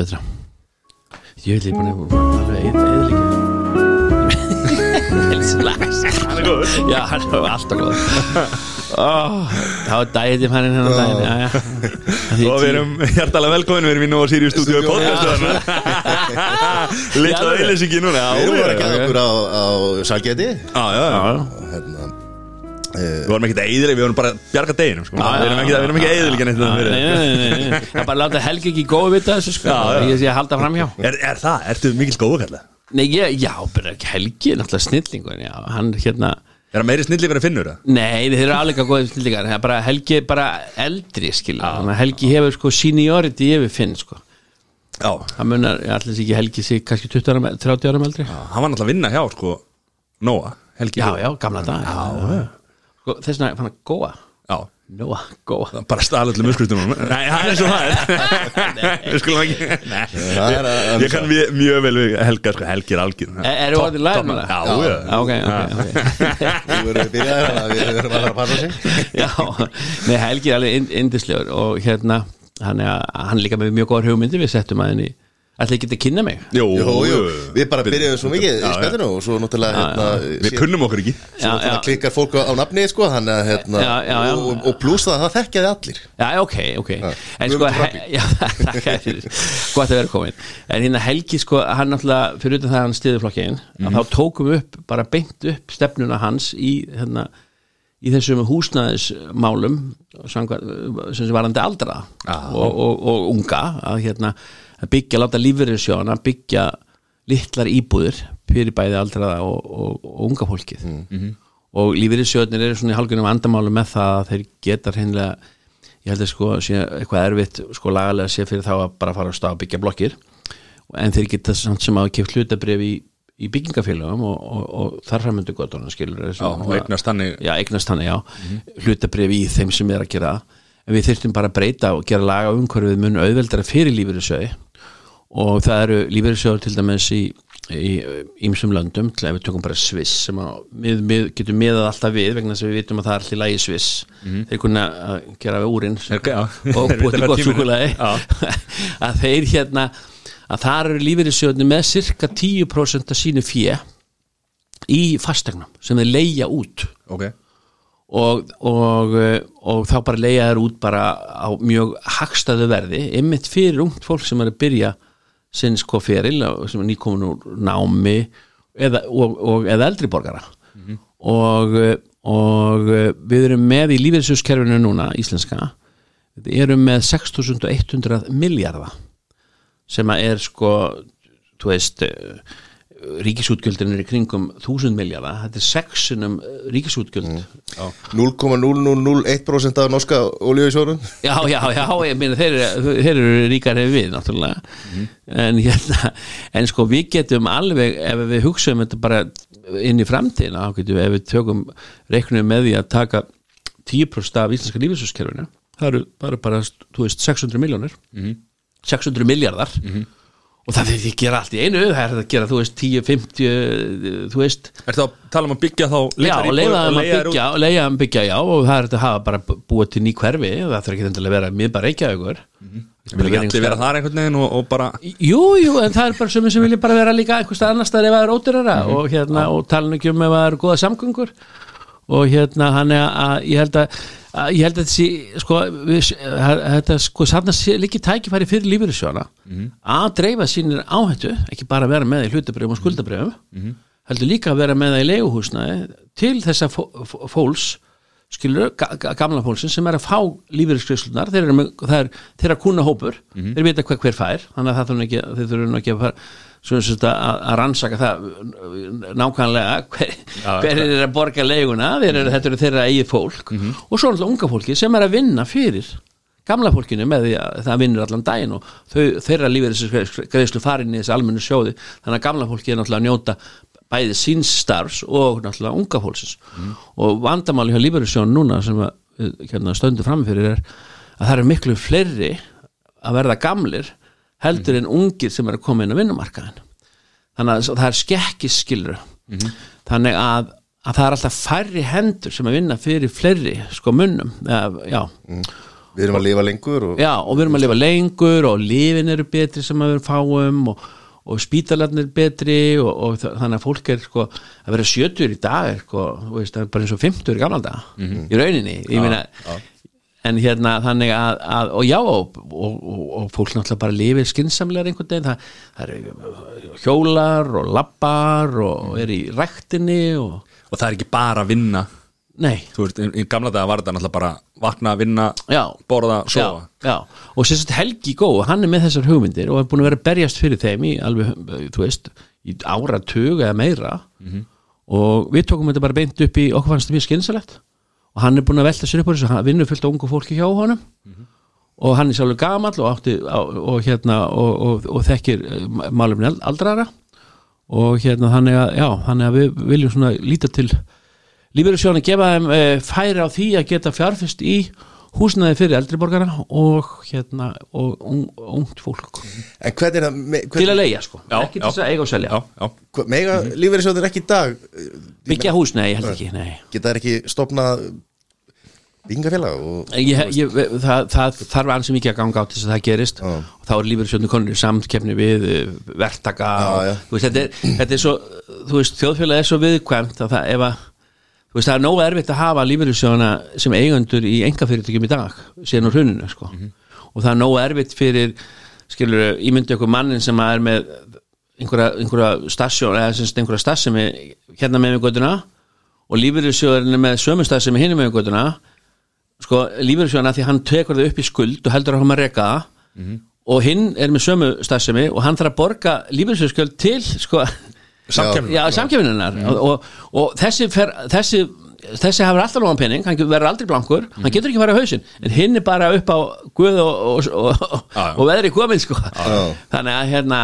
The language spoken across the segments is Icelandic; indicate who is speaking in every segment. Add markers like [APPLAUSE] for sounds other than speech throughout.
Speaker 1: betra. Ég vil ég búin að alveg eða líka Helslags
Speaker 2: Hann er góður.
Speaker 1: Já, hann er alltaf góð oh, Það var dætið hann hennar já.
Speaker 2: Og við erum hjartalega velkomin Við erum í Nova Sirius stúdíu
Speaker 3: Stúdíó.
Speaker 2: Lilla
Speaker 1: alveg.
Speaker 2: auðlýsingi núna. Já,
Speaker 3: Við
Speaker 2: já,
Speaker 3: ekki að okkur á, á Salgeti
Speaker 2: já, já, já. Við vorum ekki að eðilega, við vorum bara að bjarga deginum sko. Við erum ekki, við erum ekki að eðilega neitt
Speaker 1: Nei, nei, nei, nei, er bara að láta Helgi ekki góð vita þessu sko.
Speaker 2: Já, já.
Speaker 1: Ég sé að halda fram hjá.
Speaker 2: Er, er það? Ertu mikil skóðu kalla?
Speaker 1: Nei, ég, já, bara Helgi er náttúrulega snillingur Já, hann hérna
Speaker 2: Er það meiri snillingur en finnur það?
Speaker 1: Nei, þeir eru alveg góðið snillingar. Það er bara Helgi er bara eldri skil að Helgi hefur sko seniority yfir Finn sko.
Speaker 2: Já.
Speaker 1: Það munar, ég ætla þess ekki Helgi sig kannski 20 ára, 30 ára eldri. Já,
Speaker 2: Hann var náttúrulega að vinna hjá sko Nóa, Helgi
Speaker 1: já, gamla dag Já, Sko, þess vegna fann að góa
Speaker 2: Já.
Speaker 1: Nóa, góa
Speaker 2: Bara stala öllum uppskriftunum [LAUGHS] Nei, það er og það er. Við skulum ekki
Speaker 3: Það er að-
Speaker 2: Ég kann mjög, mjög vel við Helga sko, Helgi er algjör.
Speaker 1: Er- Eru orðið lægir með það?
Speaker 2: Já, já.
Speaker 1: Ok, ok, ok.
Speaker 3: Við verðum byrjaðir þannig að við verðum að fara að passa sig.
Speaker 1: Já, nei, Helgi er alveg indislegur og hérna, hann er, hann er líka með mjög góðar hugmyndi, við settum að henni ætla ekki að kynna mig?
Speaker 2: Jú,
Speaker 3: Jú, jú, við bara byrjuðum svo mikið í
Speaker 2: Já, já.
Speaker 3: spenninu og svo náttúrulega hérna,
Speaker 2: Við
Speaker 3: sé-
Speaker 2: kunnum okkur ekki.
Speaker 3: svo
Speaker 1: Já, já.
Speaker 3: náttúrulega klikkar fólk á á nafni sko, þannig að hérna,
Speaker 1: Já, já, já.
Speaker 3: og, og pluss það, það þekkjaði allir.
Speaker 1: Já, ok, ok. En sko,
Speaker 3: Guðmundur
Speaker 1: he,
Speaker 3: Rabbi. [LAUGHS]
Speaker 1: já, þakka þér fyrir Gott að vera komin En hérna Helgi, sko, hann náttúrulega fyrir utan það að hann stiði flokkinn að þá tókum við upp, bara beint upp stefnuna hans í, hérna í þessum húsnæðismálum samkvæmt- sem sem varandi aldra og, og, og unga að hérna að byggja, láta lífverðisjóna byggja litlar íbúðir fyrir bæði aldraða og, og, og unga fólkið. Og lífverðisjónir eru svona í halgunum vandamálu með það að þeir geta hreinlega ég held að sko sé eitthvað erfitt sko lagalega sé fyrir þá að bara fara á stað að byggja blokkir. En þeir geta samt sem að keft hlutabrif í, í byggingafélögum og, og, og þar framöndu gotunum skilur
Speaker 2: Já, og eignast þannig
Speaker 1: já, eignast þannig, já, hlutabrif í þeim sem er að gera en við þurftum bara að breyta og gera laga umhverfið mun auðveldara fyrir lífeyrissjóði og það eru lífeyrissjóður til dæmis í í ýmsum löndum til að við tökum bara Sviss sem að við, við getum miðað alltaf við vegna þess að við vitum að það er allir lægi Sviss. Þeir kunna að gera við úrin
Speaker 2: Ok, já.
Speaker 1: og [LAUGHS]
Speaker 2: Þeir
Speaker 1: búið til gott súkulagi [LAUGHS] að þeir hérna að það eru lífeyrissjóðni með cirka 10% af sínu fjö í fastegnum sem þeir leigja út.
Speaker 2: Ok.
Speaker 1: Og, og, og þá bara leiða þær út bara á mjög hagstæðu verði ymmit fyrir ungt fólk sem er að byrja sinn sko feril sem er nýkomin úr námi eða, og, og, eða eldri borgara. Og, eh, og eh, við erum með í lífeyrissjóðskerfinu núna íslenska við erum með 6100 miljardar sem er sko þú veist ríkisútgjöldin er í kringum 1000 miljardar, þetta er sexunum ríkisútgjöld.
Speaker 3: 0,0001% af norska olíusjórun
Speaker 1: Já, já, já, ég meina þeir, þeir eru ríkar en við náttúrulega. En, hérna, en sko við getum alveg ef við hugsaum þetta bara inn í framtíðina þá getum við, ef við tökum reiknum með því að taka 10% af íslenska lífisúskerfinu það eru bara, bara, þú veist, 600 miljónir 600 miljardar og það því að gera allt í einu það er að gera, þú veist, 10, 50 þú veist,
Speaker 2: Er það að tala um að byggja þá
Speaker 1: já, og leiða þeim að byggja og leiða þeim að byggja, já, og það er að hafa bara búið til ný hverfi, það þarf ekki endilega að vera miðbar reykjaðugur
Speaker 2: Vil ekki vera þar einhvern veginn og, og bara
Speaker 1: Jú, jú, en það er bara sem sem vilja bara vera líka einhvers stað annars staðar ef það er ódýrara og hérna, og tala nú ekki um ef það eru góða samgöngur og hérna, hann er að ég held að, að ég held að þessi sko, við, að- þetta sko safna líki tækifæri fyrir lífyrirsjóna að dreifa sínir áhættu ekki bara vera með í hlutabrifum og skuldabrifum heldur líka að vera með það í leiguhúsnaði til þessa fó- fó- fólks skilur, ga ga gamla fólksins sem er að fá lífeyriskrislunar, þeir eru með, það er þeirra kuna hópur, þeir vita hvað hver fær þannig að það þurfum ekki, þeir þurfum ekki að fara að, að rannsaka það nákvæmlega [LAUGHS] hver, hver er að borga leiguna þeir eru, þetta eru þeirra eigið fólk. Og svo náttúrulega unga fólki sem er að vinna fyrir gamla fólkinu með því að það vinnur allan daginn og þau, þeirra lífeyrisgreislu farin í þessi almennu sjóði. Þannig að gamla fólki er náttúrulega að njóta bæði síns starfs og náttúrulega unga fólksins. Og vandamáli hjá lífeyrissjón núna sem að, eh, hérna, stöndu framfyrir er að það eru miklu fleiri að verða gamlir heldur en ungir sem er að koma inn á vinnumarkaðin þannig að það er skekkis skilur þannig að, að það er alltaf færri hendur sem að vinna fyrir fleiri sko munnum eða, já.
Speaker 3: Við erum að lifa lengur og
Speaker 1: Já, og við erum að lifa lengur og lifin eru betri sem að við fáum og, og spítalarnir betri og, og þa- þannig að fólk er sko að vera sjötur í dag er sko, veist, er bara eins og 50 í gamla dag í rauninni, ég meina en hérna þannig að, að og já, og, og, og, og fólk náttúrulega bara lifir skinsamlegar einhvern veginn. Það, það eru hjólar og lappar og er í ræktinni og,
Speaker 2: og það er ekki bara að vinna.
Speaker 1: Nei,
Speaker 2: þú veist, í, gamla daga var þetta náttúrulega bara vakna, vinna,
Speaker 1: já.
Speaker 2: borða,
Speaker 1: já,
Speaker 2: sofa.
Speaker 1: já. og sem sagt Helgi Gó hann er með þessar hugmyndir og er búin að vera berjast fyrir þeim í alveg, þú veist í áratug eða meira. Og við tókum þetta bara beint upp í okkur fannst það mjög skynsalegt og hann er búin að velta sér upp á þessu, hann vinnur fullt af ungu fólki hjá honum. Og hann er sjálfur gamall og, átti, og, hérna og, og, þekkir málumni aldrara og hérna þannig að já, þannig að við viljum svona líta til lífeyrissjóðan gefa þeim e, færi á því að geta fjárfyrst í húsnaði fyrir eldriborgara og hérna og ung, ungt fólk.
Speaker 3: En hvernig er það me-
Speaker 1: til
Speaker 3: hvernig,
Speaker 1: að leia sko,
Speaker 2: Já,
Speaker 1: ekki til þess að eiga og selja.
Speaker 2: Já, já,
Speaker 3: hva- Mega lífeyrissjóðir ekki í dag?
Speaker 1: Byggja hús, nei, ég held ekki, nei.
Speaker 3: Geta þær ekki stopnað Byggingafélag og
Speaker 1: ég, ég, það, það þarf ansið mikið að ganga á til þess að það gerist.
Speaker 3: Já.
Speaker 1: og þá er lífeyrissjóðinu konur í samkefni við eh, verktaka
Speaker 3: Já,
Speaker 1: og, veist, þetta, er, þetta er svo þú veist, þjóðfélag er svo viðkvæmt að það ef að veist, það er nógu erfitt að hafa lífeyrissjóðana sem eigandur í engafyrirtækjum í dag síðan á hruninu sko. og það er nógu erfitt fyrir skilur, ímyndu ykkur mannin sem er með einhverja, einhverja stasjón eða semst einhverja stasjumi hérna með með göttuna og lífeyrissjóðurinn er með sömu stasjumi hinni með göttuna sko lífeyrissjóðana því hann tekur það upp í skuld og heldur að hann að reka það og hinn er með sömu stasjumi og hann þarf að borga lífeyrissjóðskjöld til sko Já, samkefininnar og, og, og þessi, fer, þessi þessi hafur alltaf lóðan penning, hann verður aldrei blankur hann getur ekki farið á hausinn, en hinn er bara upp á guð og, og, og, veðri komin sko.
Speaker 3: Já.
Speaker 1: þannig að hérna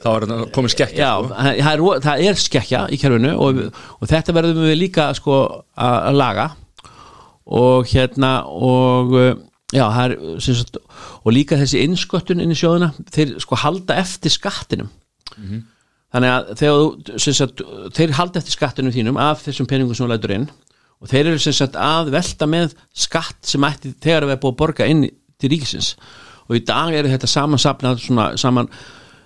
Speaker 2: þá er þetta komið skekkja
Speaker 1: já,
Speaker 2: sko.
Speaker 1: það er, það er skekkja í kerfinu og, og þetta verðum við líka sko að að laga. Og hérna og já, það er sagt, og líka þessi innsköttun inn í sjóðuna þeir sko halda eftir skattinum þannig að þegar þú sagt, þeir halda eftir skattinum þínum af þessum peningum sem þú lætur inn og þeir eru sem sagt að velta með skatt sem ætti þegar við erum búið að borga inn til ríkisins. Og í dag eru þetta samansapnað svona saman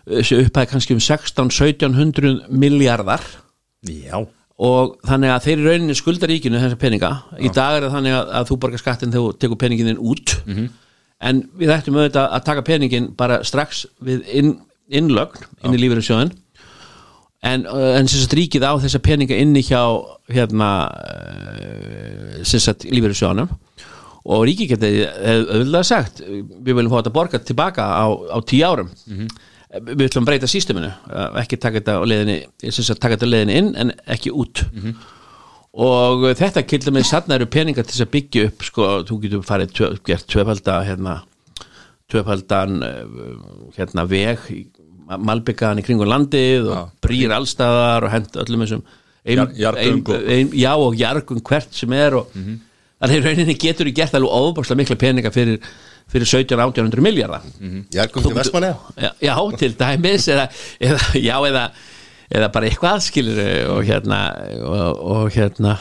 Speaker 1: þessi upphæði kannski um 16-1700 miljardar
Speaker 2: já,
Speaker 1: og þannig að þeir í rauninni skulda ríkinu þessa peninga, í dag er það þannig að, að þú borgar skattin þegar þú tekur peningin þinn út. En við ættum auðvitað að taka peningin bara strax við inn, innlögn inn í lífeyrissjóðin en, uh, en sem sagt ríkið á þessa peninga inni hjá hérna uh, sem sagt lífeyrissjóðanum og ríkið getið auðvitað sagt við viljum fá þetta borga tilbaka á, á tíu árum. Við ætlum að breyta sísteminu ekki taka þetta á leiðinni sem sagt taka þetta á leiðinni inn en ekki út. Og þetta kildum með sann eru peningar til þess að byggja upp sko, þú getur farið tvö, gert tvöfalda hérna, tvöfaldan eh, hérna veg malbyggaðan í kringum landið og brýr allstaðar og hend öllum þessum ein,
Speaker 2: og-
Speaker 1: ein, já og jargun hvert sem er og þannig í rauninni getur þú gert alveg ofbárslega mikla peninga fyrir, fyrir 17-1800 miljardar
Speaker 3: Jargum til Vestmanni
Speaker 1: já, já, til dæmis eða, eða, já, eða, eða bara eitthvað skilur og hérna og, og hérna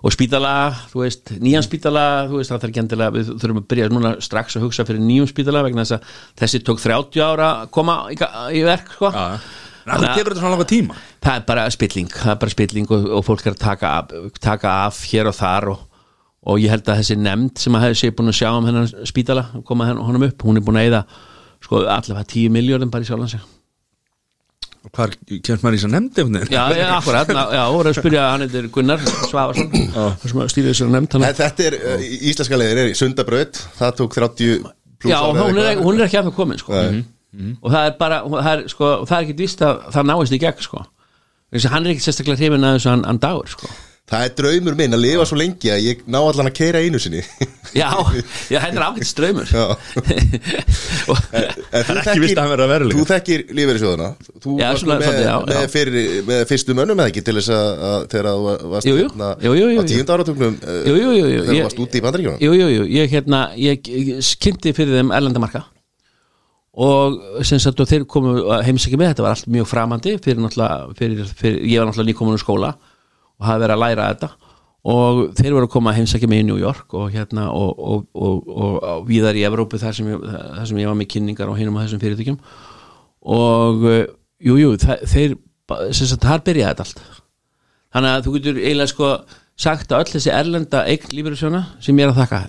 Speaker 1: og spítala, þú veist, nýjan spítala þú veist, það þarf ekki endilega, við þurfum að byrja núna strax að hugsa fyrir nýjum spítala vegna þess að þessi tók 30 ára að koma í, í verk, sko.
Speaker 2: En hvað tekur þetta svona langa tíma?
Speaker 1: það er bara spilling, það er bara spilling og, og fólk er að taka af, taka af hér og þar og, og ég held að þessi nefnd sem að hefði sér búin að sjá um hennar spítala, koma honum upp hún er búin að eyða sko allavega 10 miljardum bara í sjálfan sig
Speaker 2: Og hvað kemst maður í þess að nefndi?
Speaker 1: Já, já, akkurat, já, voru að spyrja hann heitir Gunnar Svavarsson sem að stýra þessari nefnd hann,
Speaker 3: Þetta er, uh, íslenska leiðir er í Sundabraut Það tók 30 pluss
Speaker 1: Já,
Speaker 3: eða
Speaker 1: hún er, hún er ekki að það komin sko.
Speaker 3: Nei.
Speaker 1: og það er bara og það er, sko, og það er ekki víst að það náist í gegn sko. Hann er ekki sérstaklega hrifin að þessu hann, hann dagur sko.
Speaker 3: Það er draumur minn að lifa svo lengi að ég ná allan að keira einu sinni. [LAUGHS]
Speaker 1: Já, já, henn er [LAUGHS] og,
Speaker 3: En þú
Speaker 2: er ekki víst að að veruleika.
Speaker 3: Þú þekkir lífeyrissjóðuna Þú
Speaker 1: Já,
Speaker 3: varst með,
Speaker 1: já,
Speaker 3: með, fyrir, með fyrstu mönnum eða ekki til þess að, að þegar þú varst
Speaker 1: Jú, jú.
Speaker 3: hérna
Speaker 1: Jú, jú, jú,
Speaker 3: á tíund
Speaker 1: jú, jú.
Speaker 3: þegar
Speaker 1: Ég-
Speaker 3: þú varst úti í bandaríkjunum.
Speaker 1: Jú, jú, jú, ég, hérna, ég, ég kynnti fyrir þeim erlendamarka og sem sagt og þeir komu heimsækja með þetta var allt mjög framandi fyrir náttúrulega fyrir, fyrir, ég var náttúrulega nýkomin úr skóla og hafi verið að læra þetta. Og þeir voru að koma að heimsækja mig í New York og hérna og, og, og, víðar í Evrópu þar sem, ég, þar sem ég var með kynningar og hinum á þessum fyrirtækjum. Og jú, jú, þa- þeir sem sagt, þar byrjaði þetta allt. Þannig að þú getur eiginlega sko sagt að öll þessi erlenda eign lífeyrissjóna sem ég er að þakka.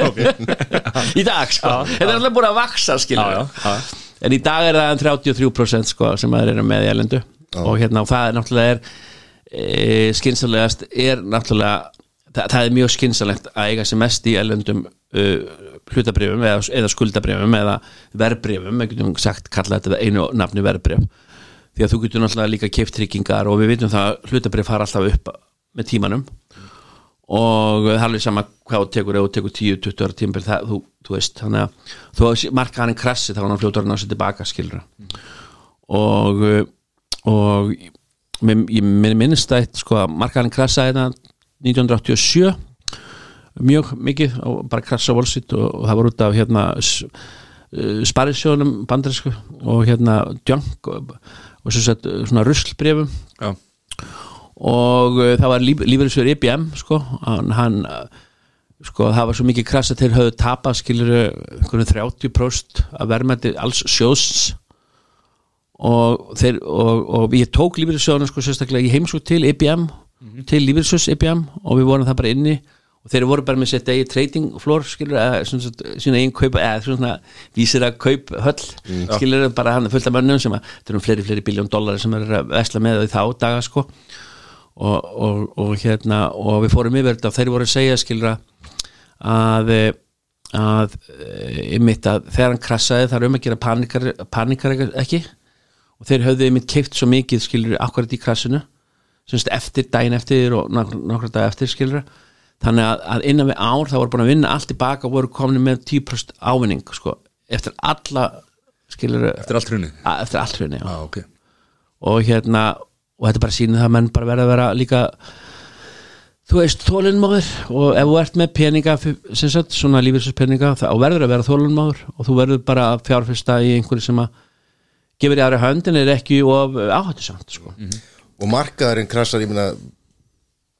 Speaker 1: [LAUGHS] Í dag sko. Þetta er alltaf búin að vaksa
Speaker 2: Já, já, já.
Speaker 1: en í dag er það um 33% sko sem það eru með í erlendu. Og hérna og það er náttúrulega er e, skynsalegast er náttúrulega það, það er mjög skynsalegt að eiga sem mest í erlendum uh, hlutabrifum eða, eða skuldabrifum eða verbrifum, við getum sagt kalla þetta einu nafni verbrif því að þú getur náttúrulega líka keift tryggingar og við vitum það að hlutabrif fara alltaf upp með tímanum. Og það er alveg sama hvað þú tekur ef þú tekur 10-20 ára tímabil það, þú, þú veist, þannig að þú marka hann krassi þá hann fljótur að ná sér tilbaka skilur og og ég mér minnst að sko, marka hann krassa þetta 1987 mjög mikið og bara krassa volsitt og, og það var út af hérna sparisjónum bandarísku og hérna djönk og, og sett svona ruslbrefum
Speaker 2: Já.
Speaker 1: og uh, það var líf, lífeyrisverður IBM sko, hann, sko, það var svo mikið krasa til höfðu tapa skilur einhvern 30% af verðmætti alls sjóðs og, þeir, og, og ég tók lífeyrisverðuna sko sérstaklega í heimsók til IBM til lífeyrisverðs IBM og við vorum það bara inni. Og þeir voru bara með sitt eigi trading floor skilur, eða svona, eigin kaupa eða svona vísir að kaup höll skilur, bara hann fullt af mönnum sem að það eru fleiri, fleiri biljón dólar sem er að vesla með þá daga sko. Og, og, og hérna og við fórum yfir þetta og þeir voru að segja skilur að eh, að ymitt að þegar hann krassaði það er um að gera panikar, panikar ekki og þeir höfðu ymitt keift svo mikið skilur akkurat í krassinu semst eftir, daginn eftir og nokkra dag eftir skilur þannig að, að innan við ár það voru búin að vinna allt tilbaka og voru komin með 10% ávinning sko, eftir alla skilur
Speaker 2: Eftir allt hrunið?
Speaker 1: Eftir allt hrunni já.
Speaker 2: Já, ok.
Speaker 1: Og hérna og þetta er bara sýnir það að menn bara verða að vera líka þú veist, þólinnmáður og ef þú ert með peninga sem sagt, svona lífilspeninga þá verður að vera þólinnmáður og þú verður bara að fjárfesta í einhverju sem að gefur í aðra höndin er ekki of áhættu samt sko.
Speaker 3: Og markaðurinn krasar, ég meina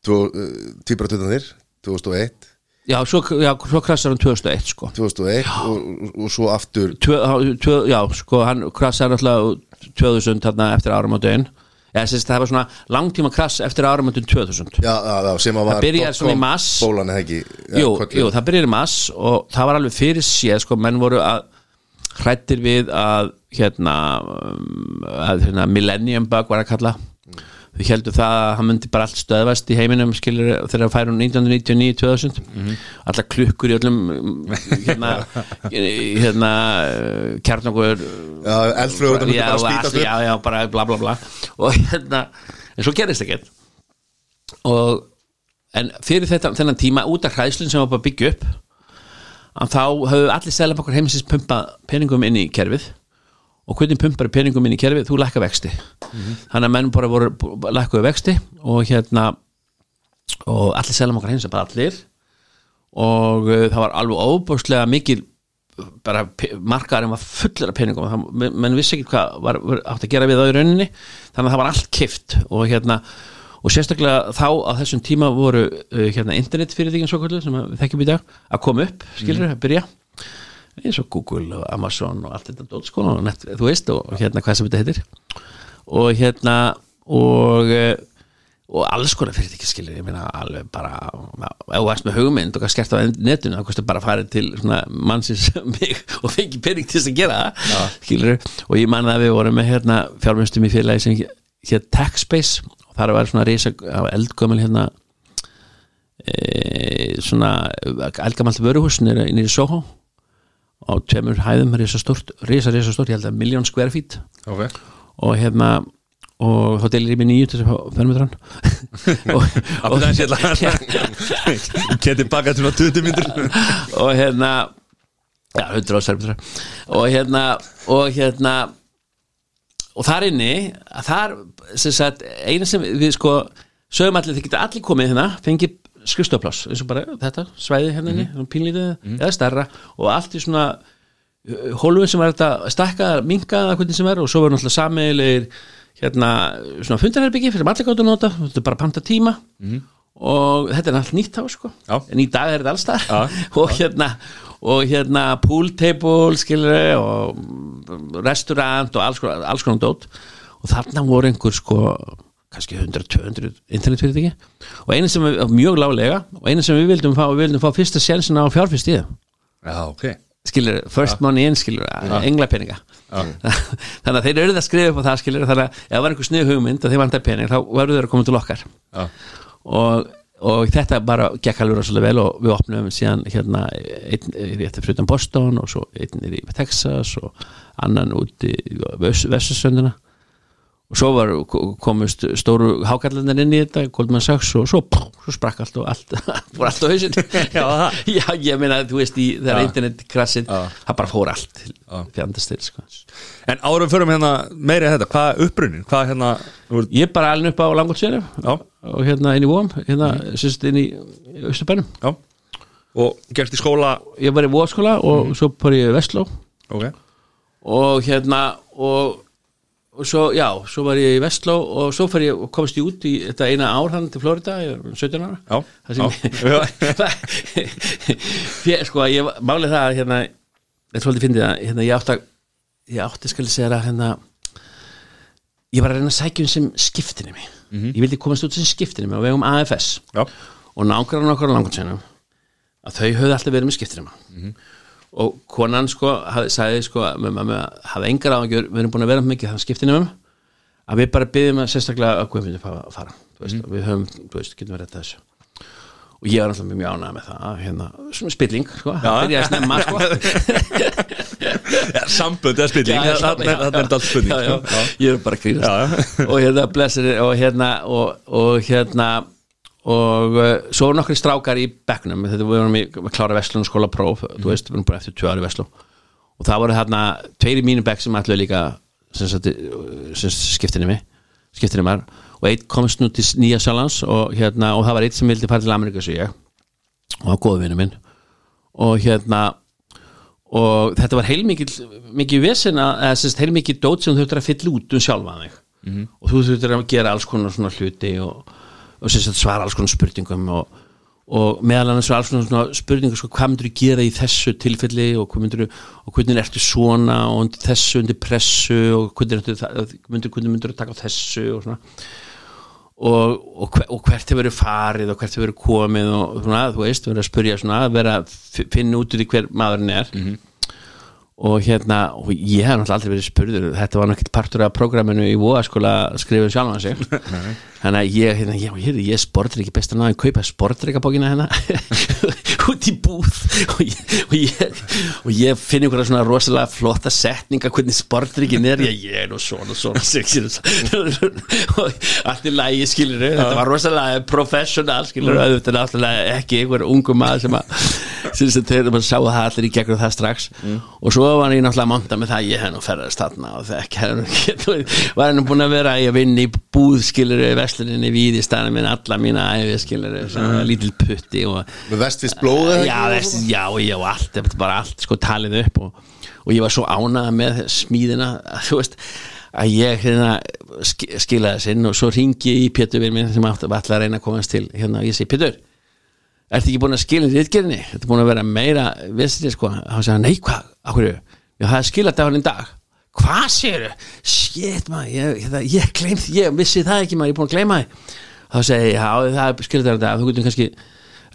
Speaker 3: Týparatöðanir 2001
Speaker 1: já, svo, já, svo krassar hann 2001 sko.
Speaker 3: 2001 og, og, og svo aftur
Speaker 1: tvö, tvö, já, sko, hann krassar náttúrulega 2000 þarna eftir árum á dögin Já, það var svona langtíma krass eftir áramöndun 2000
Speaker 3: Já, já, já, sem að var
Speaker 1: byrjar svona í mars.
Speaker 3: Bólan já,
Speaker 1: jú, jú, það byrjar í mass og það var alveg fyrir séð sko, menn voru að hrættir við að hérna, að hérna millennium bug var að kalla. Þau heldur það að hann myndi bara allt stöðvast í heiminum skilur þegar það færum 1999-2000 allar klukkur í öllum um, hérna, [LAUGHS] hérna kjarnokkur
Speaker 3: Já, eldflugur
Speaker 1: já, já, já, bara bla bla bla. Og hérna, en svo gerist ekkert. Og en fyrir þetta, þennan tíma út af hræðslun sem var bara að byggja upp að þá höfðu allir selabokkur heimsins pumpa peningum inn í kerfið. Og hvernig pumpar peningum inn í kerfið, þú lækka vexti. Þannig að menn bara voru lækkuðu vexti og hérna og allir selabokkur heimsins bara allir. Og uh, það var alveg óbúrslega mikil bara markaðurinn var fullur af peningum. Menn vissi ekki hvað var, var átt að gera við það í rauninni. Þannig að það var allt kift og hérna og sérstaklega þá á þessum tíma voru uh, hérna internetfyrirtíkin svo kvöldu sem við þekkjum í dag að koma upp, skilur, að byrja. Eins og Google og Amazon og allt þetta dót sko, og net, þú veist, og hérna hvað sem þetta heitir. Og hérna og uh, og alls konar fyrirtæki skilur ég meina alveg bara ef þú varst með hugmynd og hvað skert á netinu þá kosti bara fara til mannsins [LAUGHS] mig og fengi pening til þess að gera það skilur og ég man að við vorum með hérna fjármjöstum í félagi sem hér og þar var svona reysa eldgömmel hérna e, svona eldgamalt vöruhús nýri, Soho á tveimur hæðum reysa stort, reysa reysa stort, ég held að miljón square feet.
Speaker 2: Ok.
Speaker 1: Og hérna og þá delir ég mig nýju til þess að
Speaker 2: byrjaði að sérla Keti baka til svona 20 myndir
Speaker 1: og hérna já, 100 á serfitra og hérna og hérna og þar inni þar sem sagt, eina sem við sko sögum allir, þið geta allir komið hérna fengið skrifstofpláss, eins og bara þetta svæði hérna inni, mm pínlítið eða stærra. Og allt í svona hólfum sem var þetta stakka, minka eða hvernig sem er og svo var náttúrulega sameigilegir hérna svona fundarherbyggi fyrir allir gáttu að nota, þetta er bara panta tíma. Og þetta er allt nýtt þá sko.
Speaker 2: Já.
Speaker 1: en í dag er þetta alls þar
Speaker 2: Já, [LAUGHS]
Speaker 1: og hérna og hérna pool table skilur og restaurant og alls konar, alls konar dót. Og þarna voru einhver sko kannski 100-200 internetfyrirtæki. Og einu sem við, mjög láglega og einu sem við vildum fá, við vildum fá fyrsta sjensin á fjárfyrst í það
Speaker 2: Já, ok.
Speaker 1: Skilur, first money in skilur englapeninga [LAUGHS] þannig að þeir eru það að skrifa upp á það skilur þannig að ef það var einhver snið hugmynd að þeir vantar pening þá verður þeir að koma til okkar. Og, og þetta bara gekk alveg rosalega vel og við opnum síðan hérna einn er eftir frutan Boston og svo einn er í Texas og annan út í Vestusönduna og svo var, komust stóru hákallanir inn í þetta, Goldman Sachs og svo, pú, svo sprakk allt og allt [LAUGHS] fór allt á hausin [LAUGHS] [LAUGHS]
Speaker 2: Já,
Speaker 1: ég meina, þú veist, í, þegar
Speaker 2: Já.
Speaker 1: internet krassið,
Speaker 2: Já.
Speaker 1: það bara fór allt
Speaker 2: Já.
Speaker 1: fjandast til, sko.
Speaker 2: En árum við förum hérna meiri að þetta Hvað er uppbrunnin? Hvað hérna ert-
Speaker 1: Ég er bara alveg upp á langoltsérif
Speaker 2: Já,
Speaker 1: og hérna inn í Vóm, hérna, sérst inn í Östurbænum
Speaker 2: já. Og gerst í skóla
Speaker 1: Ég var í Vóskóla og svo bara í Vestló.
Speaker 2: Ok
Speaker 1: og hérna og, og svo, já, svo var ég í Vestló og svo fær ég, og komst ég út í þetta eina ár hann til Florida, ég var 17 ára.
Speaker 2: Já,
Speaker 1: það sem ég [LAUGHS] sko, ég, málið það að hérna, ég svolítið fyndið að hérna, ég átti að ég átti skal segja að hérna ég var að reyna að sækja um sem skiptinni mig ég vildi komast út sem skiptinni mig á vegum AFS
Speaker 2: Já,
Speaker 1: og nákvæmlega okkar á langansennum að þau höfðu alltaf verið með skiptinema og konan sko hafði, sagði sko að með, með, með, hafði engar áhengjur við erum búin að vera mikið þann skiptinema að við bara byggjum að sérstaklega að að fara veist, við höfum, þú veist, getum við rétt þessu. Og ég var alltaf mjög ánægð með það hérna, svona spilling, sko, það byrjaði að snemma sko. [LAUGHS]
Speaker 2: ja, sambönd eða spilling.
Speaker 1: Já,
Speaker 2: er þetta allt spurning
Speaker 1: já, já,
Speaker 2: sko.
Speaker 1: ég er bara að grínast. Og hérna blessir og hérna og, og hérna og uh, svo voru nokkri strákar í bekknum. Þetta við vorum í að klára Vestlun skóla próf þú veist, við vorum bara eftir tvö ári Vestlun og það voru hérna tveir í mínu bekk sem allir líka sem skiptinni mig skiptinni maður. Og einn komst nú til Nýja Sjálands og hérna og það var einn sem vildi fara til Amerika svo ég. Og það var góð vinnu minn. Og hérna og þetta var heilmikið mikið vesen að, heilmikið dót sem þú þurftir að fylla út um sjálfa þig. Og þú þurftir að gera alls konar svona hluti og, og svara alls konar spurningum og, og meðal annars var alls konar spurningum sko, hvað myndur þú gera í þessu tilfelli og hvað myndur og hvernig ertu svona og undir þessu undir pressu og hvernig myndir, myndur þú taka á þessu og svona. Og, og, og hvert hefur verið farið og hvert hefur verið komið og svona, þú veist, verið að spyrja svona, vera að fi- finna út því hver maðurinn er og hérna, og ég hef náttúrulega aldrei verið spurður, þetta var náttúrulega partur af prógraminu í voðaskóla að skrifa sjálfan sig. [LAUGHS] Þannig að ég, hérna, ég, ég, ég er sportur ekki best að náða að kaupa sportreikabókina hérna. [LAUGHS] Út í búð. Og ég, og ég, og ég finn einhverja svona rosalega flotta setninga hvernig sportreikin er, ég, ég er nú svona svona sexir [LAUGHS] og allt í lagi skilur þetta var rosalega professional skilur þetta er náttúrulega ekki einhver ungu maður sem að sem sem þeir maður sá það allir í gegnum það strax. Og svo var ég náttúrulega að monta með það ég hef nú ferðast þarna og það var henni búin að vera að ég vinn í búð skilur versluninni við í staðinu minn alla mína æfi skilur svona lítil putti og
Speaker 3: Með vestis blóð eða
Speaker 1: já, veist, já, já, allt var bara allt sko talið upp og, og ég var svo ánað með smíðina að þú veist að ég hérna sk skilaði sinn og svo ringi ég í Pétur við minn sem átti að ætla að reyna að komast til hérna og ég segi Pétur ertu ekki búin að skila rítgerðinni þetta er búin að vera meira vissið sko? Hann sagði nei hvað, já það er í dag. Hvað séru, shit maður ég, ég, ég glemt, ég vissi það ekki maður ég er búin að gleyma því. Þá segi ég, já það er í dag. Þú getur kannski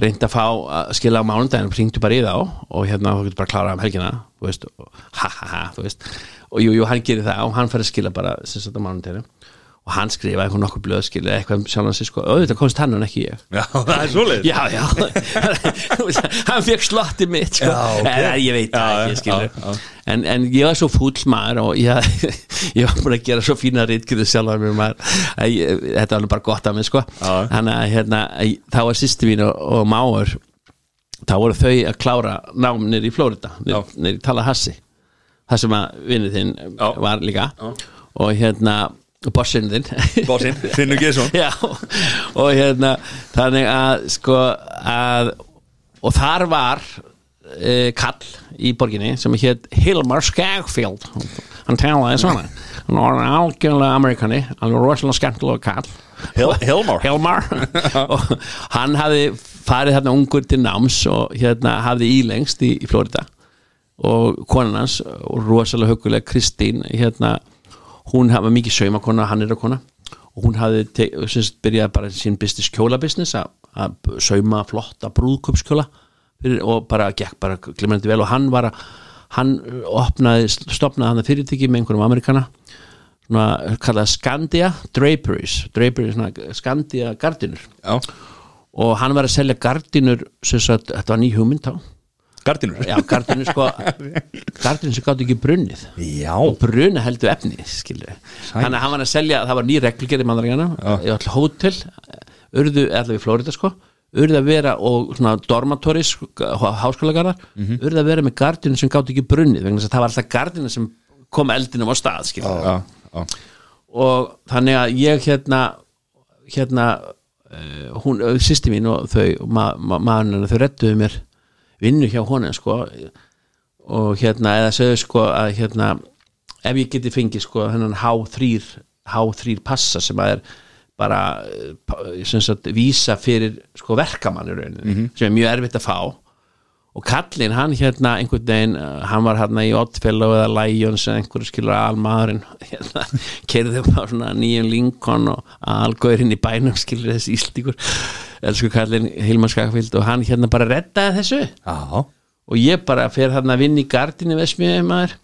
Speaker 1: reynd að fá að skila á mánudaginn og ringdu bara í þá og hérna þú getur bara að klára um helgina veist, og ha ha ha veist, og jú, jú, hann gerir það og hann fær að skila bara sagt á mánudaginn og hann skrifa eitthvað nokkuð blöð skilja eitthvað sjálfan sig sko, auðvitað komst hann en ekki ég.
Speaker 2: Já, það er svoleið
Speaker 1: já, já. [LAUGHS] Hann fekk slotti mitt sko.
Speaker 2: Já, ok.
Speaker 1: en, ég veit það ekki skilur en, en ég var svo fúll maður og ég, [LAUGHS] ég var búin að gera svo fína rítkjöðu sjálfan mér maður. Að ég, þetta var alveg bara gott af mig sko. Þannig að hérna, að- þá var sýsti mín og, og máur þá voru þau að klára nám nýr í Flórida
Speaker 2: Já.
Speaker 1: nýr í Tallahassee. Það sem að vinnið þinn var líka. Og hérna bossinn þinn.
Speaker 2: Bossinn, Finnur [LAUGHS] Gesson
Speaker 1: Já, og hérna þannig að sko að og þar var e, kall í borginni sem hétt Hilmar Skagfield. Hann talaði svona. Hann var algjörlega amerikani hann var rosalega skemmtilega kall
Speaker 2: Hil Hilmar?
Speaker 1: Helmar [LAUGHS] og hann hafði farið þarna ungur til náms og hérna hafði ílengst í, í Florida. Og konan hans og rosalega hugulega Kristín hérna hún hafa mikið saumakona, hann er að kona. Og hún hafði te- sem sagt, byrjað bara sín business kjóla business að sauma flotta brúðköpskjóla og bara gekk bara glimrandi vel. Og hann var að hann opnaði, stopnaði hann að fyrirtæki með einhverjum amerikana svona kallað Scandia Draperies. Draperies, svona Scandia gardinur
Speaker 2: Já.
Speaker 1: Og hann var að selja gardinur sem sagt, þetta var ný hugmynd þá
Speaker 2: Gardinur
Speaker 1: já, gardinur sko. [LAUGHS] Gardinur sem gátt ekki brunnið.
Speaker 2: Já.
Speaker 1: Og bruna heldur efni þannig að hann var að selja, það var ný reglugerð í mandaríkana, í all hótel urðu, allavega í Flórida sko urðu að vera og svona dormatoris háskólagarðar, urðu að vera með gardinu sem gátt ekki brunnið, vegna þess að það var alltaf gardinu sem kom eldinum á stað
Speaker 2: Já
Speaker 1: og þannig að ég hérna hérna uh, hún, sýsti mín og þau ma ma maðurinn þau rettuðu mér vinnu hjá honum sko. Og hérna eða sögðu sko að hérna ef ég geti fengið sko hennan H3 H3 passa sem að er bara eh, sem sagt vísa fyrir sko verkamann í rauninni sem er mjög erfitt að fá og kallinn hann hérna einhvern veginn uh, hann var hérna í Oddfellow eða Lions eða einhverju skilur almaðurinn. [LAUGHS] Hérna, kerði upp á svona nýjum Lincoln og algóðurinn í bænum skilur þessi íslíkur elsku kallinn Hilmar Skakfield og hann hérna bara reddaði þessu.
Speaker 2: Já
Speaker 1: og ég bara fer þarna að vinna í gardinu vesmiði maður.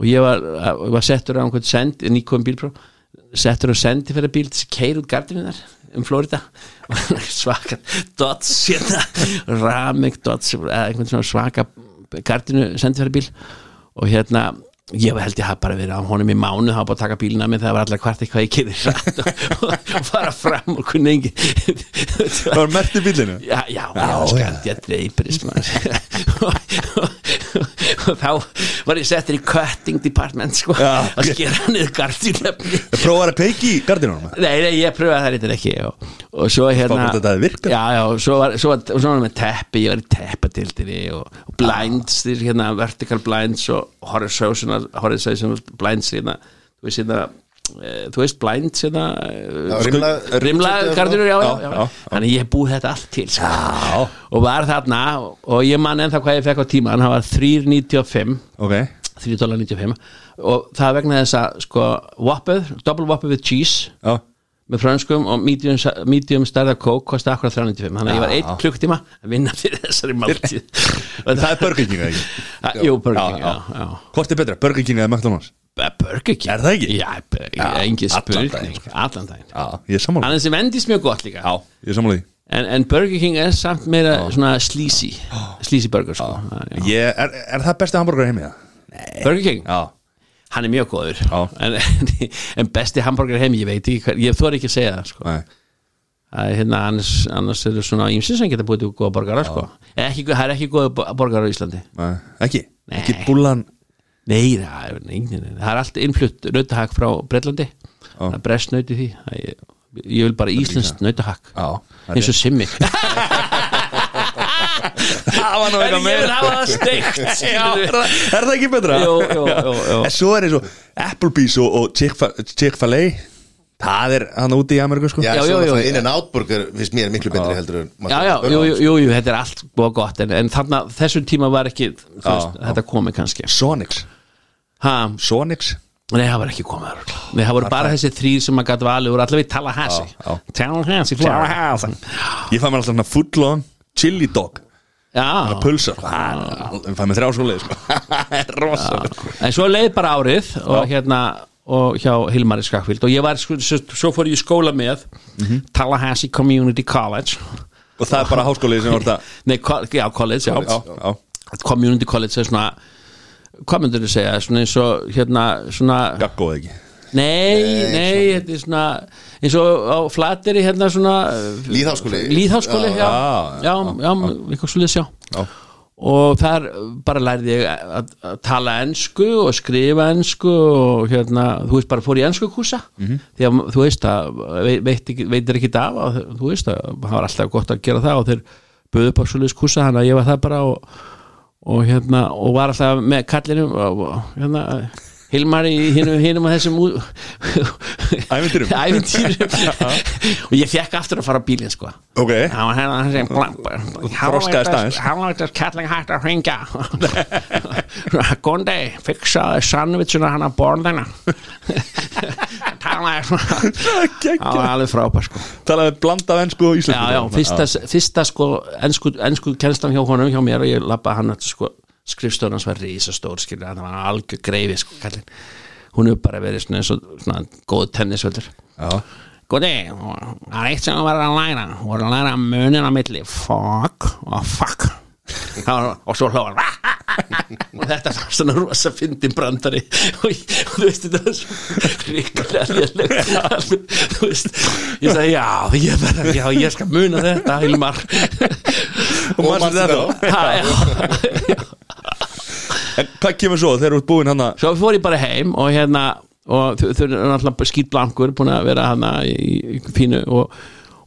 Speaker 1: Og ég var, var settur á einhvern send nýkominn bílpróf settur á sendi fyrir bíl til að keira út gardinu þar um Florida. [LAUGHS] Svaka dots hérna, ramik dots eða einhvern svona svaka gardinu sendi fyrir bíl og hérna ég held ég hafa bara verið á honum í mánu það var bara að taka bílina með það var allar hvart eitthvað ég kyrði rætt og, og, fara fram og kunni engi
Speaker 2: Það var mert í bílinu
Speaker 1: já, já, já, skandi að dreipris [LAUGHS] og, þá var ég settur í cutting department sko,
Speaker 2: Já,
Speaker 1: að skera niður gardínlefni
Speaker 2: Prófaði að peiki í gardinunum
Speaker 1: nei, nei, ég pröfaði það eitthvað ekki og, og svo hérna já, já, og svo var, var með teppi ég var í teppatildinni og, blinds hérna, vertical blinds og horizontal, horizontal blinds hérna, þú veist hérna eh, þú veist blinds
Speaker 3: Já, rimla-
Speaker 1: rimla gardinur, já, já,
Speaker 2: Já,
Speaker 1: já,
Speaker 2: já,
Speaker 1: þannig ég hef búið þetta allt til sko. og var þarna og ég man ennþá hvað ég fekk á tíma hann var 3.95
Speaker 2: Ok.
Speaker 1: 3.95 og það vegna þess að sko whopper, double whopper with cheese.
Speaker 2: Já
Speaker 1: með frönskum og medium, medium stærða kók kosti akkurat 395 þannig að ég var
Speaker 2: Já.
Speaker 1: einn klukktíma að vinna fyrir þessari máltíð. [LAUGHS]
Speaker 2: Það er Burger King eða ekki?
Speaker 1: Jú, Burger King,
Speaker 2: Já,
Speaker 1: já, já.
Speaker 2: Hvort er betra, Burger King eða McDonalds?
Speaker 1: Burger King.
Speaker 2: Er það ekki?
Speaker 1: Já,
Speaker 2: Já, allan
Speaker 1: spurning.
Speaker 2: daginn.
Speaker 1: Allan daginn.
Speaker 2: Já, ég er sammála.
Speaker 1: Hann sem vendist mjög gott líka.
Speaker 2: Já, ég er sammála því.
Speaker 1: En, en Burger King er samt meira svona sleazy. Sleazy burger sko. Já.
Speaker 2: Ég, er, er það besti hambúrgar heimi það?
Speaker 1: Burger King,
Speaker 2: Já
Speaker 1: hann er mjög góður. En, en besti hambúrgar heim, ég veit ekki hver, ég þóri ekki að segja það sko. Hérna, annars, annars er það svona ímsins sem geta búið til góða borgara sko. ekki, það er ekki góða borgara á Íslandi.
Speaker 2: Nei, Ekki?
Speaker 1: Nei.
Speaker 2: Ekki búlan
Speaker 1: Nei, það er, það er allt innflutt nautahakk frá Breitlandi það er brest nauti því. Er, ég vil bara íslenskt nautahakk eins og simmi [LAUGHS]
Speaker 2: Það var nú
Speaker 1: en ég vil hafa það steikt [LAUGHS]
Speaker 2: er það- er það ekki betra?
Speaker 1: Jú, jú, jú, jú.
Speaker 2: En svo er eins og Applebee's og, og Chick-fil- Chick-fil-A Það er hann úti í Ameríku sko.
Speaker 3: Já,
Speaker 1: Já, já.
Speaker 3: inn en out burger finnst mér miklu betri heldur en
Speaker 1: já, já, jú, jú, jú, þetta er allt búið gott en, en þarna, þessum tíma var ekki veist,
Speaker 2: já.
Speaker 1: þetta komið kannski.
Speaker 2: Sonics.
Speaker 1: Ha,
Speaker 2: Sonics?
Speaker 1: Nei, það var ekki komið. Nei, það voru bara þessi þrýr sem maður gæti valið voru allavega í Tallahassee. Tallahassee,
Speaker 2: Ég fæ mér alltaf svona footlong chili dog
Speaker 1: Já,
Speaker 2: Pulsar. Ég fæ mér þrjá svo leið sko. [LAUGHS] Það
Speaker 1: en svo leið bara árið og hérna og hjá Hilmari Skakvild og ég var, sko, svo, svo fór ég í skóla með Tallahassee Community College.
Speaker 2: Og það er bara háskólið sem var þetta [LAUGHS]
Speaker 1: Nei, já, college, já.
Speaker 2: Já, já.
Speaker 1: Community College er svona hvað myndir þú segja, svona eins og hérna, svona,
Speaker 2: Gaggó eða ekki
Speaker 1: nei, nei, þetta er svona eins og á flateri hérna svona
Speaker 3: Lýðháskóli.
Speaker 1: Lýðháskóli, já,
Speaker 2: já,
Speaker 1: já, eitthvað svolítið sjá
Speaker 2: Já.
Speaker 1: Og þar bara lærði ég að, tala ensku og skrifa ensku og hérna, þú veist, bara fór í ensku kúsa.
Speaker 2: Mhm.
Speaker 1: því að þú veist að veit, veit ekki, veitir ekki af að þú veist að það var alltaf gott að gera það og þeir buðu upp á svolítið kúsa þannig að ég var það bara og, og hérna, og var alltaf með kallinu og, og hérna Hilmar í hinum að þessum
Speaker 2: ævintýrum. [LAUGHS] [LAUGHS]
Speaker 1: Og ég fekk aftur að fara á bílinn sko.
Speaker 2: Ok,
Speaker 1: Það var hérna þessi
Speaker 2: Þroskaðist aðeins.
Speaker 1: Hálægtast kalling hægt að hringja. [LAUGHS] Góðan dag, fiksaði sandvitsuna hann að borðina Talaði Það var alveg frábær sko.
Speaker 2: Talaði blanda af ennsku og íslensku
Speaker 1: Já, já, fyrsta, fyrsta sko ennsku, kennslan hjá honum hjá mér og ég lappa hann að sko skrifstofan hans var risastór skilja, það var algjör greifi sko kallinn. Hún hefur bara verið svona og svona góð tennisvöldur.
Speaker 2: Já,
Speaker 1: Góði, það er eitt sem við verðum að læra. Við verðum að læra munin á milli. Fuck og fuck. Var- Og svo hlóðan [LAUGHS] Og þetta var svona rosa fyndin brandari. Og, [LAUGHS] og þú veist þetta var svo ríkulega lélegt Þú veist Ég sagði já, ég, verð, já, ég skal muna þetta Hilmar.
Speaker 2: Og maður
Speaker 3: manstu
Speaker 2: þetta
Speaker 1: Ha, já. [LAUGHS]
Speaker 2: En hvað kemur svo þegar þú ert búinn hann að
Speaker 1: Svo fór ég bara heim og hérna og þau eru náttúrulega skýt blankur búin að vera hana í, í fínu og,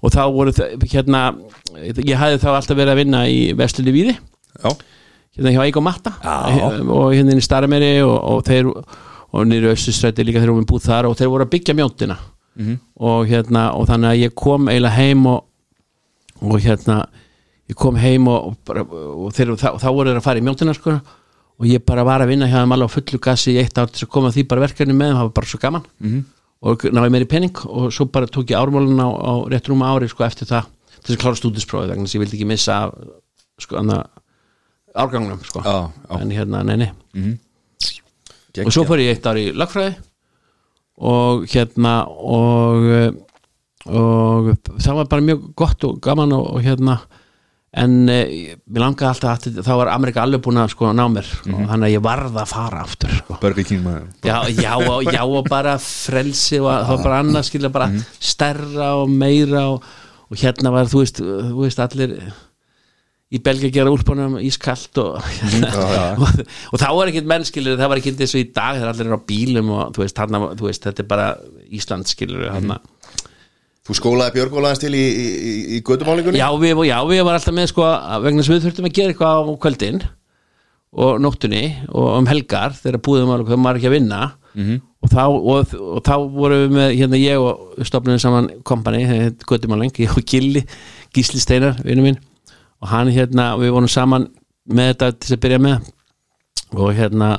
Speaker 1: og þá voru þau hérna ég hafði þá alltaf verið að vinna í Vestlunni Víði.
Speaker 2: Já,
Speaker 1: hérna hjá Eik og Matta.
Speaker 2: Já.
Speaker 1: og hérna í Starmeri og, og þeir og nýri Össustræti líka þeir voru búð þar og þeir voru að byggja mjóndina og hérna og þannig að ég kom eiginlega heim og, og hérna ég kom heim og, og, og, þeir, og, þá, þá voru þeir að fara í mjóndina sko og ég bara var að vinna hjá þeim alveg á fullu gassi í eitt ár til að koma því bara verkefni með þeim, það var bara svo gaman -hmm. og náði mér í pening og svo bara tók ég ármálun á, á rétt rúma ári sko eftir það til að klára stúdisprófið vegna þess að ég vildi ekki missa sko annað árgangnum sko
Speaker 2: Já, já.
Speaker 1: en hérna, nei, nei
Speaker 2: geggjað.
Speaker 1: og svo fór ég eitt ár í lagfræði og hérna og og það var bara mjög gott og gaman og, og hérna en e, mér langaði alltaf að þá var Amerika alveg búin að sko ná mér og þannig að ég varð að fara aftur sko.
Speaker 2: King
Speaker 1: já, já, og, já og bara frelsi og það var bara annað skilja bara stærra og meira og, og hérna var þú veist, þú veist allir í Belgia gera úlpunum ískalt og, [LAUGHS] og, og þá var ekkert menn skilur það var ekkert eins og í dag þegar allir eru á bílum og þú veist, hana, þú veist þetta er bara Ísland skilur hana.
Speaker 3: Þú skólaði Björg Ólaðans til í, í, í, gödumálingunni?
Speaker 1: já, við, já, við var alltaf með sko vegna að við þurftum að gera eitthvað á kvöldin og nóttunni og um helgar þegar búðum hvað maður ekki að vinna -hmm. og, þá, og, og þá vorum við með hérna ég og stofnum saman kompani, Götumaling, ég og Gilli Gísli Steinar, vinnu minn og hann hérna, við vorum saman með þetta til að byrja með og hérna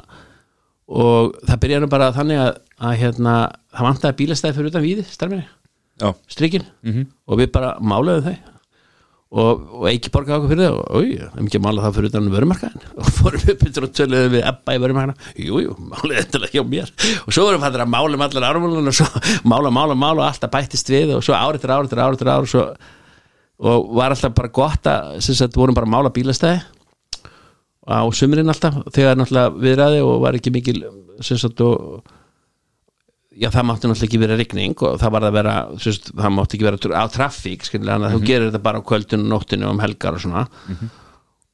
Speaker 1: og það byrjaði bara þannig að, að hérna, það vantaði bílastæði fyrir utan víði, starfinni Strikkin og við bara málaðum þau. Og, og ekki borgaði okkur fyrir það. Og oi, það er mikið að mála það fyrir utan vörumarkaðin [LAUGHS] og fórum upp yfir og töluðum við ebba í vörumarkaðina jú, jú, málaði þetta hjá mér. Og svo vorum við að mála um allar ármálun og svo [LAUGHS] mála, mála, mála og alltaf bættist við og svo árið til árið og, svo, og var alltaf bara gott að sem sagt, vorum bara að mála bílastæði. Á sumrin alltaf þegar náttúrulega viðræði og var ekki mikil sem sagt og já það mátti náttúrulega ekki vera rigning og það var að vera, sérst, það mátti ekki vera á traffík, skilja, þannig að þú gerir þetta bara á kvöldinu, nóttinu og um helgar og svona.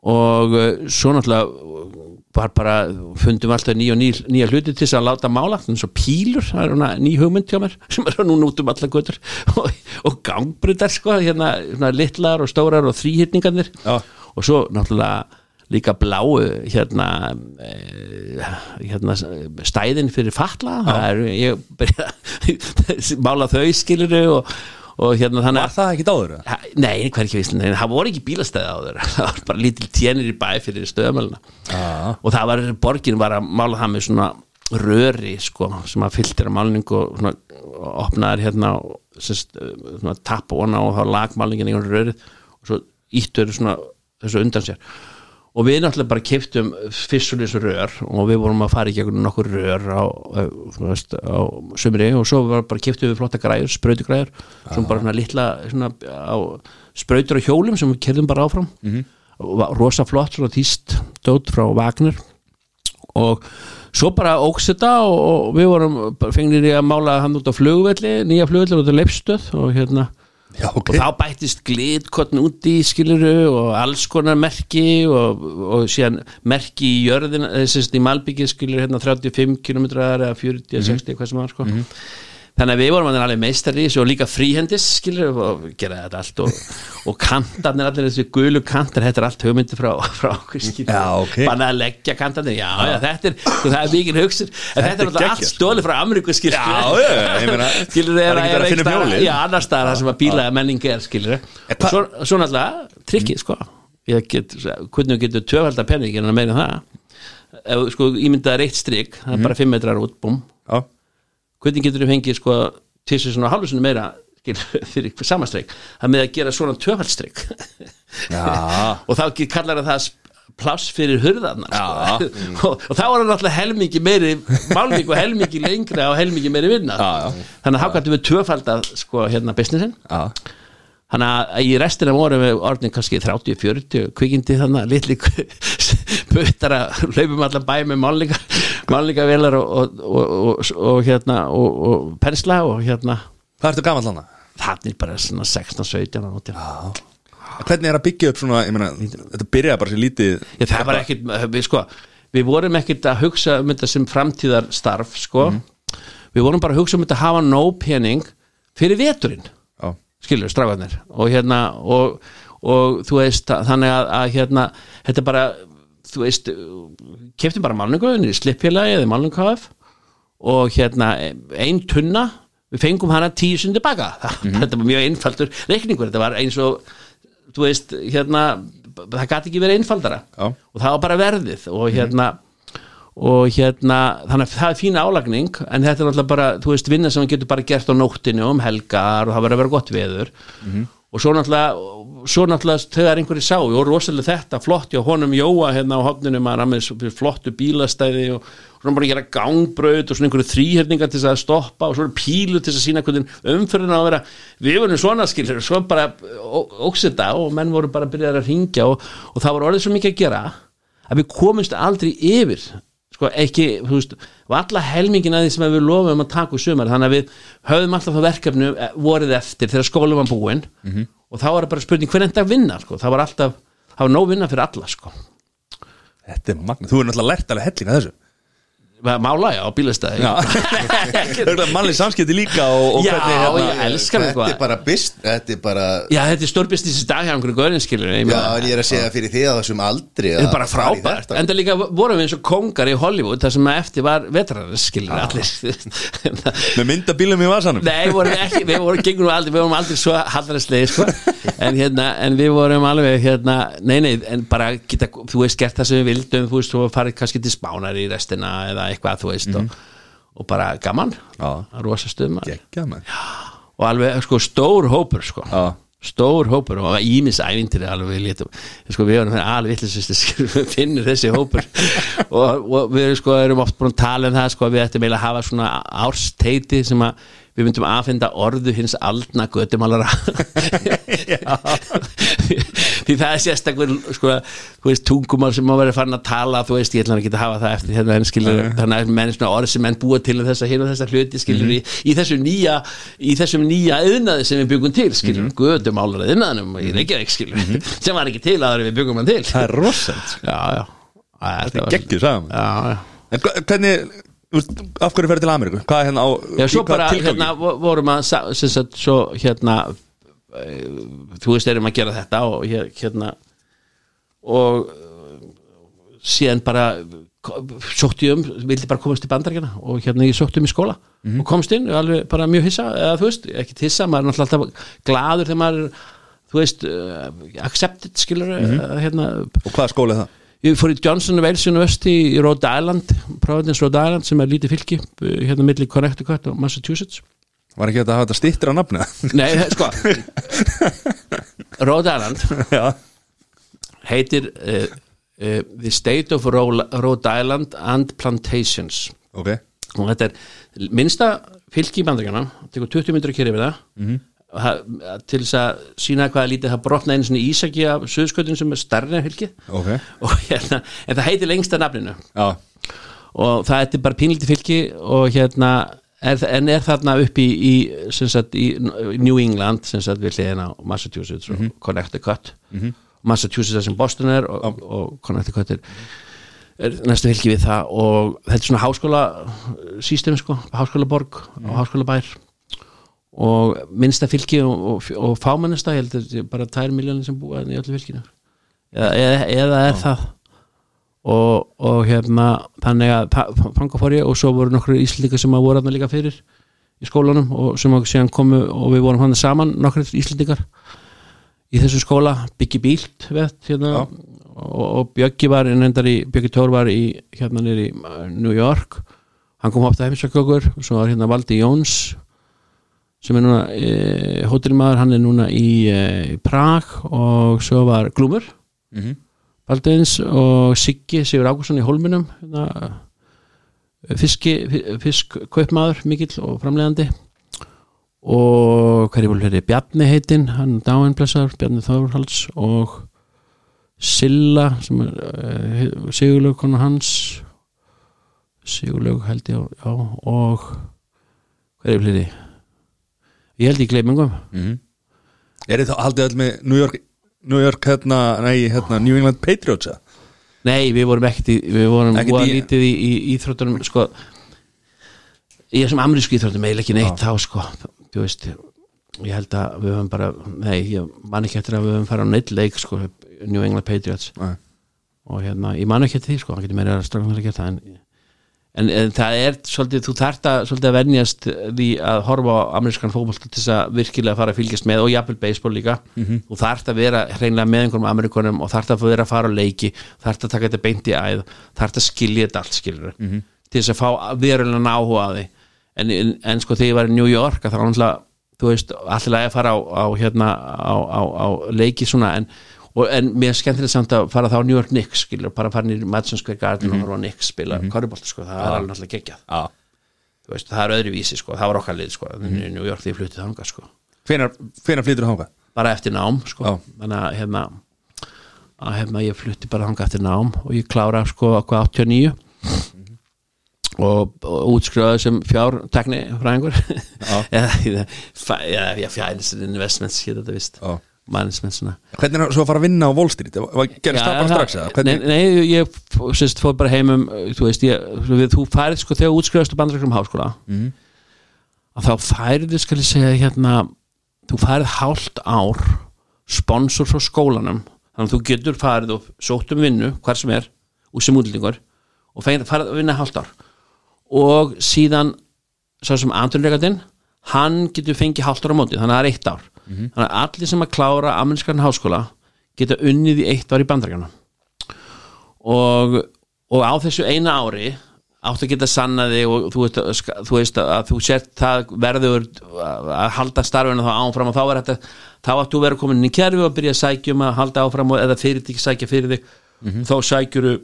Speaker 1: Og uh, svo náttúrulega var bara, fundum alltaf nýja og ný, nýja hluti til þess að láta mála eins og pílur, það er svona ný hugmynd hjá mér [LAUGHS] sem er núna út um alla götur. [LAUGHS] Og, og gangbrudar sko hérna, hérna litlar og stórar og þrýhittningarnir og svo náttúrulega líka bláu hérna, eh, hérna stæðin fyrir fatla. Er, ég mála þau skiluru og, og hérna þannig
Speaker 2: var það ekki dáður?
Speaker 1: Ha, Nei, hver ekki víslega, nei, það voru ekki bílastæði á þeir [LAUGHS] það var bara lítil tjenir í bæ fyrir stöðamöluna og það var, borgin var að mála það með svona röri sko, sem að fylltir að málningu og svona, og opnaðir hérna og tapp og og þá lagmálningin í rörið og svo íttur svona þessu undan sér og við náttúrulega bara keftum fyrstulis rör og við vorum að fara í gegnum nokkur rör á, veist, á sumri og svo bara keftum við flotta græður, sprautugræður sem bara svona litla svona, á, sprautur á hjólum sem við kerðum bara áfram. -hmm. og var rosa flott svona tíst dót frá Wagner. Og svo bara óks þetta og, og við vorum fengnir í að mála hann út á flugvelli, nýja flugvelli út á leifstöð og hérna
Speaker 2: Já, ok.
Speaker 1: Og þá bættist glitkotn úti skiluru og alls konar merki og, og síðan merki í jörðin þessist í Malbyggi skiluru hérna 35 km eða 40, 60, hvað sem var sko þannig að við vorum alveg meistari í þessu og líka fríhendis skilur og gera þetta allt og, og kantarnir allir þessi gulu kantar þetta er allt hugmyndi frá, frá okkur skilur
Speaker 2: Já, ok.
Speaker 1: bara að leggja kantarnir, já, já, þetta er sko, það er mikið hugsun, en þetta er
Speaker 2: er
Speaker 1: allt
Speaker 2: geggjað,
Speaker 1: stólið frá Ameríku skilur
Speaker 2: Já, ég meina, [LAUGHS]
Speaker 1: skilur
Speaker 2: það er ekki að finna hjólið.
Speaker 1: já, annars staðar það sem að bílaða menning er skilur
Speaker 2: En
Speaker 1: og svo, svo náttúrulega trikkið sko. Ég get, hvernig getur tvöfaldar penningin að meina það? Ef sko ímyndaðar eitt strik, það er bara 5 metrar út, búm hvernig getur þú fengið sko til þess að hálfusinu meira skilur, [LAUGHS] fyrir samastreik, það með að gera svona tvöfaldstrik
Speaker 2: já, [LAUGHS]
Speaker 1: og þá kallar það pláss fyrir hurðarnar sko. [LAUGHS] og, og þá er það náttúrulega helmingi meiri málning og helmingi lengra og helmingi meiri vinna.
Speaker 2: Já, já.
Speaker 1: þannig að gætum við tvöfaldað sko hérna businessin.
Speaker 2: Já.
Speaker 1: Þannig að í restina vorum við orðin kannski 30-40 kvikindi þannig að litli puttara hlaupum allan bæ með málninga málningavelar og, og, og, og, og hérna og, og pensla og hérna.
Speaker 2: Hvað ertu gamall hana?
Speaker 1: þannig bara svona 16-17 ára.
Speaker 2: Já. Hvernig er að byggja upp svona, ég meina, þetta byrjaði bara sér lítið
Speaker 1: Já, það var ekkit, við sko við vorum ekkit að hugsa um þetta sem framtíðar starf sko við vorum bara að hugsa um þetta að hafa nóg pening fyrir veturinn.
Speaker 2: Já,
Speaker 1: skilur, stráðanir og hérna og, og þú veist þannig að, að hérna þetta er bara, þú veist keftum bara málningu í slippfélagi eða málningu KF og hérna ein tunna, við fengum hana tíu sinni tilbaka, [LAUGHS] þetta var mjög einfaldur reikningur, þetta var eins og þú veist, hérna það gæti ekki verið einfaldara.
Speaker 2: Já.
Speaker 1: og það var bara verðið og hérna og hérna, þannig að það er fína álagning en þetta er náttúrulega bara, þú veist, vinna sem hann getur bara gert á nóttinu um helgar og það verður að vera gott veður. Og svo náttúrulega svo náttúrulega þegar einhverju sá og rosalega þetta flott hjá honum Jóa hérna á hotninu maður svo flottu bílastæði og svona bara gera gangbraut og svona einhverju þrýherningar til þess að stoppa og svona pílu til þess að sína hvernig umfyrirna að vera. Við vorum svona skilur, svo bara óksita og menn voru bara að byrja að ringja og, og það var orðið svo mikið að gera að við komumst aldrei yfir sko ekki, þú veist, var alla helmingin að því sem við lofum að taka úr sumar þannig að við höfðum alltaf það verkefnu eh, vorið eftir þegar skólum var búinn og þá var bara spurning hvernig þetta vinna sko. það var alltaf, það var nóg vinna fyrir alla sko.
Speaker 2: þetta er magna Þú er náttúrulega lært alveg helling að þessu
Speaker 1: mála já á bílastæði
Speaker 2: Já. [LAUGHS] Mannlega samskipti líka og, og
Speaker 1: Já,
Speaker 2: hvernig
Speaker 1: ég elskar það
Speaker 3: Þetta er
Speaker 1: sko.
Speaker 3: bara bist Þetta er bara
Speaker 1: Já, þetta er stórbisnis í dag hjá einhverju gaurin skilur ég
Speaker 3: Já, en ég er að segja fyrir því að þessum aldri
Speaker 1: Þetta er bara frábært. En það líka vorum við eins og kongar í Hollywood þar sem eftir var vetrarar skilur allir. [LAUGHS]
Speaker 2: Með myndabílum í vasanum.
Speaker 1: Nei, við vorum ekki, við vorum gengum aldrei, við vorum aldrei svo hallaræslega, sko. [LAUGHS] En hérna, en við vorum alveg hérna, nei, nei, en bara geta, þú veist, gert það sem við vildum, þú veist, eða eitthvað, þú veist og, og bara gaman,
Speaker 2: Já.
Speaker 1: rosa
Speaker 2: með
Speaker 1: og alveg, sko, stór hópur, sko.
Speaker 2: Já.
Speaker 1: stór hópur og ímis ævintir alveg létum, sko, við varum alveg vitlisist, [LAUGHS] finnur þessi hópur. Og, og við sko erum oft búin að tala um það, sko, við ættum eiginlega að hafa svona ársteiti sem að við myndum aðfinda orðu hins aldna götumálara. [LAUGHS] Því það er sérstakur sko, tungumál sem má vera farin að tala, þú veist, ég ætla að geta að hafa það eftir hérna en skilur, þannig að menn orð sem menn búa til um þessa hér og þessa hluti skilur í, í þessum nýja í þessum nýja yðnaði sem við byggum til skilur, mm götumálara yðnaðinum í Reykjavík skilur, [LAUGHS] sem var ekki til aður við byggum hann til.
Speaker 2: Það er rosend
Speaker 1: já, já, Æ, þetta var-
Speaker 2: Gekkju, sagðum
Speaker 1: já, já.
Speaker 2: En hvernig, af hverju ferði til Ameríku? Hvað er hérna á
Speaker 1: Já, svo bara, hérna, vo- vorum að sagt, svo, hérna eh, þú veist, erum að gera þetta og hér- hérna og eh, síðan bara sótti um, vildi bara komast til bandaríkjana og hérna ég sótti um í skóla
Speaker 2: Mhm.
Speaker 1: og komst inn, alveg bara mjög hissa eða þú veist, ekki hissa, maður er náttúrulega alltaf gladur þegar maður þú veist uh, accepted, skilur
Speaker 2: Mhm.
Speaker 1: uh, hérna,
Speaker 2: Og hvaða skóli er það?
Speaker 1: Ég fór í Johnson Wales University í Rhode Island, Providence Rhode Island sem er lítið fylki, uh, hérna milli Connecticut og Massachusetts.
Speaker 2: Var ekki þetta að hafa þetta stittir á nafnið?
Speaker 1: Nei, sko. Rhode Island
Speaker 2: Já.
Speaker 1: heitir uh, uh, The State of Rhode Island and Plantations.
Speaker 2: Ok.
Speaker 1: Og þetta er minnsta fylki í bandaríkjana tekur 20 myndir að keri við það. Mm -hmm. Til þess að sína hvað er lítið það brotna einu svona ísaki af söðskötun sem er stærri en fylki.
Speaker 2: Ok. [LAUGHS]
Speaker 1: Og hérna, en það heitir lengsta nafninu.
Speaker 2: Já.
Speaker 1: Og það er bara pínlítið fylki og hérna er, en er þarna upp í, í, sagt, í New England sagt við hliðin á Massachusetts og Connecticut. Massachusetts er sem Boston er og, og Connecticut er, næstu fylki við það. Og þetta er svona háskóla system sko, háskólaborg og háskólabær og minnsta fylki og, og, og fámennasta, ég held að bara 2 miljónir sem búa í öllu fylkinu eða, eða, eða er það. Og, og hérna þannig að fanga fór ég og svo voru nokkru íslendingar sem að voru þarna líka fyrir í skólanum og sem að síðan komu og við vorum hann saman nokkru íslendingar í þessum skóla. Byggi Bílt vett, hérna, og, og Bjöggi var Bjöggi Tór var í hérna nýri New York. Hann kom ofta heimsakjökur og svo var hérna Valdi Jóns sem er núna e, hótelmaður, hann er núna í, e, Prag og svo var Glúmur.
Speaker 2: Mm -hmm.
Speaker 1: Baldeins og Siggi Sigur Ágússon í Holminum hérna, fiski, fiskkaupmaður mikill og framlegandi og hvað er ég búin Bjarni heitinn, hann dáinblessar Bjarni Þórhalds og Silla sem er uh, Sigurlaug konar hans. Sigurlaug held ég já, og hvað er ég búin ég held ég gleymingum
Speaker 2: mm -hmm. Er þið þá haldið all með New York, New York hérna, nei, hérna New England Patriots?
Speaker 1: Nei, við vorum ekkert í, við vorum
Speaker 2: í-
Speaker 1: lítið í, í íþróttunum sko ég er sem amerísku íþróttum eiginlega ekki neitt þá sko þú veist, ég held að við höfum bara nei, ég man ekki eftir að við höfum farið á neitt leik sko, New England Patriots
Speaker 2: Nei.
Speaker 1: og hérna, ég man ekki eftir því sko, hann getur meira að strafna að gera það en, en, en það er svolítið, þú þarft að að venjast því að horfa á amerískan fótboll til þess að virkilega fara að fylgjast með og jafnvel baseball líka. Þú þarft að vera hreinlega með einhverjum ameríkonum og þarft að vera að fara á leiki þarft að taka þetta beint í æð þarft að skilja þetta allt skilur til þess að fá verulega áhuga á því. En, en, en sko þegar ég var í New York að það var náttúrulega, þú veist, allir að fara á, á hérna, á, á, á leiki svona en og, en mér er skemmtilegt samt að fara þá New York Knicks skilur, bara fara nýr Madison Square Garden og horfa á Knicks spila mm -hmm. sko, það er alveg náttúrulega geggjað veist, það er öðru vísi, sko, það var okkar lið sko, mm -hmm. New York því fluttið þangað sko.
Speaker 2: Hvenær flytur þangað?
Speaker 1: bara eftir nám sko. Að hérna, að hérna ég flutti bara þangað eftir nám og ég klára sko hvað 89 og, og útskrifaði sem fjártekni fræðingur [LAUGHS] eða eða- fjárins investments hér þetta vist
Speaker 2: Já. Hvernig er svo að fara að vinna á Wall Street? Var- Gerist það bara strax eða?
Speaker 1: nei, nei, ég sérst, fór bara heimum þú veist, ég, við, þú færið sko þegar útskrifast á bandarækjum háskóla
Speaker 2: Mhm.
Speaker 1: að þá færið skal ég segja hérna, þú færið hálft ár sponsor frá skólanum þannig að þú getur farið og sótt um vinnu hvar sem er, úr sem útlendingur og færið farið að vinna hálft ár og síðan svo sem andurlegatinn hann getur fengið hálft ára móti, þannig að það er eitt ár þannig að allir sem að klára amerískan háskóla geta unnið í eitt ár í bandarækjana og, og á þessu eina ári áttu að geta sannaði og þú veist, þú veist að þú sért það verður að halda starfinu þá áfram og þá er þetta þá áttu að vera komin inn í kerfi og byrja að sækja um að halda áfram og eða fyrirtæki sækja fyrir þig. Þá sækjuru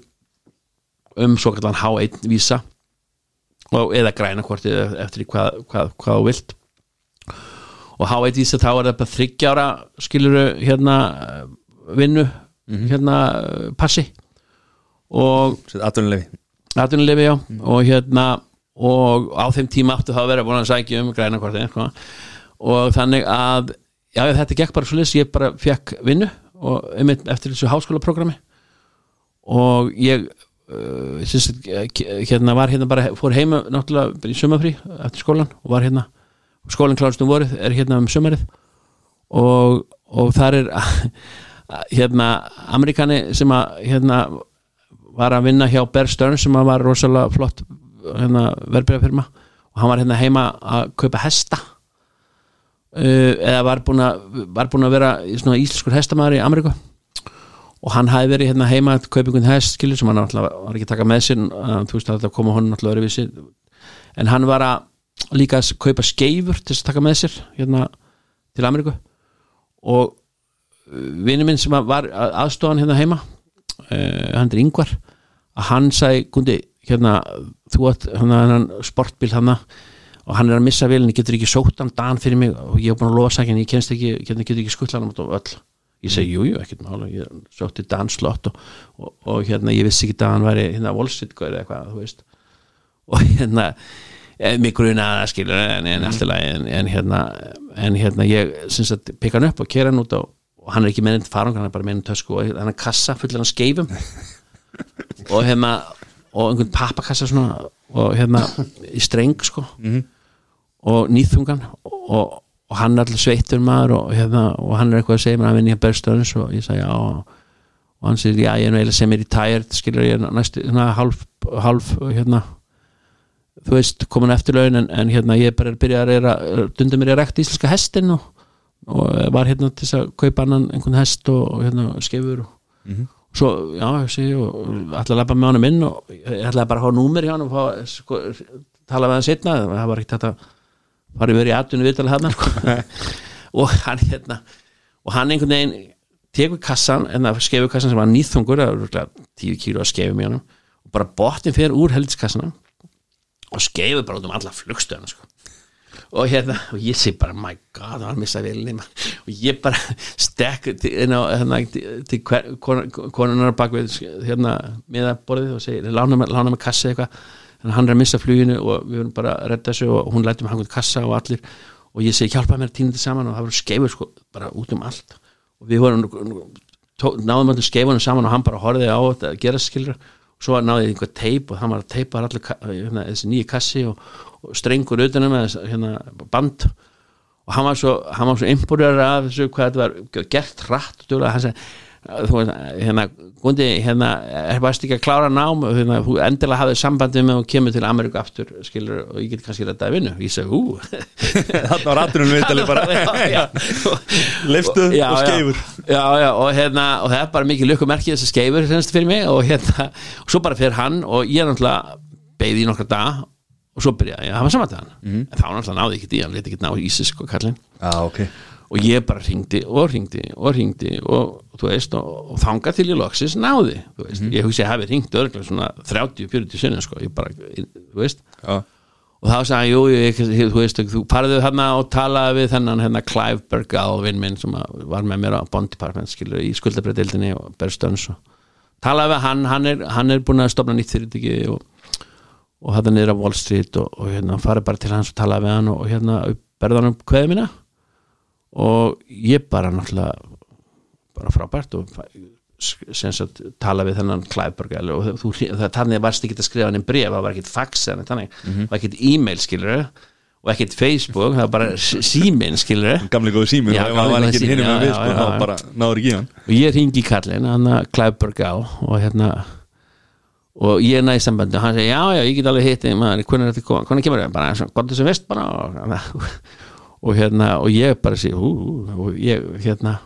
Speaker 1: um svo kallan H1 vísa og eða græna hvort eftir hvað, hvað, hvað þú vilt og H1 vísa þá er það bara þryggjára skiluru hérna eh, vinnu hérna eh, passi. Og
Speaker 2: Atvinnulefi
Speaker 1: atvinnulefi já. Og hérna og á þeim tíma áttu þá að vera búin að sækja um græna hvort sko. og þannig að já þetta gekk bara svo ég bara fekk vinnu og eftir þessu háskólaprogrammi. Og ég uh, syns, hérna var hérna bara fór heima náttúrulega í sumafrí eftir skólan og var hérna skólinn klárast um vorið er hérna um sumarið. Og, og þar er [LAUGHS] hérna Amerikani sem að hérna var að vinna hjá Bear Stearns sem að var rosalega flott hérna, verbreyðafirma og hann var hérna heima að kaupa hesta. Uh, eða var búin að vera íslenskur hestamæður í Ameríku. Og hann hafi verið hérna heima að kaupa einhvern hest skilur sem hann var ekki að taka með sér uh, þú veist að þetta koma honum náttúrulega öðruvísi. En hann var að líka að kaupa skeifur til að taka með sér hérna til Ameríku. Og vinnu minn sem var að- aðstofan hérna heima uh, hann er yngvar að hann sagði, Gundi, hérna þú átt hérna hann sportbíl hann og hann er að missa velin, ég getur ekki sótt hann dan fyrir mig og ég hef búin að lofa sækja en ég kennst ekki, hérna getur ekki skuttla hann á öll ég segi, jú, jú, ekkert mála ég sótti Dan slott og, og, og hérna ég vissi ekki að hann væri hérna volsitgur eða eitthvað, þú veist. Og hérna eh, að skilur en, en allt í lagi en, en hérna en hérna ég syns að peka hann upp og kera hann út á og hann er ekki meðin farang, hann er bara meðin tösku og hann er kassa fullan af skeifum. [LAUGHS] Og hérna og einhvern pappakassa svona og hérna í streng sko. Og nýþungan og, og hann er allir sveittur maður og, hérna, og hann er eitthvað að segja mér að vinna í Berstöðunis og ég sagði já. Og hann segir já ég er eiginlega sem er í tært skilur ég næstu hálf, hálf hérna þú veist komin eftir laun en, en hérna ég er bara að byrja að reyra dundum mér í að rekta íslenska hestin og, og var hérna til þess að kaupa annan einhvern hest og, og hérna skefur og, og svo, já, sé og ætla að lappa með honum inn og ætlaði bara að hafa númer hjá hann og fá, sko, tala við hann setna það var ekkert þetta farið verið í atvinnu viðtalið hann sko. [LAUGHS] og hann hérna og hann einhvern veginn tekur kassan en það skefur kassan sem var nýþungur það var tíu kílu að skefum í hann og bara bottin fyrir úr heldiskassana og skeifur bara út um alla flugstöðuna sko. og hérna og ég sé bara my god hann missa vilni og ég bara [LAUGHS] stekk hérna, til, konunar bak við hérna miðaborðið og segir lána með kassi eitthvað. Hann er að missa fluginu og við verðum bara að redda þessu og hún læti mig hangað kassa og allir. Og ég segi hjálpa mér að týna þetta saman. Og það voru skeifur sko bara út um allt. Og við vorum náðum allir skeifunum saman og hann bara horfiði á þetta að gera skilra svo náði ég einhver teip og hann var að teipa allir hérna, þessi nýju kassi og, og strengur utanum hérna, band. Og hann var svo, svo impúrjar af þessu hvað þetta var gert rætt og hann segi þú veist, hérna, gundi, hérna er bara ekki að klára nám? Hérna, þú endilega hafið sambandið með og kemur til Ameríku aftur, skilur, og ég get kannski rættaði vinnu, ég segi, ú. [LAUGHS]
Speaker 2: Þannig var rattunum viðtalið bara. [LAUGHS] Liftuð [LAUGHS] og skeifur.
Speaker 1: Já, já, og hérna og það er bara mikið lukkumerkið þess að skeifur semst fyrir mig og hérna, og svo bara fyrir hann og ég er náttúrulega beigði í nokkra dag og svo byrjaði ég að hafa samvættið hann. Mm. en þá náttúrulega náði ég ekki í hann, leti ekki ná í Ísis sko kallin
Speaker 2: ah, okay
Speaker 1: og ég bara ringdi og ringdi og ringdi og, þú veist, og, og þanga til ég loksis náði, veist, mm. ég hugsi að hafi ringt örglega svona 30-40 sinni sko, ég bara, þú veist.
Speaker 2: Ja.
Speaker 1: og þá sagði, jú, ég, þú veist þú parðið hérna og talaði við þennan hérna Clive Bergal, vinn minn sem var með mér á Bond Department, skilur, í skuldabræðildinni og Berstöns og talaði við hann, hann er, hann er búin að stopna nýtt fyrirtæki og, og þetta niður á Wall Street og, og hérna, farið bara til hans og talaði við hann og hérna, berða hann um kveðið mína og ég bara náttúrulega bara frábært og sagt, tala við þennan Klæberg og þú, þannig varst ekki að skrifa hann einn bref, það var ekkit fax þannig, mm -hmm. það var ekkit e-mail skilur og ekkit Facebook, það var bara símin skilur
Speaker 2: gamlega góðu símin það var ekkit hinnum með við sko, þá bara náður ekki í hann.
Speaker 1: Og ég ringi í kallin, hann að Klæberg á og hérna og ég næði sambandi og hann segi já já ég get alveg hitt er hvernig kemur það bara, gott þessum vest bara og og hérna og ég bara sé hú, og ég hérna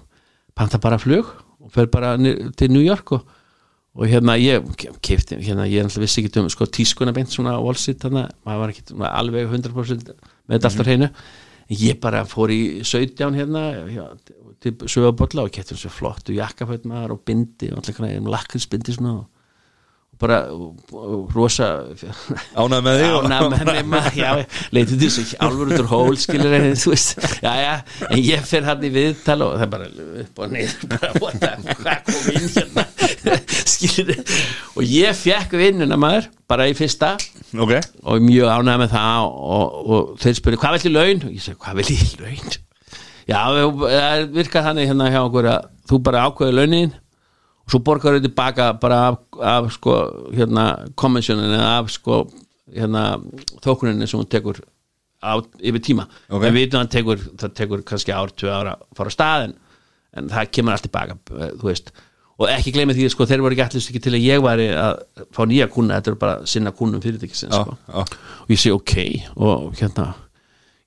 Speaker 1: panta bara flug og fer bara til New York og, og hérna ég kefti, hérna ég alltaf vissi ekki um sko tískuna beint svona Wall-Street þannig að maður var ekki alveg 100% með þetta alltaf hreinu. Ég bara fór í 17 hérna já, til sögabotla og kefti þessu flottu jakkaföld maður og bindi og allir lakrinsbindi svona og bara rosa
Speaker 2: ánað með þig
Speaker 1: ánað með mig leitið til þessu úr hól skilur en þú veist já, já, en ég fer hann í viðtal og það er bara upp og niður bara hvað kom inn hérna skilur og ég fekk vinnuna maður bara í fyrsta
Speaker 2: okay.
Speaker 1: og mjög ánað með það og, og þeir spurði hvað vil ég laun og ég segi hvað vil ég laun já, það virkað þannig hérna hjá okkur að þú bara ákveði launin og svo borgar þau tilbaka bara af, af sko hérna komissjóninni af sko hérna þókuninni sem hún tekur á, yfir tíma
Speaker 2: okay.
Speaker 1: en við veitum að tekur, það tekur kannski ár, tvö ára að fara á staðin en það kemur allt tilbaka þú veist og ekki gleyma því að sko þeir voru ekki allir til að ég væri að fá nýja kuna þetta er bara sinna kunum fyrirtækisins sko. og ég sé ok og hérna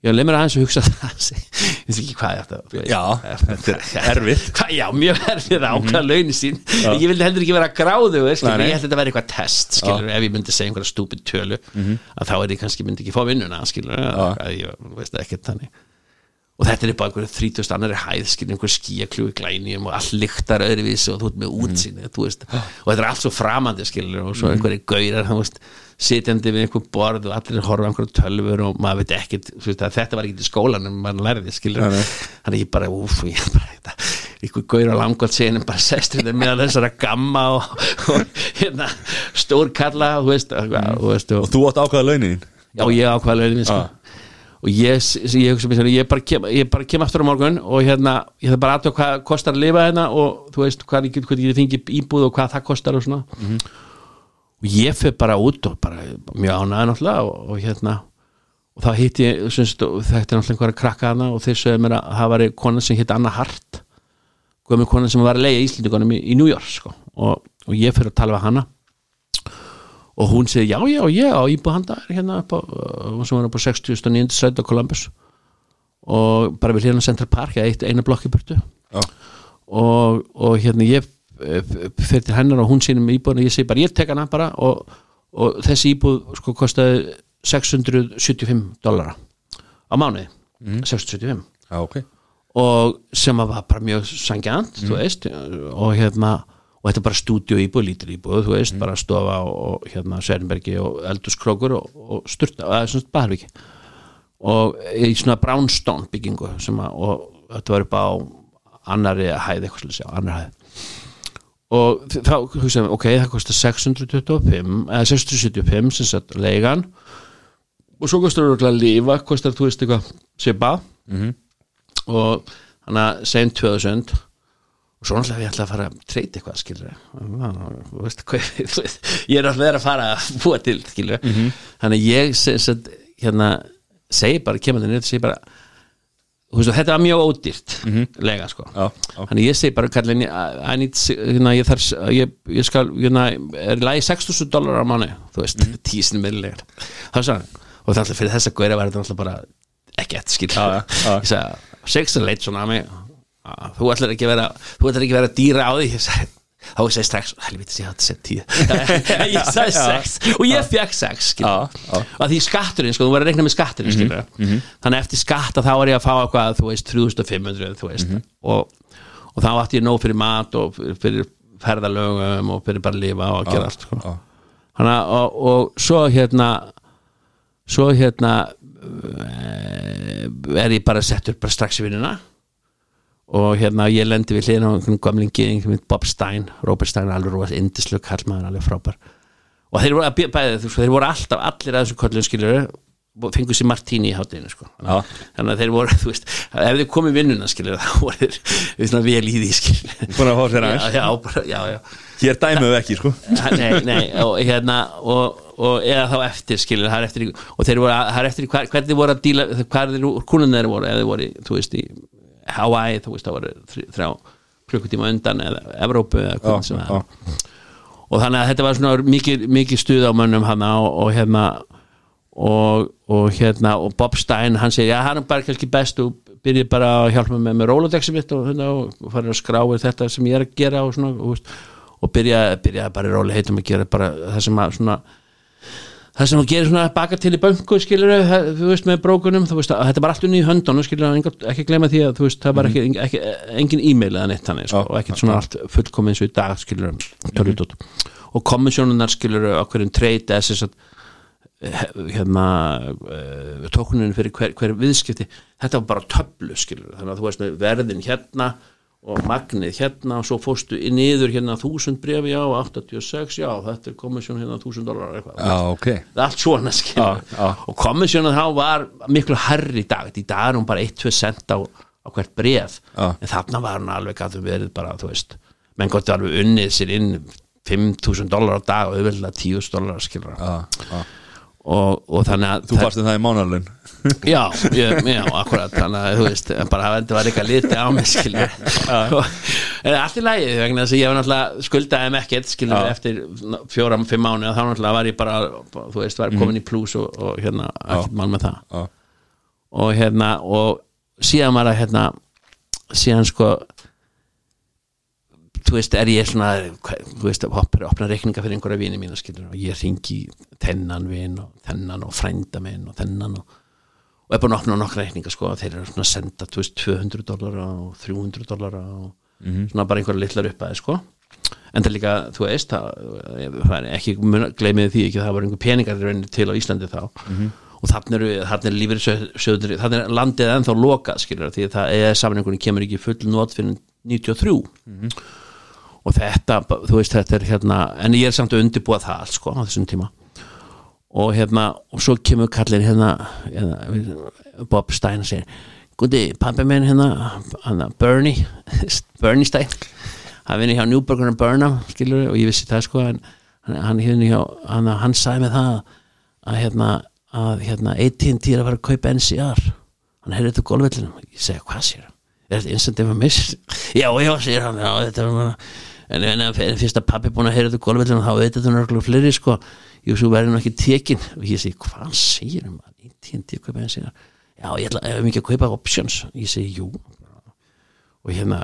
Speaker 1: Já, leið mér aðeins að hugsa það [LAUGHS] ég veist ekki hvað þetta
Speaker 2: Já, þetta er erfitt [LAUGHS]
Speaker 1: Já, mjög erfitt að ákvæða mhm. launin sín já. Ég vildi heldur ekki vera gráðu. Ég held að þetta væri eitthvað test skilur, ef ég myndi segja einhverja stúpid tölu mm -hmm. að þá er ég kannski myndi ekki fá vinnuna skilur, að ég veist ekki þannig og þetta er bara einhverju þrítust annari hæð skilur, einhverju skíakljúi glænjum og allt lyktar öðruvísi og þú ert með mhm. útsýni mm. og þetta er allt svo framandi skilur, og svo mhm. einhverju gaurar þú veist sitjandi við einhver borð og allir horfa einhverju tölfur og maður veit ekkert þetta var ekki í skólanum, maður lærði þannig ég bara, úf ég bara, einhver gaur á langkvæmt senum bara sestur þetta með þessara gamma og, og hérna stórkalla og veist, mm. og, veist
Speaker 2: og, og þú átt ákvaða launin
Speaker 1: já, ég ákvaða launin sko. ah. og ég, ég, ég, ég bara kem, kem, kem aftur á morgun og hérna, ég það bara aðtöða hvað kostar að lifa hérna og þú veist, hvað ég get fengið íbúð og hvað það kostar og svona mm -hmm. Og ég fyrir bara út og bara mjög ánæði náttúrulega og, og hérna og þá hitti ég þetta er náttúrulega einhverja krakka hana og þeir sögðu mér að það var kona sem hitt Anna Hart gömur kona sem var að leiða Íslendingunum í, í New York sko. og, og ég fyrir að tala við hana og hún segi já já ég á íbúð handa hérna upp á, uh, sem var upp á 69. stræt á Columbus og bara við hérna Central Park eina blokki burtu
Speaker 2: Já.
Speaker 1: og, og hérna ég fyrir til hennar og hún sínum íbúðin og ég segi bara ég tek hana bara og, og þessi íbúð sko kostaði 675 dollara á mánuði. 675
Speaker 2: Já, ok.
Speaker 1: Og sem að var bara mjög sangjant þú veist og hérna og þetta er bara stúdíu íbúð, lítil íbúð þú veist, bara stofa og, hérna Sverinbergi og Eldurskrókur og, og Sturta er svona baðarviki og í svona brownstone byggingu sem að, og þetta var upp á annari hæð eitthvað slúið sjá, annari hæð og þá hugsaðum við, ok, það kostar 625 eða 675 sem sagt leigan. Og svo kostar það að lifa, kostar þú veist eitthvað svipa. Og þannig að segjum 2000 og svo náttúrulega ég ætla að fara að treyta eitthvað skilur [LAUGHS] ég er alltaf að fara að búa til skilur þannig að ég sem sagt, hérna, segi bara, kemur það niður segi bara veist, þetta var mjög ódýrt lega sko.
Speaker 2: Já, já.
Speaker 1: þannig að ég segi bara kallin hérna, ég þarf ég, ég skal, hérna, er í lagi 6.000 dólar á mánu, þú veist, mm. tísinu meðlega þá sagði hann, og það er alltaf fyrir þessa góðra var þetta alltaf bara ekki eftir skil ég sagði, sex er leitt svona að mig. "Ah, þú ætlar ekki að vera þú ætlar ekki að vera að dýra á því ég sagði, þá ég segi strax, helvítið ég hafði sett tíu. [LAUGHS] [LAUGHS] Ég sagði sex. Og ég fekk sex og því skatturinn, sko, þú verður að reikna með skatturinn mm
Speaker 2: Mhm,
Speaker 1: þannig að eftir skatta þá var ég að fá eitthvað, þú veist, 3500 þú veist,
Speaker 2: Mhm.
Speaker 1: og, og þá átti ég nóg fyrir mat og fyrir- ferðalögum og fyrir bara að lifa og að gera allt sko. Þannig að, og, og svo hérna svo hérna eh, er ég bara settur bara strax í vinnuna og hérna ég lendi við hliðina á einhvern gamlingi Bob Stein, Robert Stein alveg rosa indislu kallmaður, alveg frábær. Og þeir voru, bæði, veist, þeir voru alltaf allir að þessu kollum skilur fengu sér martíni í hátinu sko. Þannig að þeir voru, [LAUGHS] þú veist ef þeir komið vinnuna skilur [LAUGHS] þá voru þeir við svona vel í því
Speaker 2: að fá sér
Speaker 1: já,
Speaker 2: aðeins.
Speaker 1: bara,
Speaker 2: Hér dæmum við ekki, sko.
Speaker 1: Nei, nei, og hérna og, og eða þá eftir skilur það er eftir, og þeir voru, að- það er eftir hvernig þeir voru að díla, hvað þeir kúnun þeir voru eða þeir voru, þú veist, í Hawaii, þú veist, það þrj- þrjá klukkutíma undan eða Evrópu eða
Speaker 2: Já, já.
Speaker 1: og þannig að þetta var svona mikið, mikið stuð á mönnum hana og, og hérna og, og hérna og Bob Stein, hann segir, já, hann er bara kannski best og byrjið bara að hjálpa mig með Rolodexi mitt og, hérna, og farið að skrá við þetta sem ég er að gera og svona, og, veist, og byrja, byrja bara í róli heitum að gera bara það sem að svona það sem að gera svona baka til í böngu skilur þú veist með brókunum þú veist að þetta var allt unni í höndunum skilur ekki gleyma því að þú veist það var ekki, ekki engin e-mail eða neitt þannig sko, og ekkert svona allt fullkomið eins og í dag skilur tölvutút og komissjónunar skilur okkur um trade eða þess að hérna uh, tókunin fyrir hver, hver viðskipti þetta var bara töflu skilur þannig að þú veist með verðin hérna og magnið hérna og svo fórstu í niður hérna þúsund brefi já 86 já þetta er komissjón hérna þúsund dólar eitthvað.
Speaker 2: Já, ok.
Speaker 1: Það er allt svona
Speaker 2: Já, já.
Speaker 1: og komissjónan þá var miklu herri í dag. Í dag er hún bara 1-2 cent á, á hvert bref en þarna var hún alveg gætu verið bara þú veist, menn gott alveg unnið sér inn 5.000 dólar á dag og auðvitað 10.000 dólar
Speaker 2: já
Speaker 1: og, og þannig að
Speaker 2: Þú fannst um það í mánarlun [LAUGHS]
Speaker 1: já, ég, já, akkurat þannig að þú veist, bara að þetta var eitthvað litið á mig skilur og, en allt í lagi vegna þess að ég var náttúrulega skuldaði með ekkert skilur
Speaker 2: Já.
Speaker 1: eftir fjóra, fimm mánu þá náttúrulega var ég bara, þú veist, var komin í plus og, og hérna, ekkert mál með það.
Speaker 2: Já,
Speaker 1: og hérna og síðan var að hérna síðan sko þú veist, er ég svona þú veist, hoppar, opna reikninga fyrir einhverja vini skilur og ég ringi þennan vin og þennan og frænda minn og þennan og, og er búin að opna nokkra reikninga sko og þeir eru svona að senda, þú veist, 200 dólara og 300 dólara og svona bara einhverja litlar uppaði sko. En það líka, þú veist, það, ekki, gleymið því ekki að það var einhver peningar til á Íslandi þá. Og þannig eru, þannig er lífið þannig er landið ennþá lokað skilur því að það er samningunni kemur ekki full not fyrir 93 og þetta, þú veist, þetta er hérna en ég er samt að undirbúa það allt sko á þessum tíma og hérna og svo kemur kallin hérna, hérna Bob Stein og segir Guði, pappi minn hérna, hérna Bernie [LAUGHS] Bernie Stein hann vinni hjá Newburger and Burnham skilur og ég vissi það sko en hann, hérna hjá, hann, hann sagði með það að hérna að hérna, AT&T er að fara að kaupa NCR hann heyrði þetta golfvellinu ég segi, hvað sér? Er þetta instant information? [LAUGHS] já, já, segir hann já, þetta bara en, en, en fyrst að pappi búin að heyra þetta golfvellinu þá veit þetta nörgulega fleiri sko. Ég svo verði nú ekki tekin og ég segi, hvað segir hann? AT&T að kaupa NCR já, ég ætla ef ekki að kaupa options. Ég segi, jú. Og hérna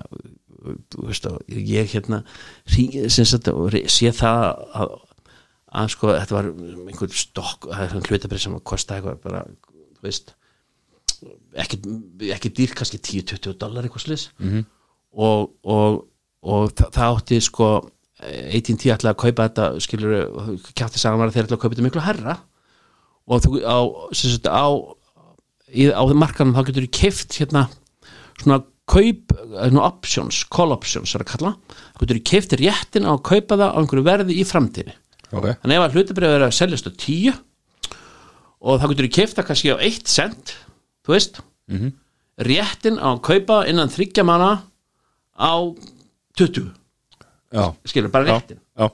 Speaker 1: veist, og ég hérna sé það að, að sko, þetta var einhvern stokk, það er svona hlutabrið sem kostaði eitthvað bara, þú veist ekki, ekki dýr kannski 10-20 dólar eitthvað slis -hmm. og, og, og það, það átti sko AT&T ætlaði að kaupa þetta skilur, kjátti saman var að þeir ætlaði að kaupa þetta miklu herra og þú á, sagt, á í, á markanum þá getur þú keift hérna svona kaup, eh, svona options call options er að kalla, þá getur þú keift réttin á að kaupa það á einhverju verði í framtíðinni.
Speaker 2: Ok,
Speaker 1: þannig ef að hlutabrið er að seljast á 10 og þá getur þú keift það kannski á 1 cent þú veist.
Speaker 2: Mhm.
Speaker 1: réttin á að kaupa innan þryggja manna á 20
Speaker 2: já,
Speaker 1: skilur, bara
Speaker 2: já,
Speaker 1: réttin.
Speaker 2: já.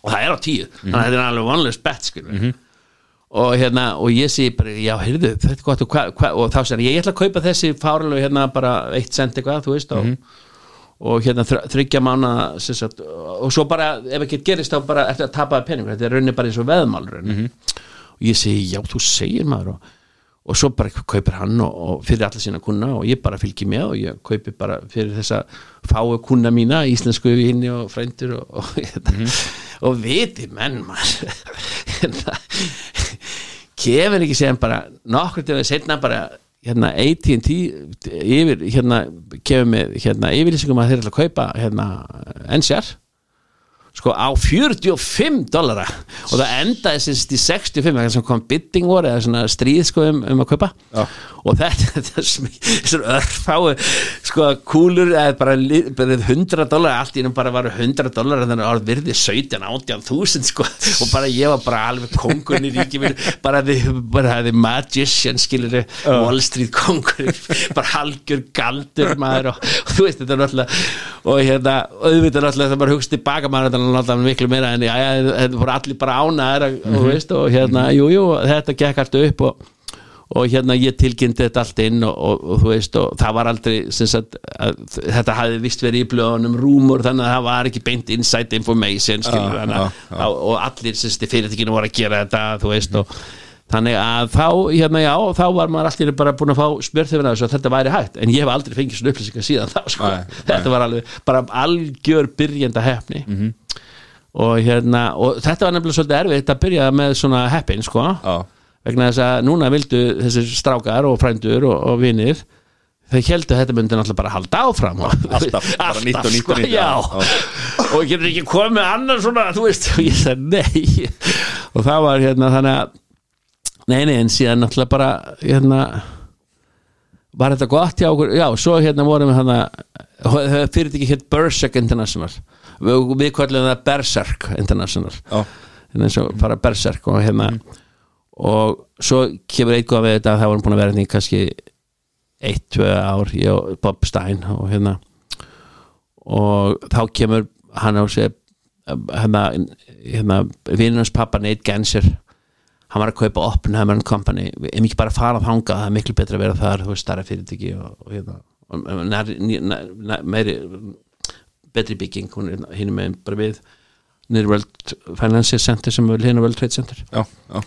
Speaker 1: Og það er á 10, þannig að þetta er alveg vonlega bet skilur og hérna og ég sé bara, já, heyrðu, þetta er gott og, hva, hva, og þá sér ég, ætla að kaupa þessi fáralegu hérna bara 1 cent eitthvað, þú veist og, og hérna þr þryggja mána sagt, og svo bara, ef ekki gerist þá bara eftir að tapa peningur, þetta er rauninni bara eins og veðmál rauninni. Og ég segi, já, þú segir maður og, og svo bara kaupir hann og, og fyrir alla sína kuna og ég bara fylgi með og ég kaupi bara fyrir þessa fáu kuna mína, íslensku vini og frændur og, og, hérna, og viti menn maður. [LAUGHS] Hérna, kefur ekki segja bara nokkur til að setna bara hérna AT&T yfir hérna kefur með hérna yfirlýsingum að þeir ætla að kaupa hérna NCR sko á 45 dollara. Og það endaði sinst í 65 það sem kom bidding voru eða svona stríð sko um, um að kaupa.
Speaker 2: Já.
Speaker 1: og þetta, [LAUGHS] er svona örfái sko kúlur eða bara, bara 100 dollara allt í ennum bara var 100 dollara þannig að orð virði 17, 18 þúsund sko. Og bara ég var bara alveg kongun í mínu, bara þið magician skilur Wall Street kongur, bara halgjör galdur maður og, og þú veist þetta er náttúrulega og hérna, auðvitað náttúrulega það bara hugst tilbaka maður þetta er náttúrulega miklu meira en já, já, þetta voru allir bara og, og, veist, og hérna, jú, jú, þetta gekk allt upp og og hérna ég tilkynnti þetta allt inn og, og, og þú veist og það var aldrei sagt, að, þetta hafði vist verið í blöðunum rúmur þannig að það var ekki beint inside information skilur, þannig,
Speaker 2: já, já.
Speaker 1: að- og allir fyrirtekinu voru að gera þetta þú veist og þannig að þá hérna já þá var maður allir bara búin að fá smjörþefina þessu að þetta væri hægt en ég hef aldrei fengið svona upplýsingar síðan þá sko. Þetta var alveg bara algjör byrjenda hefni
Speaker 2: Mhm.
Speaker 1: Og hérna og þetta var nefnilega svolítið erfitt að byrja með svona heppin sko.
Speaker 2: Já,
Speaker 1: vegna þess að núna vildu þessir strákar og frændur og, og vinir þau heldur að þetta myndi náttúrulega bara halda áfram.
Speaker 2: Alltaf, bara nýtt og nýtt og
Speaker 1: sko,
Speaker 2: nýtt,
Speaker 1: já.
Speaker 2: já,
Speaker 1: og getur ekki komið annar svona þú veist, og ég sagði nei. Og það var hérna þannig að nei, nei, en síðan náttúrulega bara hérna var þetta gott hjá okkur, já, svo hérna vorum við hérna fyrirtæki hétt Berserk International við, við kvöldum það Berserk International. Eins og fara berserk og hérna og svo kemur eitthvað við þetta að það vorum búin að vera hérna í kannski eitt, tvö ár ég og Bob Stein og hérna. Og þá kemur hann á sig hérna, hérna vinnunars pappa Nate Genser hann var að kaupa Oppenheimer Company ef ekki bara fara þangað, það er miklu betra að vera þar þú veist, starra fyrirtæki og, og hérna. Og nær, nær, nær, meiri betri bygging, hinn með bara við niður World Finance Center sem er hérna World Trade Center.
Speaker 2: Já, já,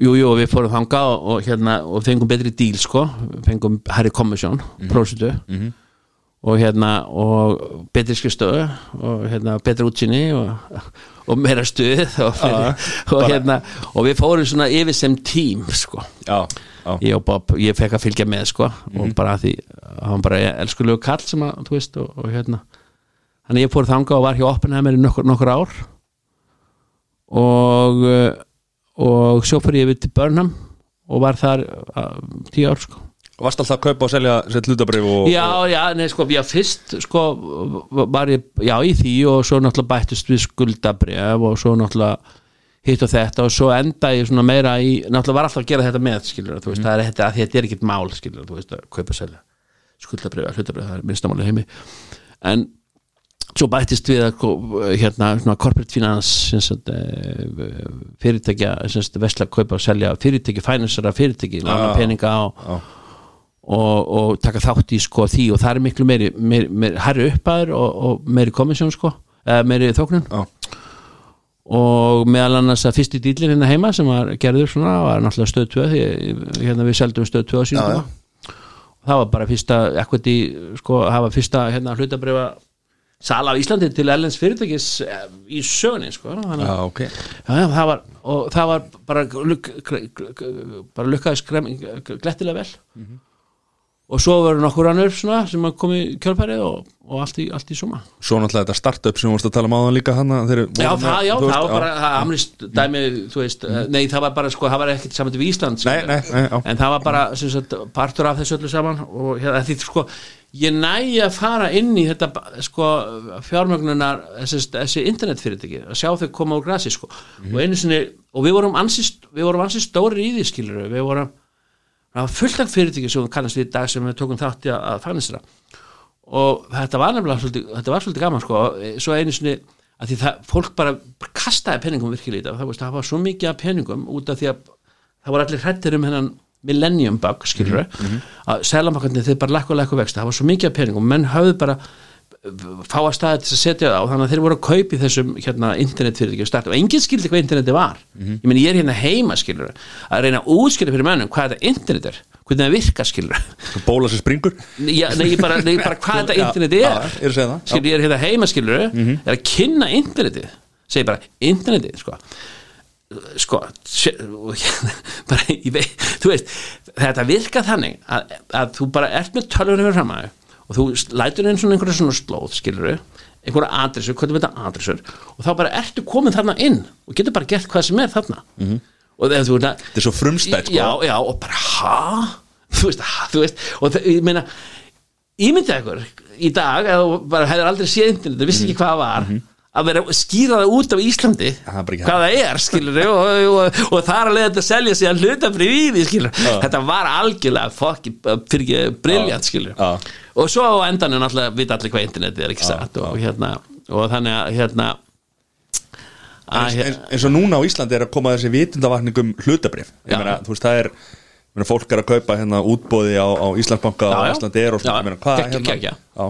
Speaker 1: Jú, jú, við fórum þangað og, og hérna og fengum betri díl, sko. Fengum Harry Commission, mm -hmm. og hérna og betri skrifstöðu og hérna betri útsinni og, og meira stuð og,
Speaker 2: Já,
Speaker 1: og hérna og við fórum svona yfir sem tím, sko.
Speaker 2: Já,
Speaker 1: ég Bob, ég fekk að fylgja með sko. Og bara því, hann bara elskulegu kall sem að, þú veist, og, og hérna þannig ég fór þangað og var hjá Oppenheimer í nokkur, nokkur ár. Og uh, og svo fór ég yfir til Burnham og var þar uh, tíu ár sko.
Speaker 2: Og varst alltaf að kaupa og selja sett hlutabrif og,
Speaker 1: já, já, nei, sko, já, fyrst sko, var ég, já, í því og svo náttúrulega bættist við skuldabref og svo náttúrulega hitt og þetta og svo enda ég svona meira í náttúrulega var alltaf að gera þetta með, þú veist, það er þetta, að þetta er ekkert mál, skilur þú veist, að kaupa og selja skuldabref, hlutabref, það er minnstamáli heimi. En svo bættist við að hérna svona corporate finance sem sagt, eh, fyrirtækja sem sagt, vesla kaupa og selja fyrirtæki, finansara fyrirtæki, lána peninga
Speaker 2: Já.
Speaker 1: og, og taka þátt í sko því. Og það er miklu meiri, meiri, meiri herri uppæður og, og meiri komissjón sko eða meiri þóknun. Og meðal annars að fyrsti dýlinn hérna heima sem var gerður svona var náttúrulega stöð 2 því hérna við seldum stöð 2 á sínum og það var bara fyrsta equity sko það var fyrsta hérna hlutabrifa sala á Íslandi til Ellens fyrirtækis eh, í sögunni sko þannig?
Speaker 2: Já,
Speaker 1: að
Speaker 2: ok.
Speaker 1: Já, það var, og það var bara, luk, bara lukkaðis glettilega vel. Og svo verður nokkur annur svona sem að komi kjölpærið og, og allt, í, allt í suma.
Speaker 2: Svo náttúrulega þetta startup sem við vorst að tala um áðan líka hann
Speaker 1: Já, það, já, það var bara, amrist dæmi, þú veist, nei, það var bara, sko, það var ekkert saman til Ísland, sko.
Speaker 2: Nei, nei, nei,
Speaker 1: en það var bara, sem sagt, partur af þessu öllu saman og hérna, því, sko, ég næ að fara inn í þetta, sko, fjármögnunar, þessi, þessi internetfyrirtæki, að sjá þau koma úr grasi, sko, og einu sinni, og við vorum ansist, við vorum ansist stóri í því, skilur við vorum, það var fullt af fyrirtæki sem við kannast við í dag sem við tókum þátt í að, að fannist og þetta var nefnilega svolítið, þetta var svolítið gaman sko, svo einu sinni að því það, fólk bara kastaði peningum virkilega í þetta, það, það var svo mikið peningum út af því að það voru allir hrættir um hennan millennium bug, skilur
Speaker 2: Mhm,
Speaker 1: að selamakandi þeir bara lækku og lækku vexti, það var svo mikið af peningum, menn höfðu bara fá að staði til að setja það á. Þannig að þeir voru að kaupi þessum hérna, internetfyrirtæki og starta og enginn skildi hvað interneti var.
Speaker 2: Mhm.
Speaker 1: ég meni ég er hérna heima skilur að reyna að útskilja fyrir mönnum hvað þetta internet er. Hvernig það virkar skilur
Speaker 2: Bóla sem springur.
Speaker 1: Já, nei, bara, nei, bara hvað þetta internet er.
Speaker 2: ég er að
Speaker 1: skilur, ég er hérna heima skilur er að kynna internetið. Segi bara internetið sko sko [LAUGHS] bara, veit, veist þetta virka þannig að, að þú bara ert með tölvunum fyrir fram að þér og þú lætur inn svona einhverja svona slóð skilur einhverja adressur, hvað er þetta adressur og þá bara ertu komin þarna inn og getur bara gert hvað sem er þarna. -hmm. og þegar þú ert að
Speaker 2: Þetta er svo frumstætt sko.
Speaker 1: Já, já, og bara, ha? [LAUGHS] Þú veist, ha, þú veist og það, ég meina ímyndið ykkur í dag, eða bara hefur aldrei séð internet, þú vissi ekki hvað það var að vera að skýra það út af Íslandi.
Speaker 2: Er
Speaker 1: hvað það er, skilur og, og, og, og það er að leiða þetta að selja sig að hluta í því, skilur, þetta var algjörlega fokki, fyrir ekki, briljant, skilur
Speaker 2: Já.
Speaker 1: og svo á endanum náttúrulega vita allir hvað internetið er ekki satt og, hérna, og þannig að hérna að,
Speaker 2: eins, eins, og núna á Íslandi er að koma þessi vitundavakningum hlutabrif ég meina, þú veist, það er meina, fólk er að kaupa hérna útbóði á, á Íslandsbanka
Speaker 1: Já,
Speaker 2: og
Speaker 1: já.
Speaker 2: Íslandi er og svona, ég meina, hvað hérna. Já.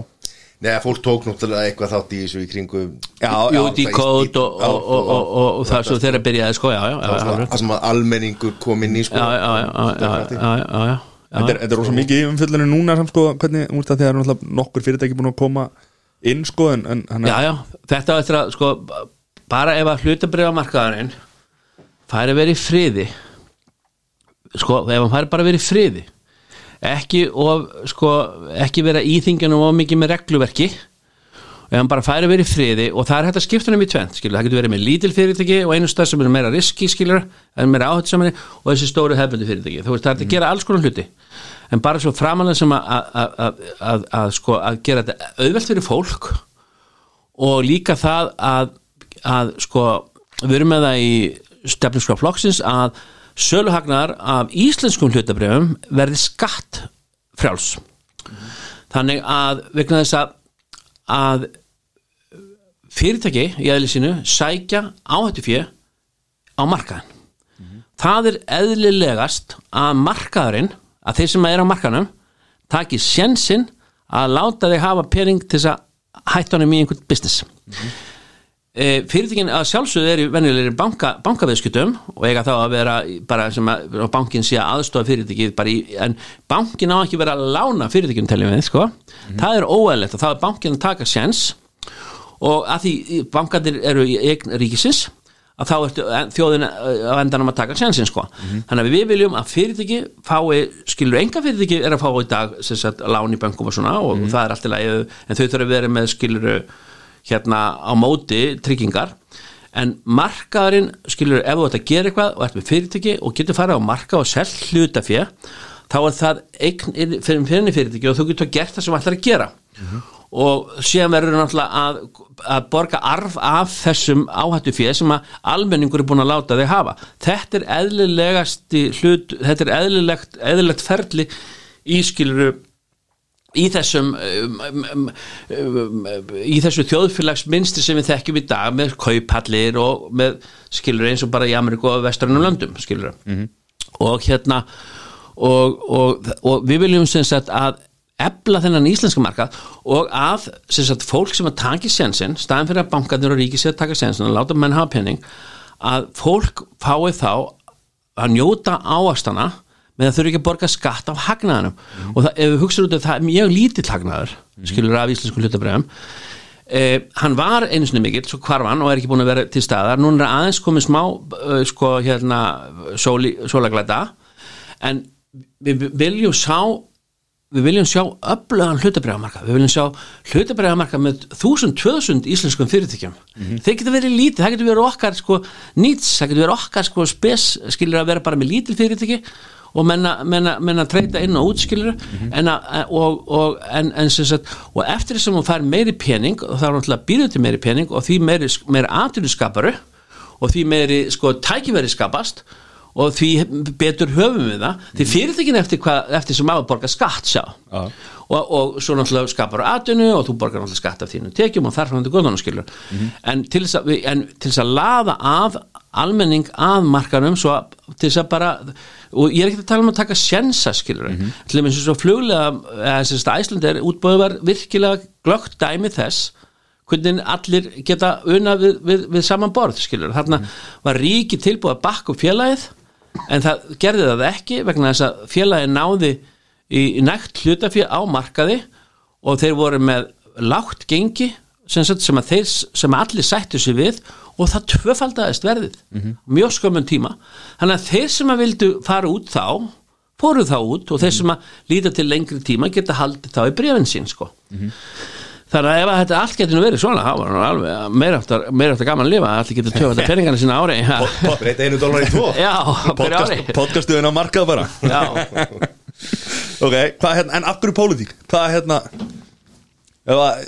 Speaker 3: Nei, fólk tók náttúrulega eitthvað þátt í þessu í kringum
Speaker 2: Já,
Speaker 1: Jú,
Speaker 2: já,
Speaker 1: decode og, og, og, og, og, og það svo þeirra byrjaði sko, já, já, já, já, já,
Speaker 3: Það sem að almenningur kom inn í sko.
Speaker 1: Já, já, já, já, já, já, já,
Speaker 2: Þetta er, þetta er rosa mikið í umfyllinu núna samt, sko, hvernig, úr það þegar náttúrulega nokkur fyrirtæki búin að koma inn sko, en, en hann
Speaker 1: já, já, þetta var eftir að sko, bara ef að hlutabrifamarkaðarinn færi að vera í friði sko, ef hann færi bara að vera í friði ekki og sko, ekki vera íþingjanum of mikið með regluverki. Ef hann bara færi í friði og það er hægt að skipta hann um í tvent skilur, það getur verið með lítil fyrirtæki og einu stað sem er meira riski skilur, en meira áhættusamari og þessi stóru hefbundi fyrirtæki, þú veist það er að gera alls konar hluti. En bara svo framalega sem að, sko, að gera þetta auðvelt fyrir fólk og líka það að, að sko, við erum með það í stefniskra flokksins að söluhagnar af íslenskum hlutabrjöfum verði skatt frjáls þannig að vegna þess að að fyrirtæki í eðli sínu sækja áhættu fjö á markaðin það er eðlilegast að markaðurinn að þeir sem er á markaðnum taki sjensinn að láta þig hafa pening til þess að hætta honum í einhvern business e, fyrirtækin að sjálfsögðu eru venjulegri banka, bankaveðskutum og eiga þá að vera í- bara sem að bankin sé að aðstofa fyrirtækið í, en bankin á ekki vera að lána fyrirtækjum teljum við, sko. Það er óæðilegt og þá er bankin að taka sjens og að því bankandir eru í eign ríkisins að þá ertu þjóðin á endanum að taka sjansin sko. þannig að við viljum að fyrirtæki fái, skilur enga fyrirtæki er að fá í dag sagt lán í bönkum og svona og það er allt í lagi en þau þurfa að vera með skilur hérna á móti tryggingar. En markaðurinn skilur ef þú ert að gera eitthvað og ert með fyrirtæki og getur farið á marka og selt hlutafjö þá er það eign fyrir fyrir fyrirtæki og þú getur gert það sem ætlar að gera. Og síðan verður náttúrulega að, að borga arf af þessum áhættu fyrir sem að almenningur er búin að láta þig hafa. Þetta er eðlilegasti hlut þetta er eðlilegt, eðlilegt ferli í skiluru í þessum um, um, um, um, í þessu þjóðfélagsminstri sem við þekkjum í dag með kaupallir og með skilur eins og bara í Ameríku og vestrænum löndum skilur og hérna og, og, og við viljum sem sagt að ebla þennan íslenska markað og að sem sagt fólk sem að taki sjensin staðin fyrir að bankarnir og ríki sér að taka sjensin og láta menn hafa penning að fólk fái þá að njóta áastana með að þurfi ekki að borga skatt af hagnaðanum og það, ef við hugsaum út af það er mjög lítill hagnaður skilur af íslensku hlutabræðum eh, hann var einu sinni mikill svo hvarfan og er ekki búin að vera til staðar. Núna er aðeins komið smá uh, sko hérna sóli, sólaglæta. En við viljum sjá við viljum sjá öflugan hlutabræðamarka við viljum sjá hlutabræðamarka með 1000-2000 íslenskum fyrirtækjum. Þeir getur verið lítið, það getur verið okkar sko, nýts, það getur verið okkar sko, spes skilur að vera bara með lítil fyrirtæki og menna, menna, menna treyta inn og út skilur en, að, og, og, en, en sagt, og eftir þess að hún fær meiri pening og það er náttúrulega býrðu til meiri pening og því meiri, meiri aðtöluskaparu og því meiri sko, tækiveri skapast og því betur höfum við það því fyrirtekin eftir, eftir sem maður borgar skatt sjá.
Speaker 2: Já.
Speaker 1: og, og svo náttúrulega skapar atvinnu og þú borgar náttúrulega skatt af þínu tekjum og þar frá þetta góðan skilur en, til þess að, við- en til þess að laða af almenning að markanum svo að, til þess að bara og ég er ekki að tala um að taka sjensa skilur til þess að svo fluglega eða þess að Æsland er útbúið var virkilega glögt dæmi þess hvernig allir geta unna við, við, við saman borð skilur þarna var ríki tilbúið að bakka upp félagið en það gerði það ekki vegna þess að félagið náði í, nægt hlutafél á markaði og þeir voru með lágt gengi sem, sem, að þeir, sem allir sættu sig við og það tvöfaldaðist verðið mjög skömmun tíma. Þannig að þeir sem að vildu fara út þá fóru þá út og þeir sem að líta til lengri tíma geta haldið þá í brefin sín sko Þannig að ef að þetta allt getur verið svona, þá var nú alveg meira áttar, meira áttar gaman að lifa, allir getur tjóða þetta [LAUGHS] peningana sína ári.
Speaker 3: Breyta [LAUGHS] einu dólar í tvo. [LAUGHS]
Speaker 1: Fyrir
Speaker 2: Podcast, podcastuðin á markað bara. Ok, hvað hérna, en af hverju pólitík? Hvað hérna Ef að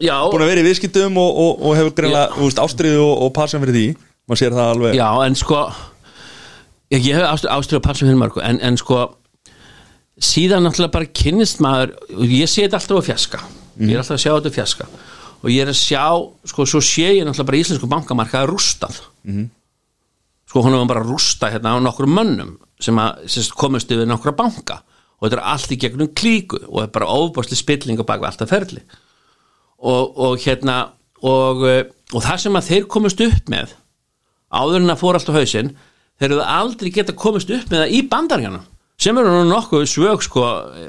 Speaker 1: já,
Speaker 2: búin að vera í viðskiptum og, og, og hefur greinlega, ástriðu og, og passan fyrir því maður sér það alveg.
Speaker 1: Já, en sko, ég, ég hef ástu, ástu að passa fyrir margu, en, en sko, síðan náttúrulega bara kynnist maður, og ég sé þetta alltaf á fjaska, ég er alltaf að sjá þetta fjaska, og ég er að sjá, sko, svo sé ég náttúrulega bara íslensku bankamarkaði rústað. sko hún var bara að rústa hérna á nokkrum mönnum sem að sem sagt, komast yfir nokkra banka. Og þetta er allt í gegnum klíku og þetta er bara óbásli spilling og baka alltaf ferli. Og, og hérna og, eh, og það sem að þeir komast upp með áður en að fór allt á hausinn þeir eru aldrei geta komast upp með það í bandaríkjana sem eru nú nokkuð svög sko,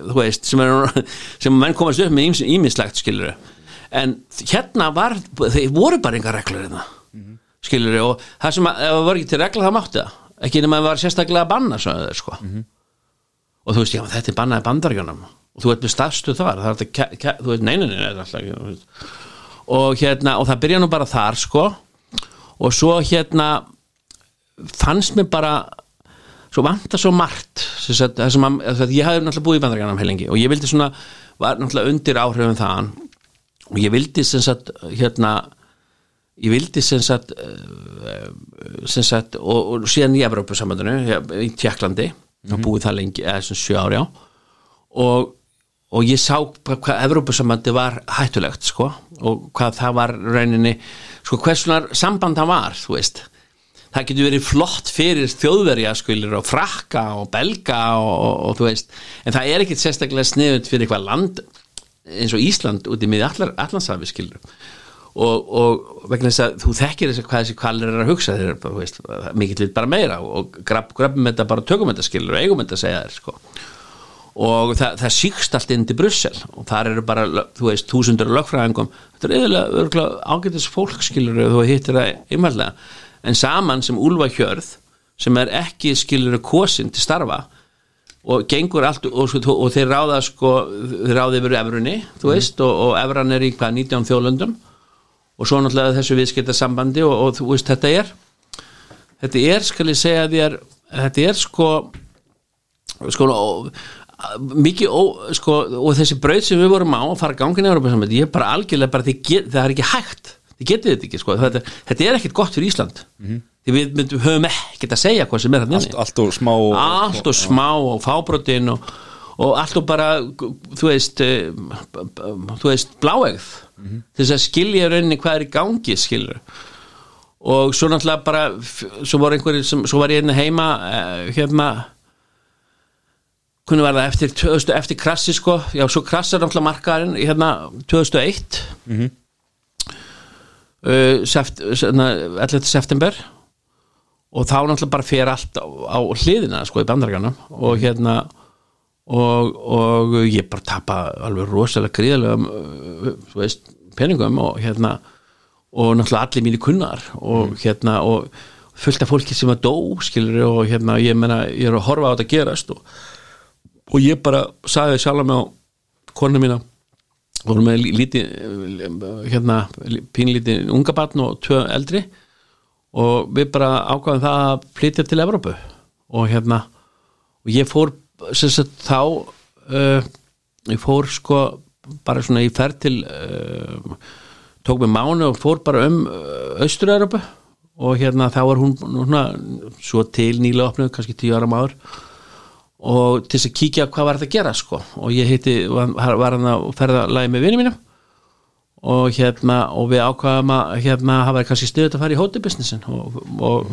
Speaker 1: þú veist, sem eru sem menn komast upp með ímislegt skilur en hérna var þeir voru bara enga reglur hérna skilur og það sem að ef það var ekki til regla það mátti það. Ekki nema að það var sérstaklega að banna svo, sko. og þú veist, já, þetta er bannað í bandaríunum og þú ert með stafstu þar það er þetta, þú veist, neyninni er alltaf ekki og hérna, og það byrja nú bara þar sko, og svo hérna fannst mér bara svo vanta svo margt sagt, að, að ég hafði náttúrulega búið í bandaríunum heilengi og ég vildi svona, var náttúrulega undir áhrifum þaðan og ég vildi sem sagt, hérna ég vildi sem sagt, uh, sem sagt og, og síðan í Evrópusambandinu í Tjekklandi og búið það lengi, eða sem sjö ári á og, og ég sá hvað Evrópusambandi var hættulegt sko, og hvað það var rauninni, sko hversunar samband það var, þú veist það getur verið flott fyrir þjóðverja skulir og frakka og belga og, og, og þú veist, en það er ekkit sérstaklega sniðut fyrir eitthvað land eins og Ísland út í miði allansafi skilur og, og vegna þess að þú þekkir þess að hvað þessi kvalir er að hugsa bara, þú veist, mikill við bara meira og grab, grabum þetta bara tökum þetta skilur og eigum þetta að segja þér sko. Og það, það síkst allt inn til Brussel og þar eru bara, þú veist, þúsundur lögfræðingum, þetta er yfirlega ágætis fólk skilur og þú hittir það einmælega, en saman sem Úlfa Hjörð, sem er ekki skilur kosin til starfa og gengur allt og, og, og þeir ráða sko, þeir ráða yfir efrunni, þú veist, og, og efran er í hvað 19 þjóðlöndum og svo náttúrulega þessu viðskiptasambandi og, og þú veist, þetta er þetta er, skal ég segja þér þetta er sko sko mikið ó, sko, og þessi brauð sem við vorum á að fara gangin í Európa-sambandi, ég er bara algjörlega bara, get, það er ekki hægt, þið getið þetta ekki sko, þetta, þetta er ekkit gott fyrir Ísland. Því við myndum, höfum ekkert að segja hvað sem er
Speaker 2: allt, allt og smá og,
Speaker 1: allt og smá og fábrotin og, og allt og bara þú veist eh, þú veist bláegð. Til þess að skilja rauninni hvað er í gangi skilur og svo náttúrulega bara svo einhverjir sem, svo var ég hérna heima eh, hérna hvernig var það eftir, 2000, eftir krassi sko, já svo krassar náttúrulega markaðarinn hérna 2001 mm uh, seft, svona, 11. september. Og þá náttúrulega bara fer allt á, á hliðina sko í bandarækjanum og hérna og, og ég bara tapa alveg rosalega gríðalega uh, þú veist, peningum og hérna og náttúrulega allir mínir kunnar og hérna og fullt af fólki sem var dó skilur og hérna ég meina ég er að horfa á þetta gerast og, og ég bara sagði sjálf mig á konu mína vorum með lí- lítið hérna pínlítið unga barn og tvö eldri og við bara ákvaðum það að flytja til Evrópu og hérna og ég fór sagt þá uh, ég fór sko bara svona í ferð til uh, tók mig mánu og fór bara um Austur-Evrópu og hérna þá var hún núna, svo til nýlega opnuð, kannski tíu ára máður og til þess að kíkja hvað var þetta að gera sko. Og ég heiti, var, hann að ferða lagi með vinið mínum. Og hérna og við ákvaðum að hérna hafa kannski stuðið að fara í hótelbusinessin og, og,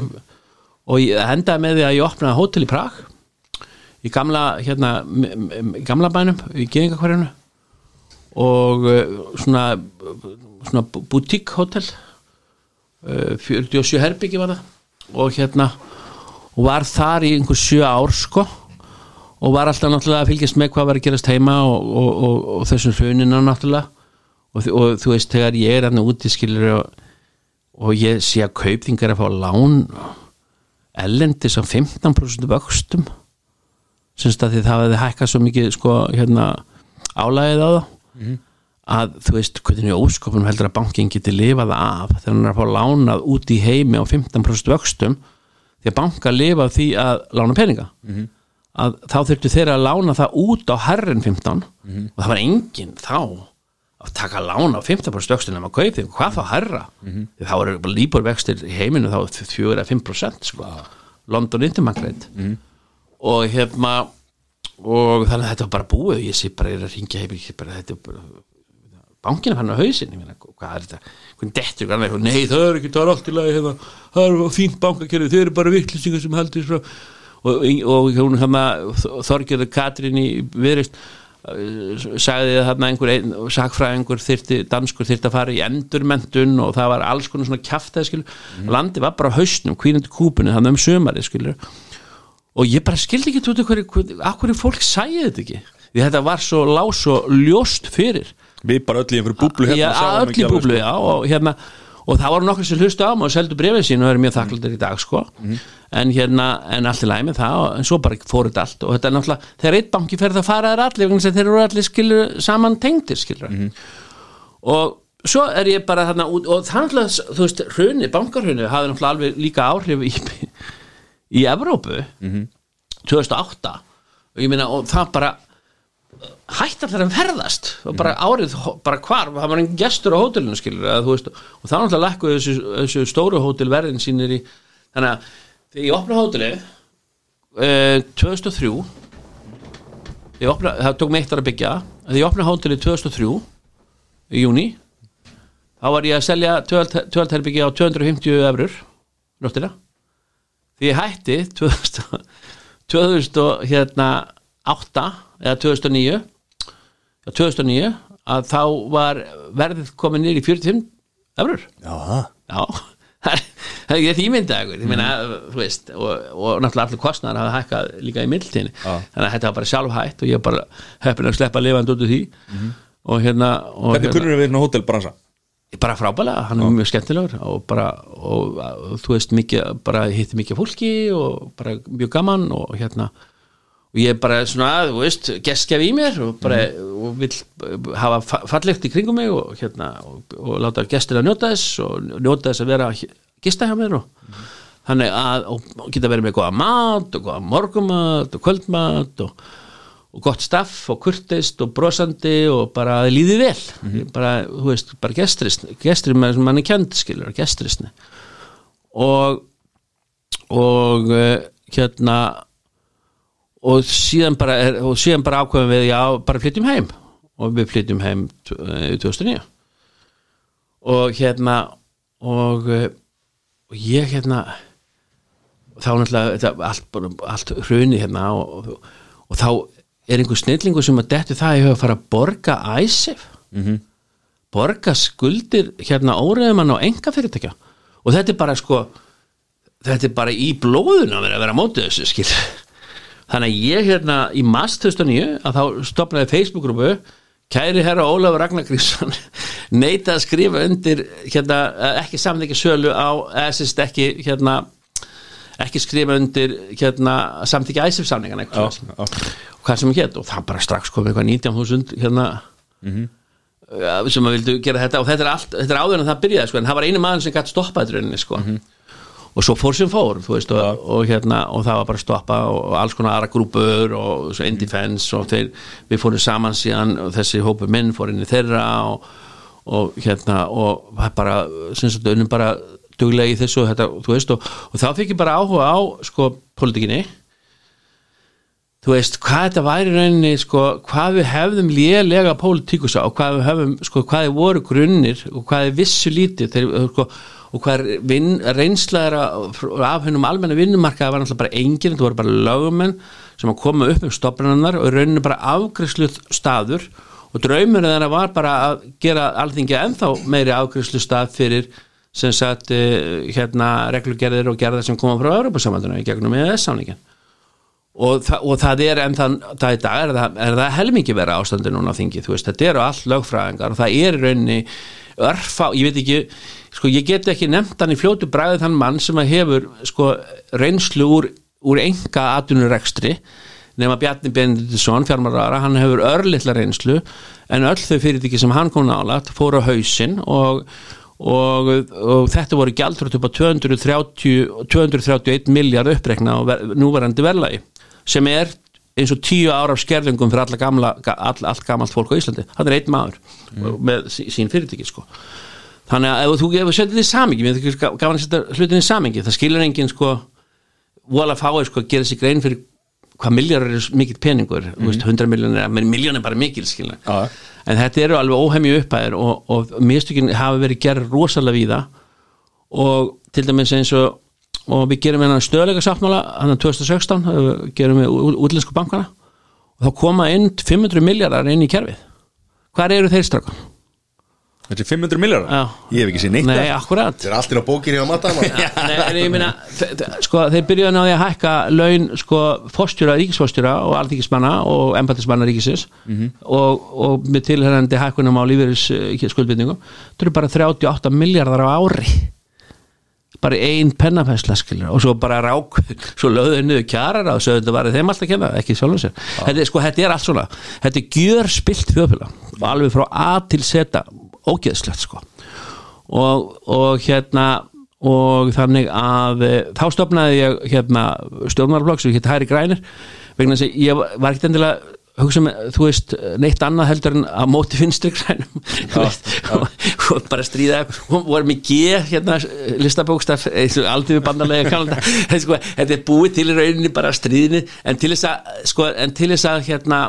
Speaker 1: og ég endaði með því að ég opnaði hótel í Prag í gamla hérna gamla bænum í Gýðingakvarjunu og uh, svona svona boutique hótel uh, 47 herbyggi var það. Og hérna og var þar í einhver sjö ár sko og var alltaf náttúrulega að fylgjast með hvað var að gerast heima og, og, og, og þessum hrunina náttúrulega. Og, þú veist þegar ég er hann úti skilur og, og ég sé að kaupþingar að fá lán ellendis á 15% vöxtum semst að því það hefði hækkað svo mikið sko hérna álægið á það að þú veist hvernig óskopunum heldur að bankin geti lifað af þegar hann er að fá lánað út í heimi á 15% vöxtum því að banka lifa því að lána peninga að þá þurftu þeirra að lána það út á herrin 15 og það var enginn þá að taka lána á 15% vöxtum nema kaupi, hvað þá herra? Því þá eru bara líbor vextir í heiminu þá 4-5% sko. London Interbank og hérna og þannig að þetta var bara búið. Og ég sé bara ég er að ringja heim bankinu fann á hausinn. Ég meina, hvað er þetta, hvernig dettur hvernig, nei það er ekki, það er allt í lagi hérna, það er fínt bankakerfi, þeir eru bara vittlisingar sem heldur frá og, og hún hérna Þorgjörður Katrín í viðreist sagði að þarna einhver ein, sakfræðingur þyrti, danskur þyrti að fara í endurmentun og það var alls konar svona kjaftaði skilur, landi var bara hausnum hvínandi kúpunni, þannig um sömari skilur. Og ég bara skildi ekki af hverju, fólk sæði þetta ekki? Því þetta var svo lás og ljóst fyrir.
Speaker 2: Við bara öll í einhverju búblu hérna
Speaker 1: já, öll í búblu,
Speaker 2: sko.
Speaker 1: já og hérna og það voru nokkur sem hlustu á mig og seldu brefið sín og eru mjög þakkláttir í dag sko. En hérna, en allt í læg með það og, en svo bara fór þetta allt. Og þetta er náttúrulega þegar eitt banki fer það fara þær allir að þeir eru allir skilur saman tengdir skilur og svo er ég bara þarna út og það náttúrulega, þú veist, hrunni, bankarhrunni hafði náttúrulega alveg líka áhrif í, í Evrópu. 2008 og ég meina og það bara hætti allir að ferðast. Og bara árið, bara hvar það var einn gestur á hótelinu skilur að, veist, og þá náttúrulega lækkuðu þessu, þessu stóru hótelverðin sínir í þannig að þegar ég opna hóteli eh, 2003 ég opna, það tók mig eitt að byggja þegar ég opna hóteli 2003 í júni þá var ég að selja tvöldherbyggja á 250 eurur nóttina. Því ég hætti 2000, 2008 hérna, eða 2009 já, 2009 að þá var verðið komið nýr í 45 eurur
Speaker 3: Já, [LAUGHS]
Speaker 1: já, það er- ekki þetta ímynda ég meina, veist og, og náttúrulega allir kostnæðar hafa hækkað líka í mildtíðinni þannig að þetta var bara sjálfhætt og ég bara heppin að sleppa lifandi út úr því. Og hérna og
Speaker 2: Hvernig
Speaker 1: hérna,
Speaker 2: kunnur við hérna hótelbransa?
Speaker 1: bara frábælega, hann er mjög skemmtilegur og bara, og, og þú veist mikið, bara hitti mikið fólki og bara mjög gaman og hérna og ég er bara svona, þú veist geskjaf í mér og bara og vill hafa fa- fallegt í kringum mig og hérna, og, og láta gestir að njóta þess og njóta þess að vera að gista hjá mér og þannig að, og, geta verið með góða mat og góða morgumat og kvöldmat og og gott staff og kurteist og brosandi og bara líði vel. Bara, þú veist, bara gestrist gestrið með sem mann er kjönd, skilur, gestrisni og og uh, hérna og síðan bara, er, og síðan bara ákveðum við já, bara flytjum heim. Og við flytjum heim eh, 2009 og hérna og, eh, og ég hérna þá náttúrulega allt, allt hruni hérna og, og, þá er einhver snillingur sem að dettu það ég höf að fara að borga æsif. -hmm. borga skuldir hérna óreðumann á enga fyrirtækja og þetta er bara sko þetta er bara í blóðuna að vera að vera mótið þessu skil þannig að ég hérna í mars 2009 að þá stopnaði Facebook-grúpu kæri herra Ólafur Ragnar Grímsson [LAUGHS] neita að skrifa undir hérna, eh, ekki samþykja sölu á sérst ekki hérna ekki skrifa undir hérna samþykja æsif samningan eitthvað og hvað sem get og það bara strax kom eitthvað 19.000 hérna ja, sem að vildu gera þetta. Og þetta er, allt, þetta er áður en það byrjaði sko, en það var einu maður sem gætt stoppað rauninni sko. Og svo fór sem fór veist, og, og, hérna, og það var bara stoppa og, alls konar aðra grúpur og svo Indifens og þeir, við fórum saman síðan og þessi hópur minn fór inn í þeirra og, og hérna og það bara, sem sagt, unnum bara duglega í þessu þetta, veist og, þá fikk ég bara áhuga á sko politikinni þú veist, hvað þetta væri rauninni sko, hvað við hefðum lélega pólitíkusa og hvað við hefðum, sko, hvað þið voru grunnir og hvað þið vissu lítið. Þeir, sko, og hvað er vin, reynsla er af hennum almenna vinnumarkaði var náttúrulega bara enginn, þetta voru bara lögumenn sem að koma upp um stopnarnar og í rauninni bara afgriðsluð staður. Og draumur þeirra var bara að gera alþingi ennþá meiri afgriðslu stað fyrir sem sagt eh, hérna reglugerðir og gerðar sem koma frá Európa-samvælduna í gegnum EES-sánningin og, þa og það er en þann það í dag er það, er það helmingi vera ástandi núna á þingi, þú veist, þetta eru allt lögfræðingar og það er í rauninni örfá, ég veit ekki, sko ég get ekki nefnt hann í fljótu bræði þann mann sem að hefur sko reynslu úr, úr enga atvinnurekstri nema Bjarni Benediktsson, fjármálarára hann hefur örlittla reynslu en öll þau fyrirtæki sem hann kom nálat fóru á hausinn og Og, og þetta voru gjaldrútt upp á 230, 231 miljard upprekna og ver, núverandi verðlagi sem er eins og tíu ára af skerðingum fyrir alla gamla, all, allt gamalt fólk á Íslandi það er einn maður með sí- sín fyrirtæki sko. þannig að ef þú gefur setið í samingi, við erum gaman að setja hlutin í samingi, það skilur enginn sko, vola fáið sko að gera sig grein fyrir hvað miljar er mikill peningur mm. veist, 100 miljónir, miljón er bara mikil skilur
Speaker 2: Já.
Speaker 1: en þetta eru alveg óhemju upphæðir og, og mistökin hafa verið gerð rosalega víða og til dæmis eins og og við gerum hérna stöðleika sáttmála hann 2016, uh, gerum við útlensku bankana. Og þá koma inn 500 miljardar inn í kerfið. Hvar eru þeir straka?
Speaker 2: Þetta er 500 miljardar
Speaker 1: Já.
Speaker 2: Ég hef ekki séð neitt
Speaker 1: Nei, akkurat.
Speaker 3: Þetta er allt inn á bókir hjá Matta [LAUGHS]
Speaker 1: Nei, en ég þe- sko, þeir byrjuðu á því að hækka laun, sko, fórstjóra, ríkisfórstjóra og alþingismanna og embatismanna ríkisins. Og, og með tilhærandi hækkunum á lífeyris skuldbyrningum, það eru bara 38 miljardar á ári bara ein pennafæsla skilur og svo bara rák, [LAUGHS] svo lögðu niður kjarar og svo þetta var þeim alltaf að kenna, ekki sjálfum sér. Þetta, sko, þetta er allt svona, þetta er gjör spilt þjóðfélag, alveg frá A til Z ógeðslegt sko. Og, og hérna og þannig að e, þá stopnaði ég hérna stjórnarflokk sem hétt Hæri Grænir vegna þess að ég var ekkert endilega hugsa með, þú veist, neitt annað heldur en að móti [LAUGHS] veist, og, bara stríða og með G, hérna listabókstaf, og aldrei við bandarlega kallar þetta, [LAUGHS] sko, þetta er búið til í rauninni bara stríðinni, en til þess að sko, en til þess að hérna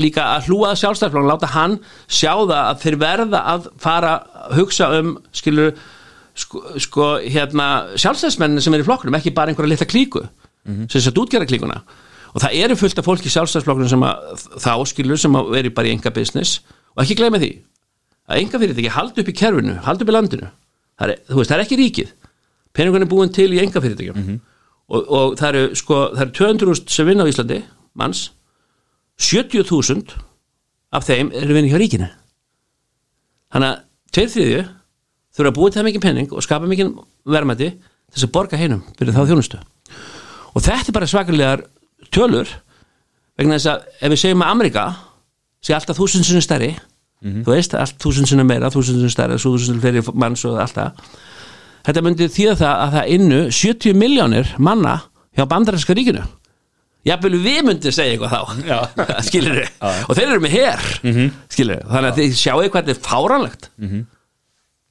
Speaker 1: líka að hlúa að sjálfstæðarflokk láta hann sjá það að þeir verða að fara að hugsa um skilur sko, sko hérna sjálfstæðismennin sem er í flokkunum, ekki bara einhverja litla klíku sem þess að útgera klíkuna og það eru fullt af fólki í sjálfstæðisflokkunum sem að þá skilur sem að veri bara í enga business og ekki gleyma því að enga fyrirtæki haldi upp í kerfinu, haldi upp í landinu. Það er, veist, það er ekki ríkið. Peningun er búin til í enga fyrirtækjum og, og það eru sko, það eru 200.000 sem vinna á Íslandi, manns. 70.000 af þeim eru vinni hjá ríkinu. Þannig að tveir þriðju þurfa að búið það mikið penning og skapa mikið til þess að borga heinum fyrir þá þjónustu. Og þetta er bara svakalegar tölur vegna þess að ef við segjum að Amerika sé alltaf þúsund sinni stærri þú veist, allt þúsund sinni meira þúsund sinni stærri, þúsund sinni fleiri manns og allt það. Þetta myndi þýða það að það innu 70 miljónir manna hjá bandarinska ríkinu. Jafnvel við myndum segja eitthvað þá. [LAUGHS] Skilur og þeir eru með her mm -hmm. skilur þannig að þið sjáu hvað þetta er fáranlegt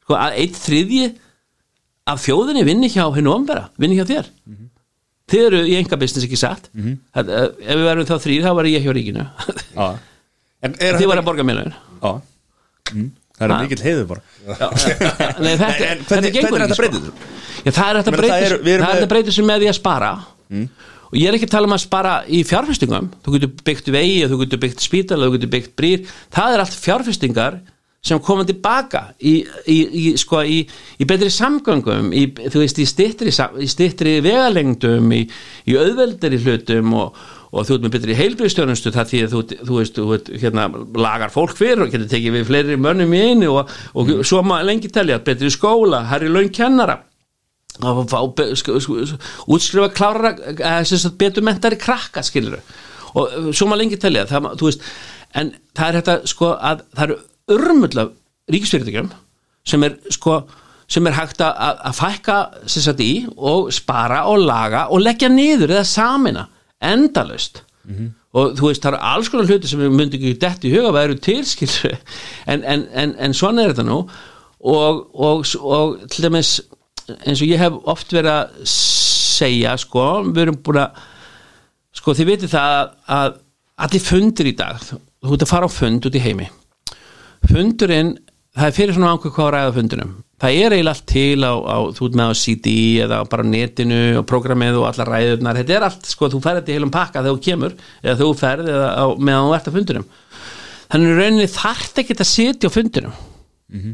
Speaker 1: sko að eitt þriðji af þjóðinni vinni hjá hennu ombera, vinni hjá þér þið eru í enga business ekki satt? Mm ef við verðum þá þrýr þá var ég hjá ríkinu.
Speaker 2: En
Speaker 1: þið var að borga
Speaker 2: Já. Mm. Það er mikill heiður bara. [LAUGHS]
Speaker 1: Nei, þetta,
Speaker 2: en hvernig-
Speaker 1: þetta gengur
Speaker 2: hvernig
Speaker 1: ekki,
Speaker 2: þetta
Speaker 1: sko.
Speaker 2: breytið?
Speaker 1: Já, það er
Speaker 2: erum
Speaker 1: það er
Speaker 2: með-
Speaker 1: því að spara. Og ég er ekki að tala um að spara í fjárfestingum. Þú getur byggt vegi, þú getur byggt spítala þú getur byggt brýr, það er allt fjárfestingar sem koma tilbaka í, í, í, sko, í, í betri þú veist, í stittri, í stittri vegalengdum í, í auðveldari hlutum og, og þú ert með betri heilbriðstjónustu það því að þú, þú veist, þú veist, hérna lagar fólk fyrir og getur tekið við fleiri mönnum í einu og, og svo maður lengi telja betri skóla, herri laun kennara. Að fá be- sk- sk- útskrifa klára sagt betur mentari krakka skilur og svo maður lengi telja það, veist, en það er þetta sko að það eru örmull af ríkisfyrirtækjum sem er sko sem er hægt að, fækka sagt í og spara og laga og leggja niður eða samina endalaust. Og þú veist það eru alls konar hluti sem við myndum ekki dett í huga að eru til skilur en, en, en, en svona er þetta nú. Og, og, og til dæmis eins og ég hef oft verið að segja sko, við erum búin að sko þið vitið það að, að allir fundir í dag, þú ert að fara á fund út í heimi fundurinn, það er fyrir svona ánkvæð hvað að ræða fundunum það er eiginlega allt til á, á þú ert með á CD eða bara á netinu og programmið og allar ræðurnar, þetta er allt sko, þú ferð þetta í heilum pakka þegar þú kemur eða þú ferð eða á, meðan þú ert á fundunum þannig rauninni þarft ekki að sitja á fundunum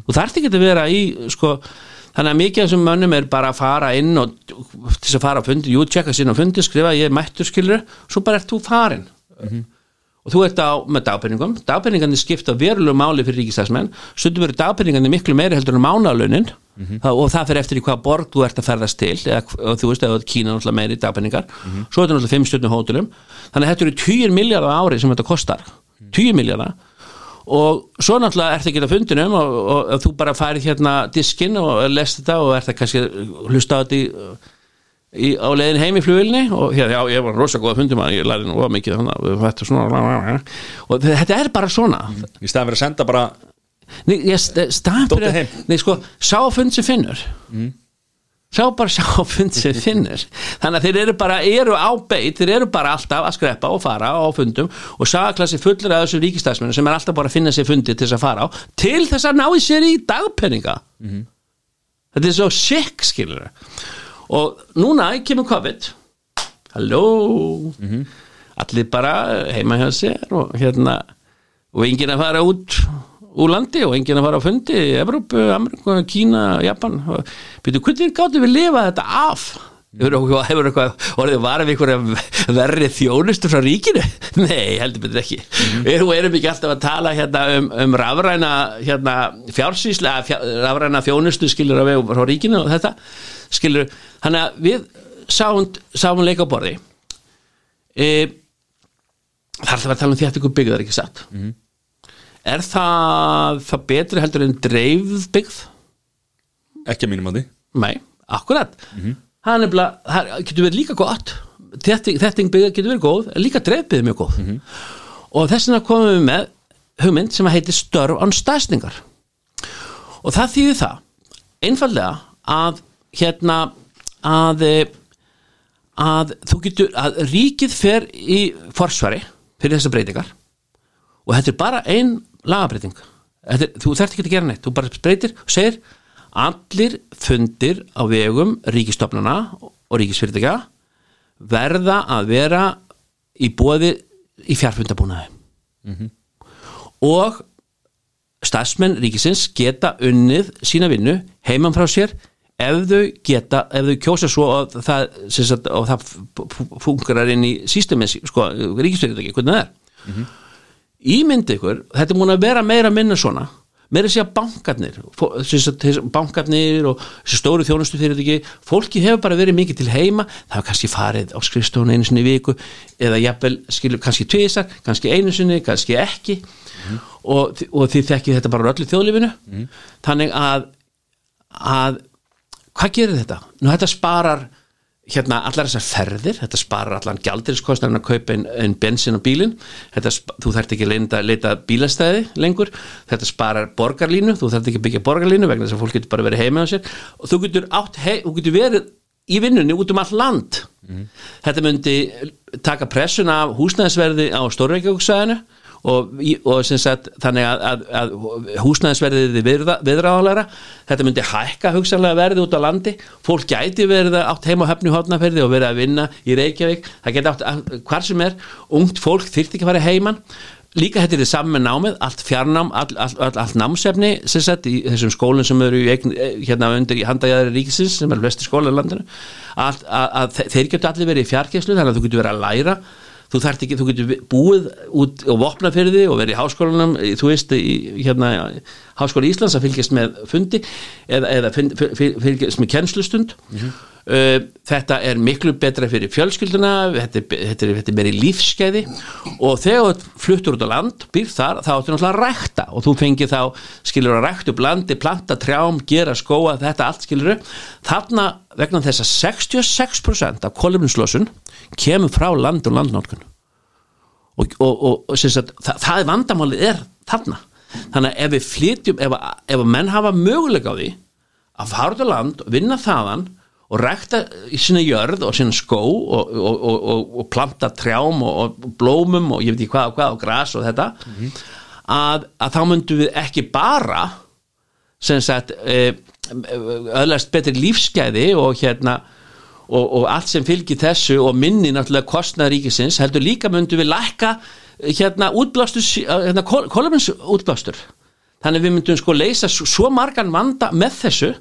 Speaker 1: og þarft ekki að vera í sko, þannig að mikið af þessum mönnum er bara að fara inn og til þess að fara á fundi, jú, tjekka sín á fundi skrifa, ég er mættur skilur, svo bara ert þú farin og þú ert á með dagpenningum, dagpenningandi skipta verulegu máli fyrir ríkistæðsmenn, stundum verður dagpenningandi miklu meiri heldur en mánalaunin og það fyrir eftir í hvað borg þú ert að ferðast til eða og þú veist, eða Kína náttúrulega meiri dagpenningar, svo er þetta náttúrulega fimm stundum hótelum, þannig að þetta eru 10 miljardar ári sem þetta kostar, 10 miljardar og svo náttúrulega ert ekki á fundinum og, og, og þú bara færið hérna diskinn og lest þetta og ert að kannski hlusta á þetta í í, á leiðin heim í flugilni og hér, já, ég var rosa góða fundum að ég læri nú mikið að þetta svona og þetta er bara svona.
Speaker 2: Í staðan fyrir að senda bara
Speaker 1: Nei, ég staðan fyrir
Speaker 2: heim.
Speaker 1: Nei, sko, sá fund sem finnur. Sá bara sá fund sem finnur. Þannig að þeir eru bara, eru á beit þeir eru bara alltaf að skreppa og fara á fundum og sagaklassi fullur af þessum ríkistæðsmennu sem er alltaf bara að finna sér fundi til þess að fara á til þess að ná í sér í dagpenninga þetta er svo sick skilur og núna kemur COVID. Halló. Allir bara heima hjá sér og hérna og enginn að fara út úr landi og enginn að fara á fundi í Evrópu, Ameríku, Kína, Japan. Og byrju, hvernig gáttu við lifa þetta af? Hefur eitthvað, orðið varðið eitthvað verri þjónustu frá ríkinu? [LAUGHS] Nei, heldur betur ekki. Við erum, erum ekki alltaf að tala hérna um, um rafræna hérna, fjársýsla, fjár, rafræna þjónustu skilur við frá ríkinu og þetta. Skilur, þannig að við sáum, sáum leika á borði. E, þar það var að tala um því að þetta byggð er ekki satt. Er það það betri heldur en dreifð byggð?
Speaker 2: ekki að mínum að því.
Speaker 1: Nei, akkurat. Það er nefnilega, það getur verið líka gott. Þetting, byggða getur verið góð líka dreifbyggð er mjög góð. Og þess vegna komum við með hugmynd sem heitir störf án stæsningar og það þýðir það einfallega að hérna að að þú getur, að ríkið fer í forsvari fyrir þessar breytingar og þetta er bara ein lagabreiting er, þú þarft ekki að gera neitt. Þú bara breytir og segir allir fundir á vegum ríkistofnana og ríkisfyrirtækja verða að vera í bóði í fjárfundabúnaði og stafsmenn ríkisins geta unnið sína vinnu heimann frá sér ef þau geta, ef þau kjósa svo og það, sagt, og það fungerar inn í sístemins, sko, ríkisfyrirtæki, hvernig það er. Ímyndi ykkur, þetta er múin að vera meira minna svona, meira að segja bankarnir sagt, bankarnir og þessi stóru þjónustu fyrirtæki fólki hefur bara verið mikið til heima. Það hefur kannski farið á skrifstofun einu sinni viku eða jafnvel, skilur, kannski tvisar kannski einu sinni, kannski ekki. Og, og þið þekkið þetta bara öllu þjóðlifinu þannig að að hvað gerir þetta? Nú þetta sparar hérna allar þessar ferðir þetta sparar allan gjaldiriskostnarinn að kaupa einn ein bensin á bílinn. Þú þarft ekki að leita, bílastæði lengur, þetta sparar borgarlínu þú þarft ekki að byggja borgarlínu vegna þess að fólk getur bara verið heima á sér. Og þú getur, átt, hei, þú getur verið í vinnunni út um all land. Þetta myndi taka pressun af húsnæðisverði á Stórreikjóksvæðinu og, og sagt þannig að, að, að húsnæðisverðið er viðra, viðráðalega þetta myndi hækka hugsanlega verði út á landi. Fólk gæti verið átt heima á höfni hófnaferði og verið að vinna í Reykjavík. Það geti átt hvar sem er ungt fólk þyrfti ekki að fara heiman. Líka er þið saman með námið, allt fjarnám all, all, all, allt námsefni sem sagt í þessum skólinn sem eru eign, eh, hérna undir í handæðari ríkisins sem er flesti skóla í landinu. Að, að, að þe- þeir getur allir verið í fjarkeslu þannig að þú getur verið að læra þú þarft ekki, þú getur búið út og vopna fyrir þig og verið í háskólanum þú veist, í hérna háskóla Íslands að fylgjast með fundi eða, eða fylg, fylg, fylgjast með kennslustund. Uh, þetta er miklu betra fyrir fjölskylduna þetta er, þetta er, þetta er meiri lífskeiði og þegar þú fluttur út á land býr þar, þá áttu náttúrulega að rækta og þú fengir þá, skilur að rækta upp landi planta trjám, gera skóa, þetta allt skilur þarna vegna þess að 66% af kolumnislösun kemur frá land og landnótkun og, og, og, og sem sagt, það, það er vandamálið er þarna. Þannig að ef við flytjum ef, ef menn hafa möguleika á því að fara út á land, vinna þaðan og rækta í sinni jörð og sinni skó og, og, og, og, og planta trjám og, og blómum og ég veit ekki hvað og hvað og gras og þetta að, að þá myndum við ekki bara sem sagt eh, öðlast betri lífsgæði og hérna og, og allt sem fylgir þessu og minni náttúrulega kostnað ríkisins heldur líka myndum við lækka eh, hérna útblástur hérna, kolumins útblástur. Þannig við myndum sko leysa svo, margan vanda með þessu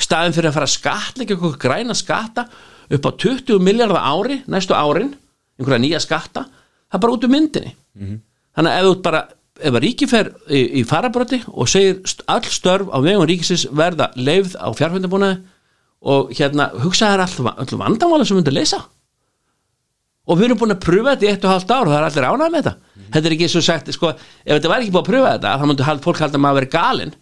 Speaker 1: staðin fyrir að fara að skatleika eitthvað græna skatta upp á 20 miljardar ári næstu árin, einhverja nýja skatta það er bara út um myndinni. Þannig að ef þú bara ef að ríki fer í, í farabroti og segir öll störf á vegum ríkisins verða leifð á fjárfundabúnaði og hérna hugsa þær all, all vandamála sem myndir leysa og við erum búin að pröfa þetta í eitt og halvt ár og það er allir ánægð með þetta. Þetta er ekki svo sagt, sko, ef þetta væri ekki búin að pröfa þetta þá hald, fólk halda að maður verið galinn.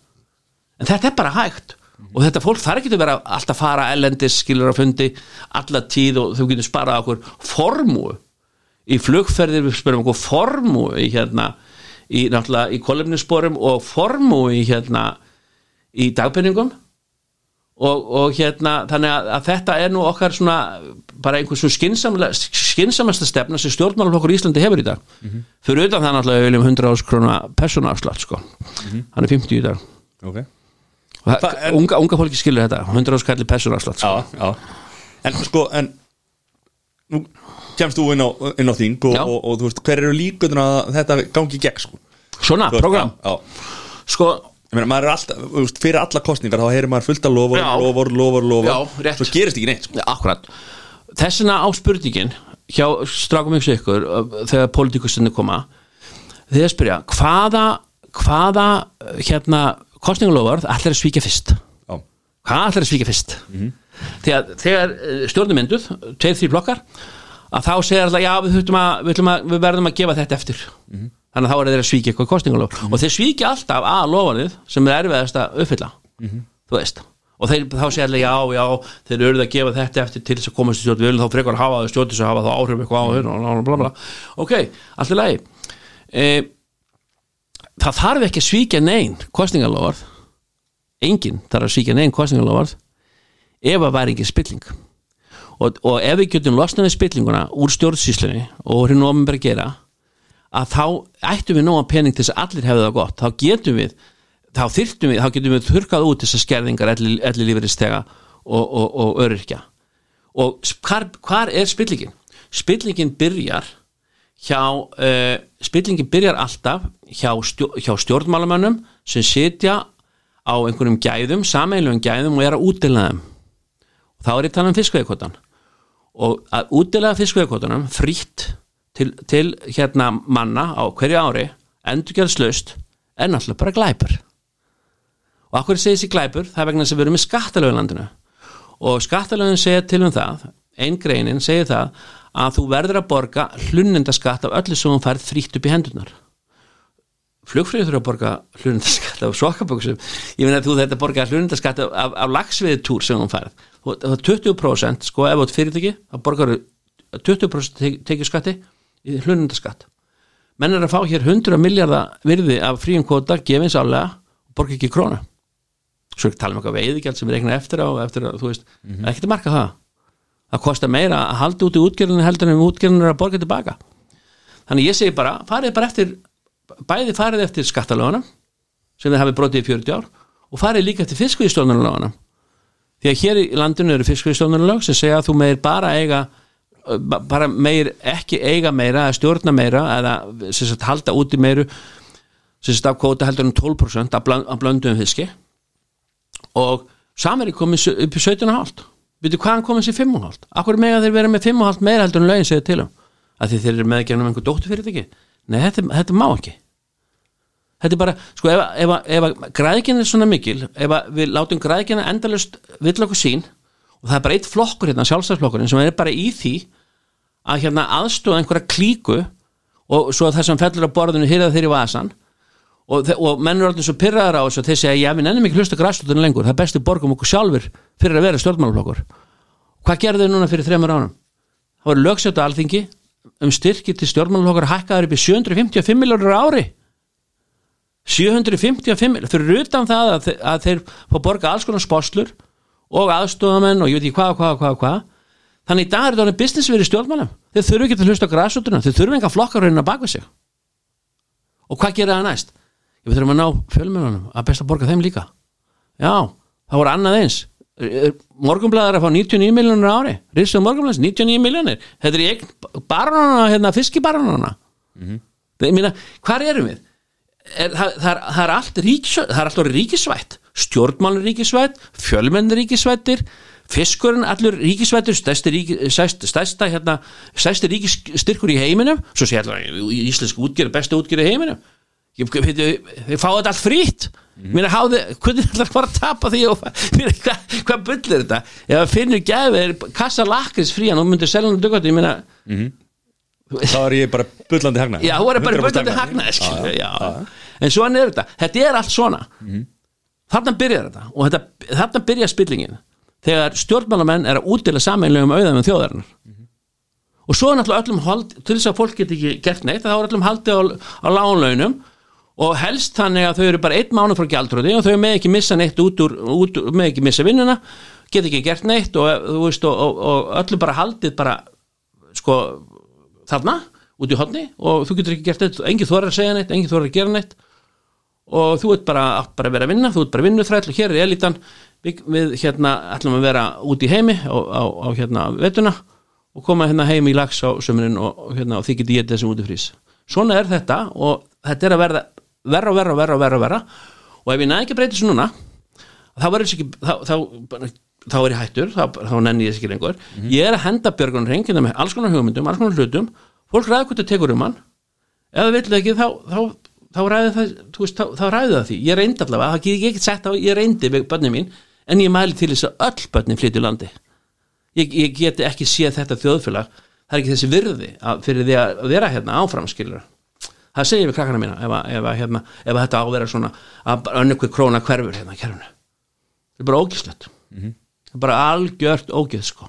Speaker 1: En þetta er bara hægt. Og þetta fólk þarf ekki að vera alltaf að fara ellendis skilur á fundi alla tíð og þú getur sparað okkur formúu í flugferðir. Við spyrum okkur formúu í hérna í náttúrulega í kolumnisporum og formúu í hérna í dagpenningum og, og hérna þannig að, að þetta er nú okkar svona bara einhvers svona skinsamasta stefna sem stjórnmálaflokkur í Íslandi hefur í dag. Fyrir utan það náttúrulega við viljum 100 ás krona persónaafslátt sko. Hann er 50 í dag.
Speaker 2: Ok.
Speaker 1: Og það,
Speaker 2: er-
Speaker 1: unga, unga fólki skilur þetta. 100 ás kalli persónaafslátt sko.
Speaker 2: en sko, en nú kemst þú inn á, inn á þing og, og, og, þú veist, hver eru líkundur að þetta gangi gegn sko?
Speaker 1: Svona, program sko,
Speaker 2: Ég meina, maður er alltaf, fyrir alla kostningar þá heyrir maður fullt af lofur,
Speaker 1: Já.
Speaker 2: lofur, lofur, lofur
Speaker 1: Já, rétt.
Speaker 2: svo gerist ekki neitt sko.
Speaker 1: ja, akkurat. Þessina á spurningin hjá strákum ykkur ykkur uh, þegar politíkustinni koma þegar spyrja hvaða, hvaða uh, hérna kostningalofar ætlar að svíkja fyrst?
Speaker 2: Já,
Speaker 1: hvað ætlar að svíkja fyrst? Þegar, þegar stjórnum mynduð tveir því blokkar að þá segir alltaf já við, þurfum að, við, ætlum að, við verðum að gefa þetta eftir þannig að þá er þeir að svíkja eitthvað kostningalof og þeir svíkja alltaf að lofanið sem er erfiðast að uppfylla. Þú veist. Og þeir þá segir alltaf já já þeir eru að gefa þetta eftir til þess að komast í stjórn. Við viljum þá frekar hafa það stjórn þess að hafa þá áhrif eitthvað á og bla bla ok, allt í lagi. E, það þarf ekki að svíkja neinn kostningalofar enginn þarf að svíkja neinn kostningalofar ef að væri ekki spilling. Og, og ef við getum losnað við spillinguna úr stjórnsýslunni og hérna ofin bara gera að þá ættum við nóga pening til þess að allir hefði það gott. Þá getum við þá þyrftum við, þá getum við þurkað út þessar skerðingar elli, elli lífuristega og, og, og öryrkja. Og hvar, hvar er spillingin? Spillingin byrjar hjá uh, spillingin byrjar alltaf hjá, stjó, hjá stjórnmálamönnum sem sitja á einhverjum gæðum, sameiginlegum gæðum og er að útdeila þeim. Og þá er ég talað um fiskveiðkvotan og að útdeila fiskveiðkvotanum frítt til, til hérna manna á hverju ári endurgerðslaust er náttúrulega bara glæpur. Og akkur segir þessi glæpur? Það er vegna að við erum með skattalögin landinu. Og skattalögin segir til um það einn greinin segir það að þú verður að borga hlunnindaskatt af öllu sem hún færð frítt upp í hendurnar. Flugfrýður þurfa að borga hlunnindaskatt af sokkaböksum. Ég meina að þú þetta borga hlunnindaskatt af, af, af lagsviðtúr sem hún færð. Og það er 20% sko ef ert fyrirtæki þá borgar 20% tek- tekið skatti í hlunnindaskatt menn er að fá hér 100 miljardar virði af fríum kvota gefins álega og borga ekki krónu. Svo ekki tala um eitthvað veiðigjald sem er eignar eftir á eftir að, þú veist, ekkert að marka það. Það kostar meira að halda út í útgerðinu heldur en útgerðinu er að borga tilbaka. Þannig ég segi bara, farið bara eftir bæði farið eftir skattalögunum sem þið hafið brotið í 40 ár og farið líka eftir fiskviðstofnarlögunum því að hér í landinu eru fiskviðstofnarlög sem segja að þú meir bara eiga bara meir ekki eiga meira eða stjórna meira eða sagt halda út í meiru af kvóta heldur um 12% af, bland, af blöndum fiski. Og Sameri komið upp í 17,5 veitu hvaðan komið sér 5,5 akkur mega þeir vera með 5,5 meira heldur en lögin segja til um? Að þeir eru með ekki um einhver dótturfyrirtæki. Nei þetta, þetta má ekki. Þetta er bara, sko ef, ef græðgin er svona mikil ef að við látum græðgina endalust vill okkur sín og það er bara eitt flokkur hérna, sjálfstæðsflokkurinn sem er bara í því að hérna aðstóða einhverja klíku og svo það sem fellur á borðinu hýrða þeir í vasan og, og menn eru alltaf svo pyrraðar á þessu og þeir segja, já við nennum ekki hlusta græslutunum lengur. Það er besti borgum okkur sjálfur fyrir að vera stjórnmálaflokkur. Hvað gerðu þau núna fyrir þremur ánum það voru lögsjötu alþingi um styrki til stjórnmálaflokkar hækkaður upp í 755 miljónur ári. 755 miljónur fyrir utan það að, þe- að þeir og aðstofamenn og ég veit ekki hvað, hvað, hvað, hvað. Þannig í dag er þetta alveg business verið stjórnmálum. Þeir þurfu ekki til að hlusta á græsutuna þeir þurfu enga flokkarauðina bak við sig. Og hvað gerir það næst? Ég við þurfum að ná fjölmjölunum að best að borga þeim líka. Já, það voru annað eins. Morgunblæðar að fá 99 miljónur á ári. Rísum morgunblæðis, 99 miljónir þetta er í eign baranana, hérna, fiskibaranana mm -hmm. ég meina, hvar erum við? Er, það, það, er, það er allt ríkisvætt það er allt orðið ríkisvætt stjórnmálur ríkisvætt, fjölmennir ríkisvættir fiskurinn allur ríkisvættur stærsti, ríki, stærsti, stærsta hérna, stærsti ríkisstyrkur í heiminum svo sé allar íslensk útgerð besta útgerð í heiminum. Þeir fá þetta allt frýtt mm. mér háði, hvernig ætlar að fara að tapa því og [LAUGHS] mér, hvað, hvað bull er þetta? Ef finnur gæfið, kassa lakris frían og myndir selja hann dugast ég meina,
Speaker 2: þá er ég bara bullandi hagna
Speaker 1: já, þú er bara bullandi hagnaði en svona er þetta. Þetta er allt svona þarna byrjar þetta og þetta, þarna byrjar spillingin. Þegar stjórnmálamenn er að útdela sameinlegum auðum þjóðarinnar. Og svo er náttúrulega öllum hald til þess að fólk get ekki gert neitt þá er öllum haldið á, á lánlaunum og helst þannig að þau eru bara einn mánu frá gjaldröði og þau með ekki missa neitt út úr, út, úr- með ekki missa vinnuna get ekki gert neitt og, veist, og, og, og öllum bara haldið bara sko þarna út í hodni og þú getur ekki gert neitt engin þorar að segja neitt, engin þorar að gera neitt og þú ert bara, bara að vera að vinna þú ert bara vinnuþræll og hér er elitan. Við, við hérna ætlum að vera út í heimi á, á, á hérna vetuna og koma hérna heim í lags á sömurinn og, hérna og þið getið getið þessum út í frís. Svona er þetta og þetta er að verða verra og verra og verra og verra og verra. Og ef ég næði ekki að breyta þessu núna þá þessi ekki þá, þá, þá er ég hættur, þá, þá nenni ég þess ekki lengur. Ég er að henda björgunum reyngina með alls konar hugmyndum, alls konar hlutum. Fólk ræði hvort það tekur um hann. Ef það vill ekki þá, þá, þá ræði það veist, þá, þá ræði það því, ég reyndi allavega það get ég ekki sett á, ég reyndi við börnin mín en ég mæli til þess að öll börnin flytja í landi. Ég, ég geti ekki séð þetta þjóðfélag. Það er ekki þessi virði að, fyrir því að vera hérna áfram skilur það segir við krakkana mína ef, að- ef, að, hérna, ef að þetta á að vera svona að önnur króna hverfur hérna kerfinu. Það er bara ógislegt það er bara algjört ógið sko.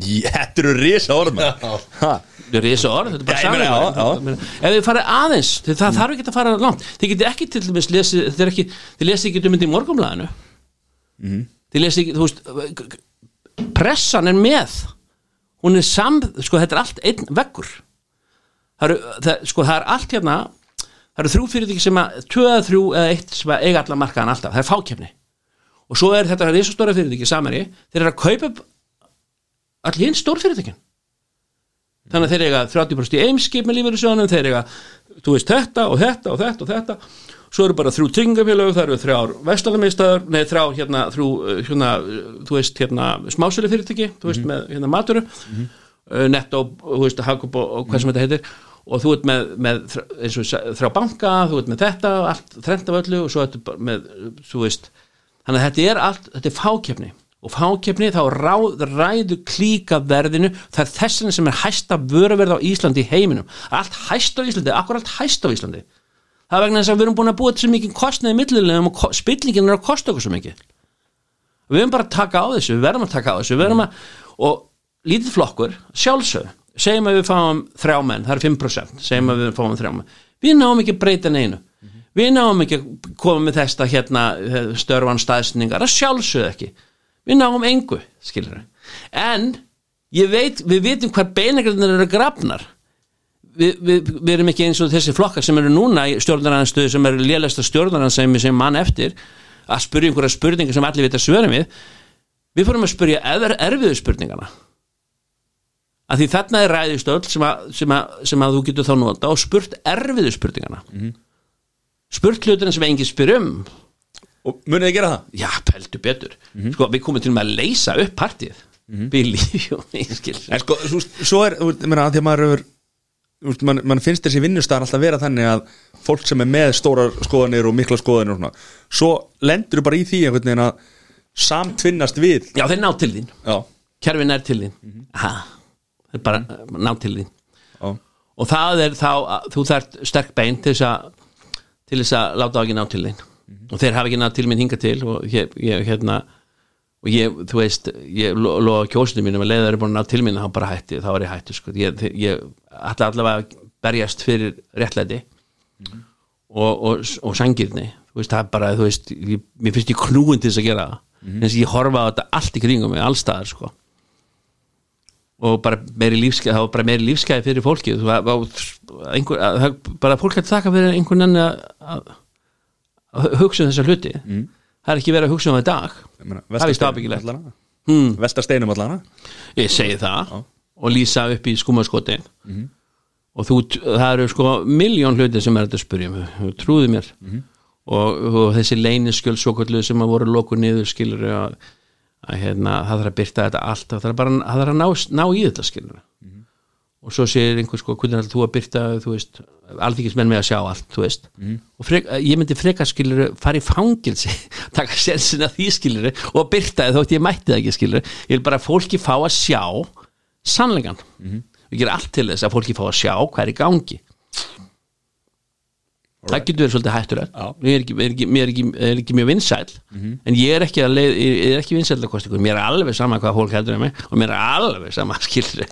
Speaker 2: Þetta eru risa orð maður. Ha,
Speaker 1: þetta er risa orð, þetta er bara saman
Speaker 2: já, já.
Speaker 1: ef þið farið aðeins þið, það þarf ekki að fara langt. Þið getið ekki til dæmis lesið þið, ekki, þið lesið ekki um þetta í morgumlæðinu
Speaker 2: Mhm.
Speaker 1: þið lesið ekki, þú veist pressan er með. Hún er sam, sko þetta er allt einn veggur. Það það, sko það er allt hérna það eru þrjú fyrirtæki sem að tvö eða þrjú eða eitt sem að eiga allar markaðan alltaf, það er fákefni og svo er þetta risastóra fyrirtæki samari, þeir eru að kaupa all hinn stórfyrirtækin þannig að þeir eiga 30% í eimskip með lífeyrissjónum, þeir eiga þú veist þetta og þetta og þetta og þetta. Svo eru bara þrjú tryggingafélög, það eru þrjár vestalamiðstæður, nei þrjár hérna þrjú, uh, hérna, þú veist hérna smásölu fyrirtæki, þú veist með hérna maturu mm netto, þú veist Hakup og, og hvað sem þetta heitir. Og þú ert með, með eins og þrjá banka, þú ert með þetta allt þrent af öllu og svo bara með þú veist, þannig að þetta er allt þetta er fákefni og fákefni þá ráð, ræður klíka verðinu. Það er þessin sem er hæsta vöruverð á Íslandi í heiminum. Allt hæst á Íslandi, akkur allt hæst á Íslandi? Það er vegna þess að við erum búin að búa svo mikið kostnaði millilegum og spillingin er að kosta okkur svo mikið. Við erum bara að taka á þessu, við verðum að taka á þessu við verðum að, og lítið flokkur sjálfsög, segjum að við fáum þrjá menn, það er 5%, segjum að við fáum þrjá menn, við náum ekki breyta neinu. Við náum ekki að koma með þesta hérna störfan staðsningar, það sjálfsög ekki við náum engu, skilur en ég veit, við vitum hvar beinagrindir eru grafnar. Við, við, við erum ekki eins og þessi flokkar sem eru núna í stjórnaranstöðu sem eru lélæsta stjórnaranstöðu sem mann eftir að spyrja einhverja spurningar sem allir vita svörum við. Við fórum að spyrja er, erfiðu spurningana. Að því þarna er ræðistöld sem, að- sem, að, sem að þú getur þá nota og spurt erfiðu spurningana. Spurt hlutina sem enginn spyr um
Speaker 2: Og munið þið gera það?
Speaker 1: já, peldu betur. Sko, við komum til með að leysa upp partíð við lífjum [LAUGHS] ég skil.
Speaker 2: En sko, svo, svo er, þú veist, að því að maður veist, mann man finnst þessi vinnustæðar alltaf vera þannig að fólk sem er með stórar skoðanir og mikla skoðanir og svona, svo lendur bara í því einhvern veginn að samtvinnast við.
Speaker 1: Já, þeir ná til þín,
Speaker 2: Já,
Speaker 1: kerfin er til þín. Ha, þeir bara ná til þín.
Speaker 2: Já,
Speaker 1: og það er þá þú þarft sterk bein til þess að til þess að láta á ekki ná til þín og þeir hafa ekki nátt til minn hinga til og ég, ég hérna og ég, þú veist, ég lo- lofa kjósinu mínum að leiða þeir eru búin að ná til mín þá bara hætti, þá er ég hætti sko. ég, ég ætla allavega að berjast fyrir réttlæti og, og, og sangirni þú veist, það er bara, þú veist ég, mér finnst ég knúin til þess að gera það. Eins og ég horfa á þetta allt í kringum mig, allstaðar sko. Og bara meiri lífskeiði það var bara meiri lífskeiði fyrir fólki þú það, bara fólk hætti þakka fyrir einhvern enn að, að, að hugsa um þessa hluti. Það er ekki verið að hugsa um það í dag.
Speaker 2: Meina,
Speaker 1: Það er víst ábyggilegt.
Speaker 2: allana
Speaker 1: hmm.
Speaker 2: Velta steinum allana
Speaker 1: ég segi það. Og lýsa upp í skúmaskotin. Og þú, það eru sko miljón hluti sem er þetta að spyrja um. Trúðu mér. Og, og þessi leyniskjöld svo kvöldu sem að voru loku niður skilur að, að hérna, það þarf að byrta þetta allt. Það þarf bara það þarf að ná, ná í þetta skilur og svo segir einhver sko hvernig þú að byrta þú veist, alþykismenn með að sjá allt þú veist, og frek, ég myndi freka skilur fara í fangilsi [LAUGHS] taka sensin að því skilur og byrta þótt ég mætti það ekki skilur ég vil bara fólki fá að sjá sannleikan við gerum allt til þess að fólki fá að sjá hvað er í gangi það getur verið svolítið hættur ég er ekki, er ekki, er ekki, er ekki mjög vinsæl en ég er ekki, leið, vinsæl að kosta ykkur, mér er alveg sama hvað fólk heldur um mig og mér er alveg sama [LAUGHS] skilur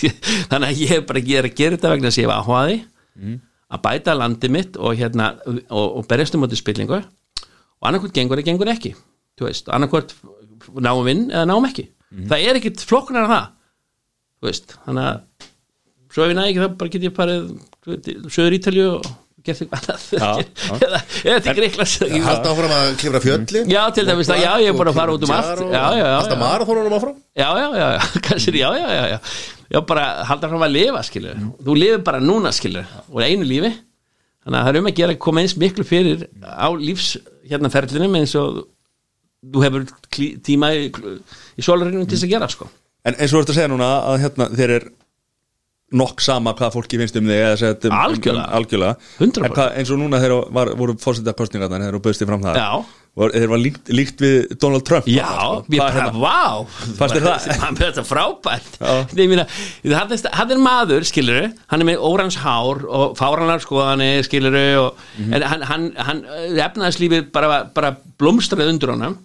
Speaker 1: [LAUGHS] þannig að ég er bara ég að gera þetta vegna að ég var áhugaði að bæta landið mitt og hérna og, og berjast um átti spillingu. Og annarkvort gengur eða gengur ekki annarkvort náum vinn eða náum ekki. Það er ekkit flokkunar af það þannig að svo ef ég næði ekki þá bara get ég farið söður Ítalju og gert eitthvað
Speaker 2: Já,
Speaker 1: annað
Speaker 2: já. [LAUGHS]
Speaker 1: eða eða til Greiklands
Speaker 3: Halda áfram að klifra fjöllin.
Speaker 1: Já, til dæmis það, já, ég er búin að fara út um allt. já,
Speaker 3: marathónunum áfram.
Speaker 1: Já, já, já, [LAUGHS] kannski, já, já, já, já. Já, bara halda fram að lifa, skilur. Þú lifir bara núna, skilur og einu lífi. Þannig að það er um að gera koma eins miklu fyrir á lífs hérna ferlinum eins og þú hefur tíma í, í sólarinu til þess að gera, sko.
Speaker 2: En eins og þú ert að segja núna að hérna þeir er nokk sama hvað fólki finnst um þig þetta um-
Speaker 1: Algjörlega.
Speaker 2: um, algjörlega.
Speaker 1: 100%.
Speaker 2: En hvað, eins og núna þeir var, voru fórsetakostningar þegar þú bauðst þig fram það
Speaker 1: Já.
Speaker 2: Og þeir var líkt, líkt við Donald Trump?
Speaker 1: Já,
Speaker 2: Sko,
Speaker 1: ég bara,
Speaker 2: hérna?
Speaker 1: vá.
Speaker 2: Það? [LAUGHS]
Speaker 1: Hann er þetta frábært. Hann, er, maður, skilur hann er með órans hár og fárannar skoðanir, skilur og, en hann, hann, hann efnaðslífið bara, bara blómstraði undir honum.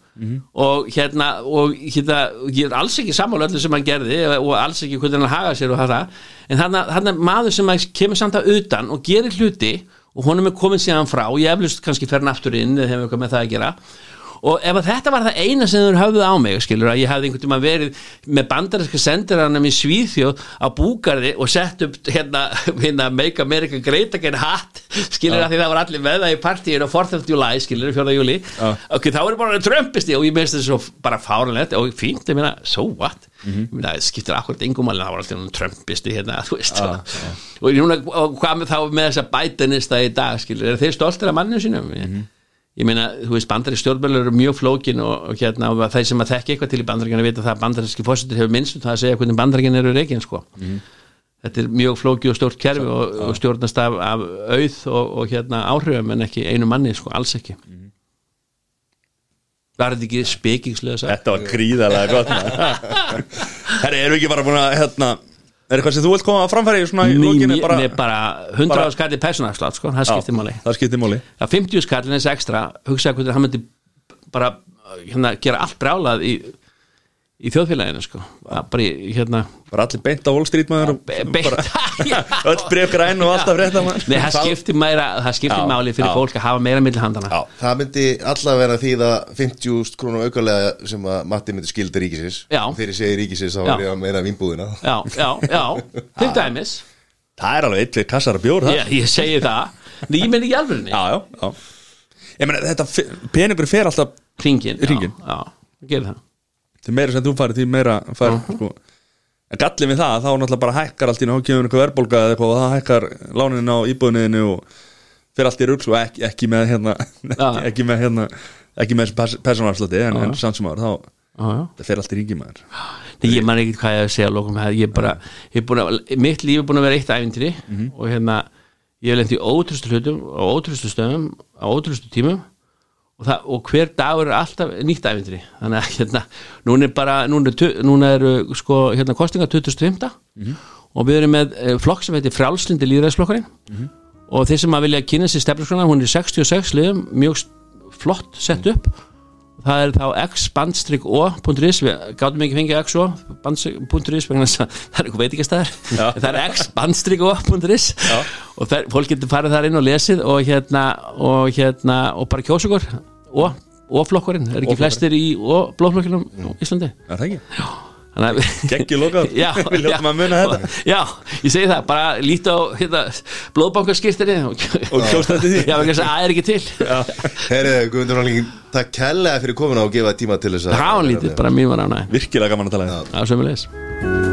Speaker 1: Og hérna og hérna, ég er alls ekki sammála öllu sem hann gerði og alls ekki hvernig hann haga sér og það en hann, er maður sem kemur samt að utan og gerir hluti og honum er komin síðan frá, ég eflust kannski fer hann aftur inn eða hefur eitthvað með það að gera og ef þetta var það eina sem þeir höfðu á mig skilur að ég hafði einhvern tíma verið með bandarinska sendiranum í Svíþjóð á Búgarði og sett upp hérna, [LAUGHS] hérna Make America Great Again hat skilur að því það var allir með það í partíinu á 4th of July skilur 4. júli ok, þá er bara trömpisti og ég minnst þetta svo bara fáranlegt og fínt, ég meina, so what? Ég meina, það skiptir akkurat engum alveg það var alltaf trömpisti hérna, veist. Og, og, núna, og hvað með þá með þessa bætanista í dag skilur, er þeir stoltir af manninu sínum ég meina, þú veist, bandari stjórnbjörnur eru mjög flókin og, og hérna, og þeir sem að þekki eitthvað til í bandaríkjana vita það að bandaríski fórsetur hefur minnst um það að segja hvernig bandaríkjana eru reikin, sko. Þetta er mjög flóki og stórt kerfi og, og stjórnast af, af auð og, og hérna áhrifum en ekki einu manni, sko, alls ekki. Var þetta ekki spekingslega sagt?
Speaker 2: Þetta var gríðarlega gott [LAUGHS] Herri, erum við ekki bara búin að hérna, er eitthvað sem þú vilt koma að framfæri í lókinu
Speaker 1: bara,
Speaker 2: bara,
Speaker 1: bara 100
Speaker 2: bara-
Speaker 1: ára skalli persónafslátt, sko, það skiptir máli.
Speaker 2: það skiptir máli.
Speaker 1: Að 50 skallin þessi ekstra. Hugsaði hvernig hann myndi bara hérna, gera allt brjálað í, í þjóðfélaginu sko. Bara hérna
Speaker 2: bara allir beint á Wall Street maður og
Speaker 1: be- beint-
Speaker 2: bara [LAUGHS] öll bref græn og alltaf maður
Speaker 1: Nei, það skiptir meira, það skiptir máli fyrir
Speaker 3: já.
Speaker 1: fólk að hafa meira milli handana
Speaker 3: Já, það myndi allavega vera því það 50 krónum aukalega sem að Matti myndi skilda ríkisins.
Speaker 1: Já.
Speaker 3: Þegar ég segi ríkisins þá er ég að meina vínbúðina.
Speaker 1: Já, já, já, [LAUGHS] til dæmis.
Speaker 2: Það er alveg eitthvað kassar að bjór það.
Speaker 1: Ég, ég segi það, Nei, ég menn ekki alvörinni
Speaker 2: já, já, já. Ég meina þetta peningur fer alltaf Hringinn.
Speaker 1: já, já, gerir það
Speaker 2: því meira sem þú farið því meira fær sko. en gallið við það þá náttúrulega bara hækkar allt í náttúrulega kemur einhver verðbólga eða eitthvað og það hækkar lánin á íbúðinniðinu og fyrir allt í rugl og ekki, ekki með hérna ekki, [LAUGHS] ekki með hérna ekki með þessi persónarslati en, en samt sem áður þá það fer allt í ringi maður.
Speaker 1: Nei, ég man ekki hvað ég að segja að lokum ég er bara, ég er búin að, mitt líf er búin að vera eitt ævintýri og hérna ég hef lent í ótrústu hlutum á ótrústu stöðum á ótrústu tímum og, það, og hver dagur er alltaf nýtt ævintýri. Þannig að hérna, núna er bara núna, er núna eru sko hérna kostinga 2005 og við erum með eh, flokk sem heitir frálslindi líðræðsflokkurinn og þeir sem að vilja kynna sér stefnarskona, hún er í 66 liðum mjög flott sett upp. Það er þá x-o.is við gátum ekki fengið x-o.is það er eitthvað veitingastæðar [LAUGHS] það er x-o.is og það, fólk getur farið þar inn og lesið og hérna og, hérna, og bara kjósugur og, og flokkurinn, er ekki flestir í og blóðflokkinum á Íslandi?
Speaker 2: Er það ekki? Lokað. [LAUGHS]
Speaker 1: Já, [LAUGHS]
Speaker 2: Við hljótum að muna þetta.
Speaker 1: Já, ég segi það, bara líta á hérna, blóðbankarskirtinni og,
Speaker 2: og kjósta þetta því
Speaker 1: Já, það er ekki til.
Speaker 3: Herri, Guðmundur Rálingin, takk kærlega fyrir komuna og gefa tíma til þess að
Speaker 1: Ránlítið, bara mín var ánæg
Speaker 2: virkilega gaman að tala. Um
Speaker 1: Já, sömulegis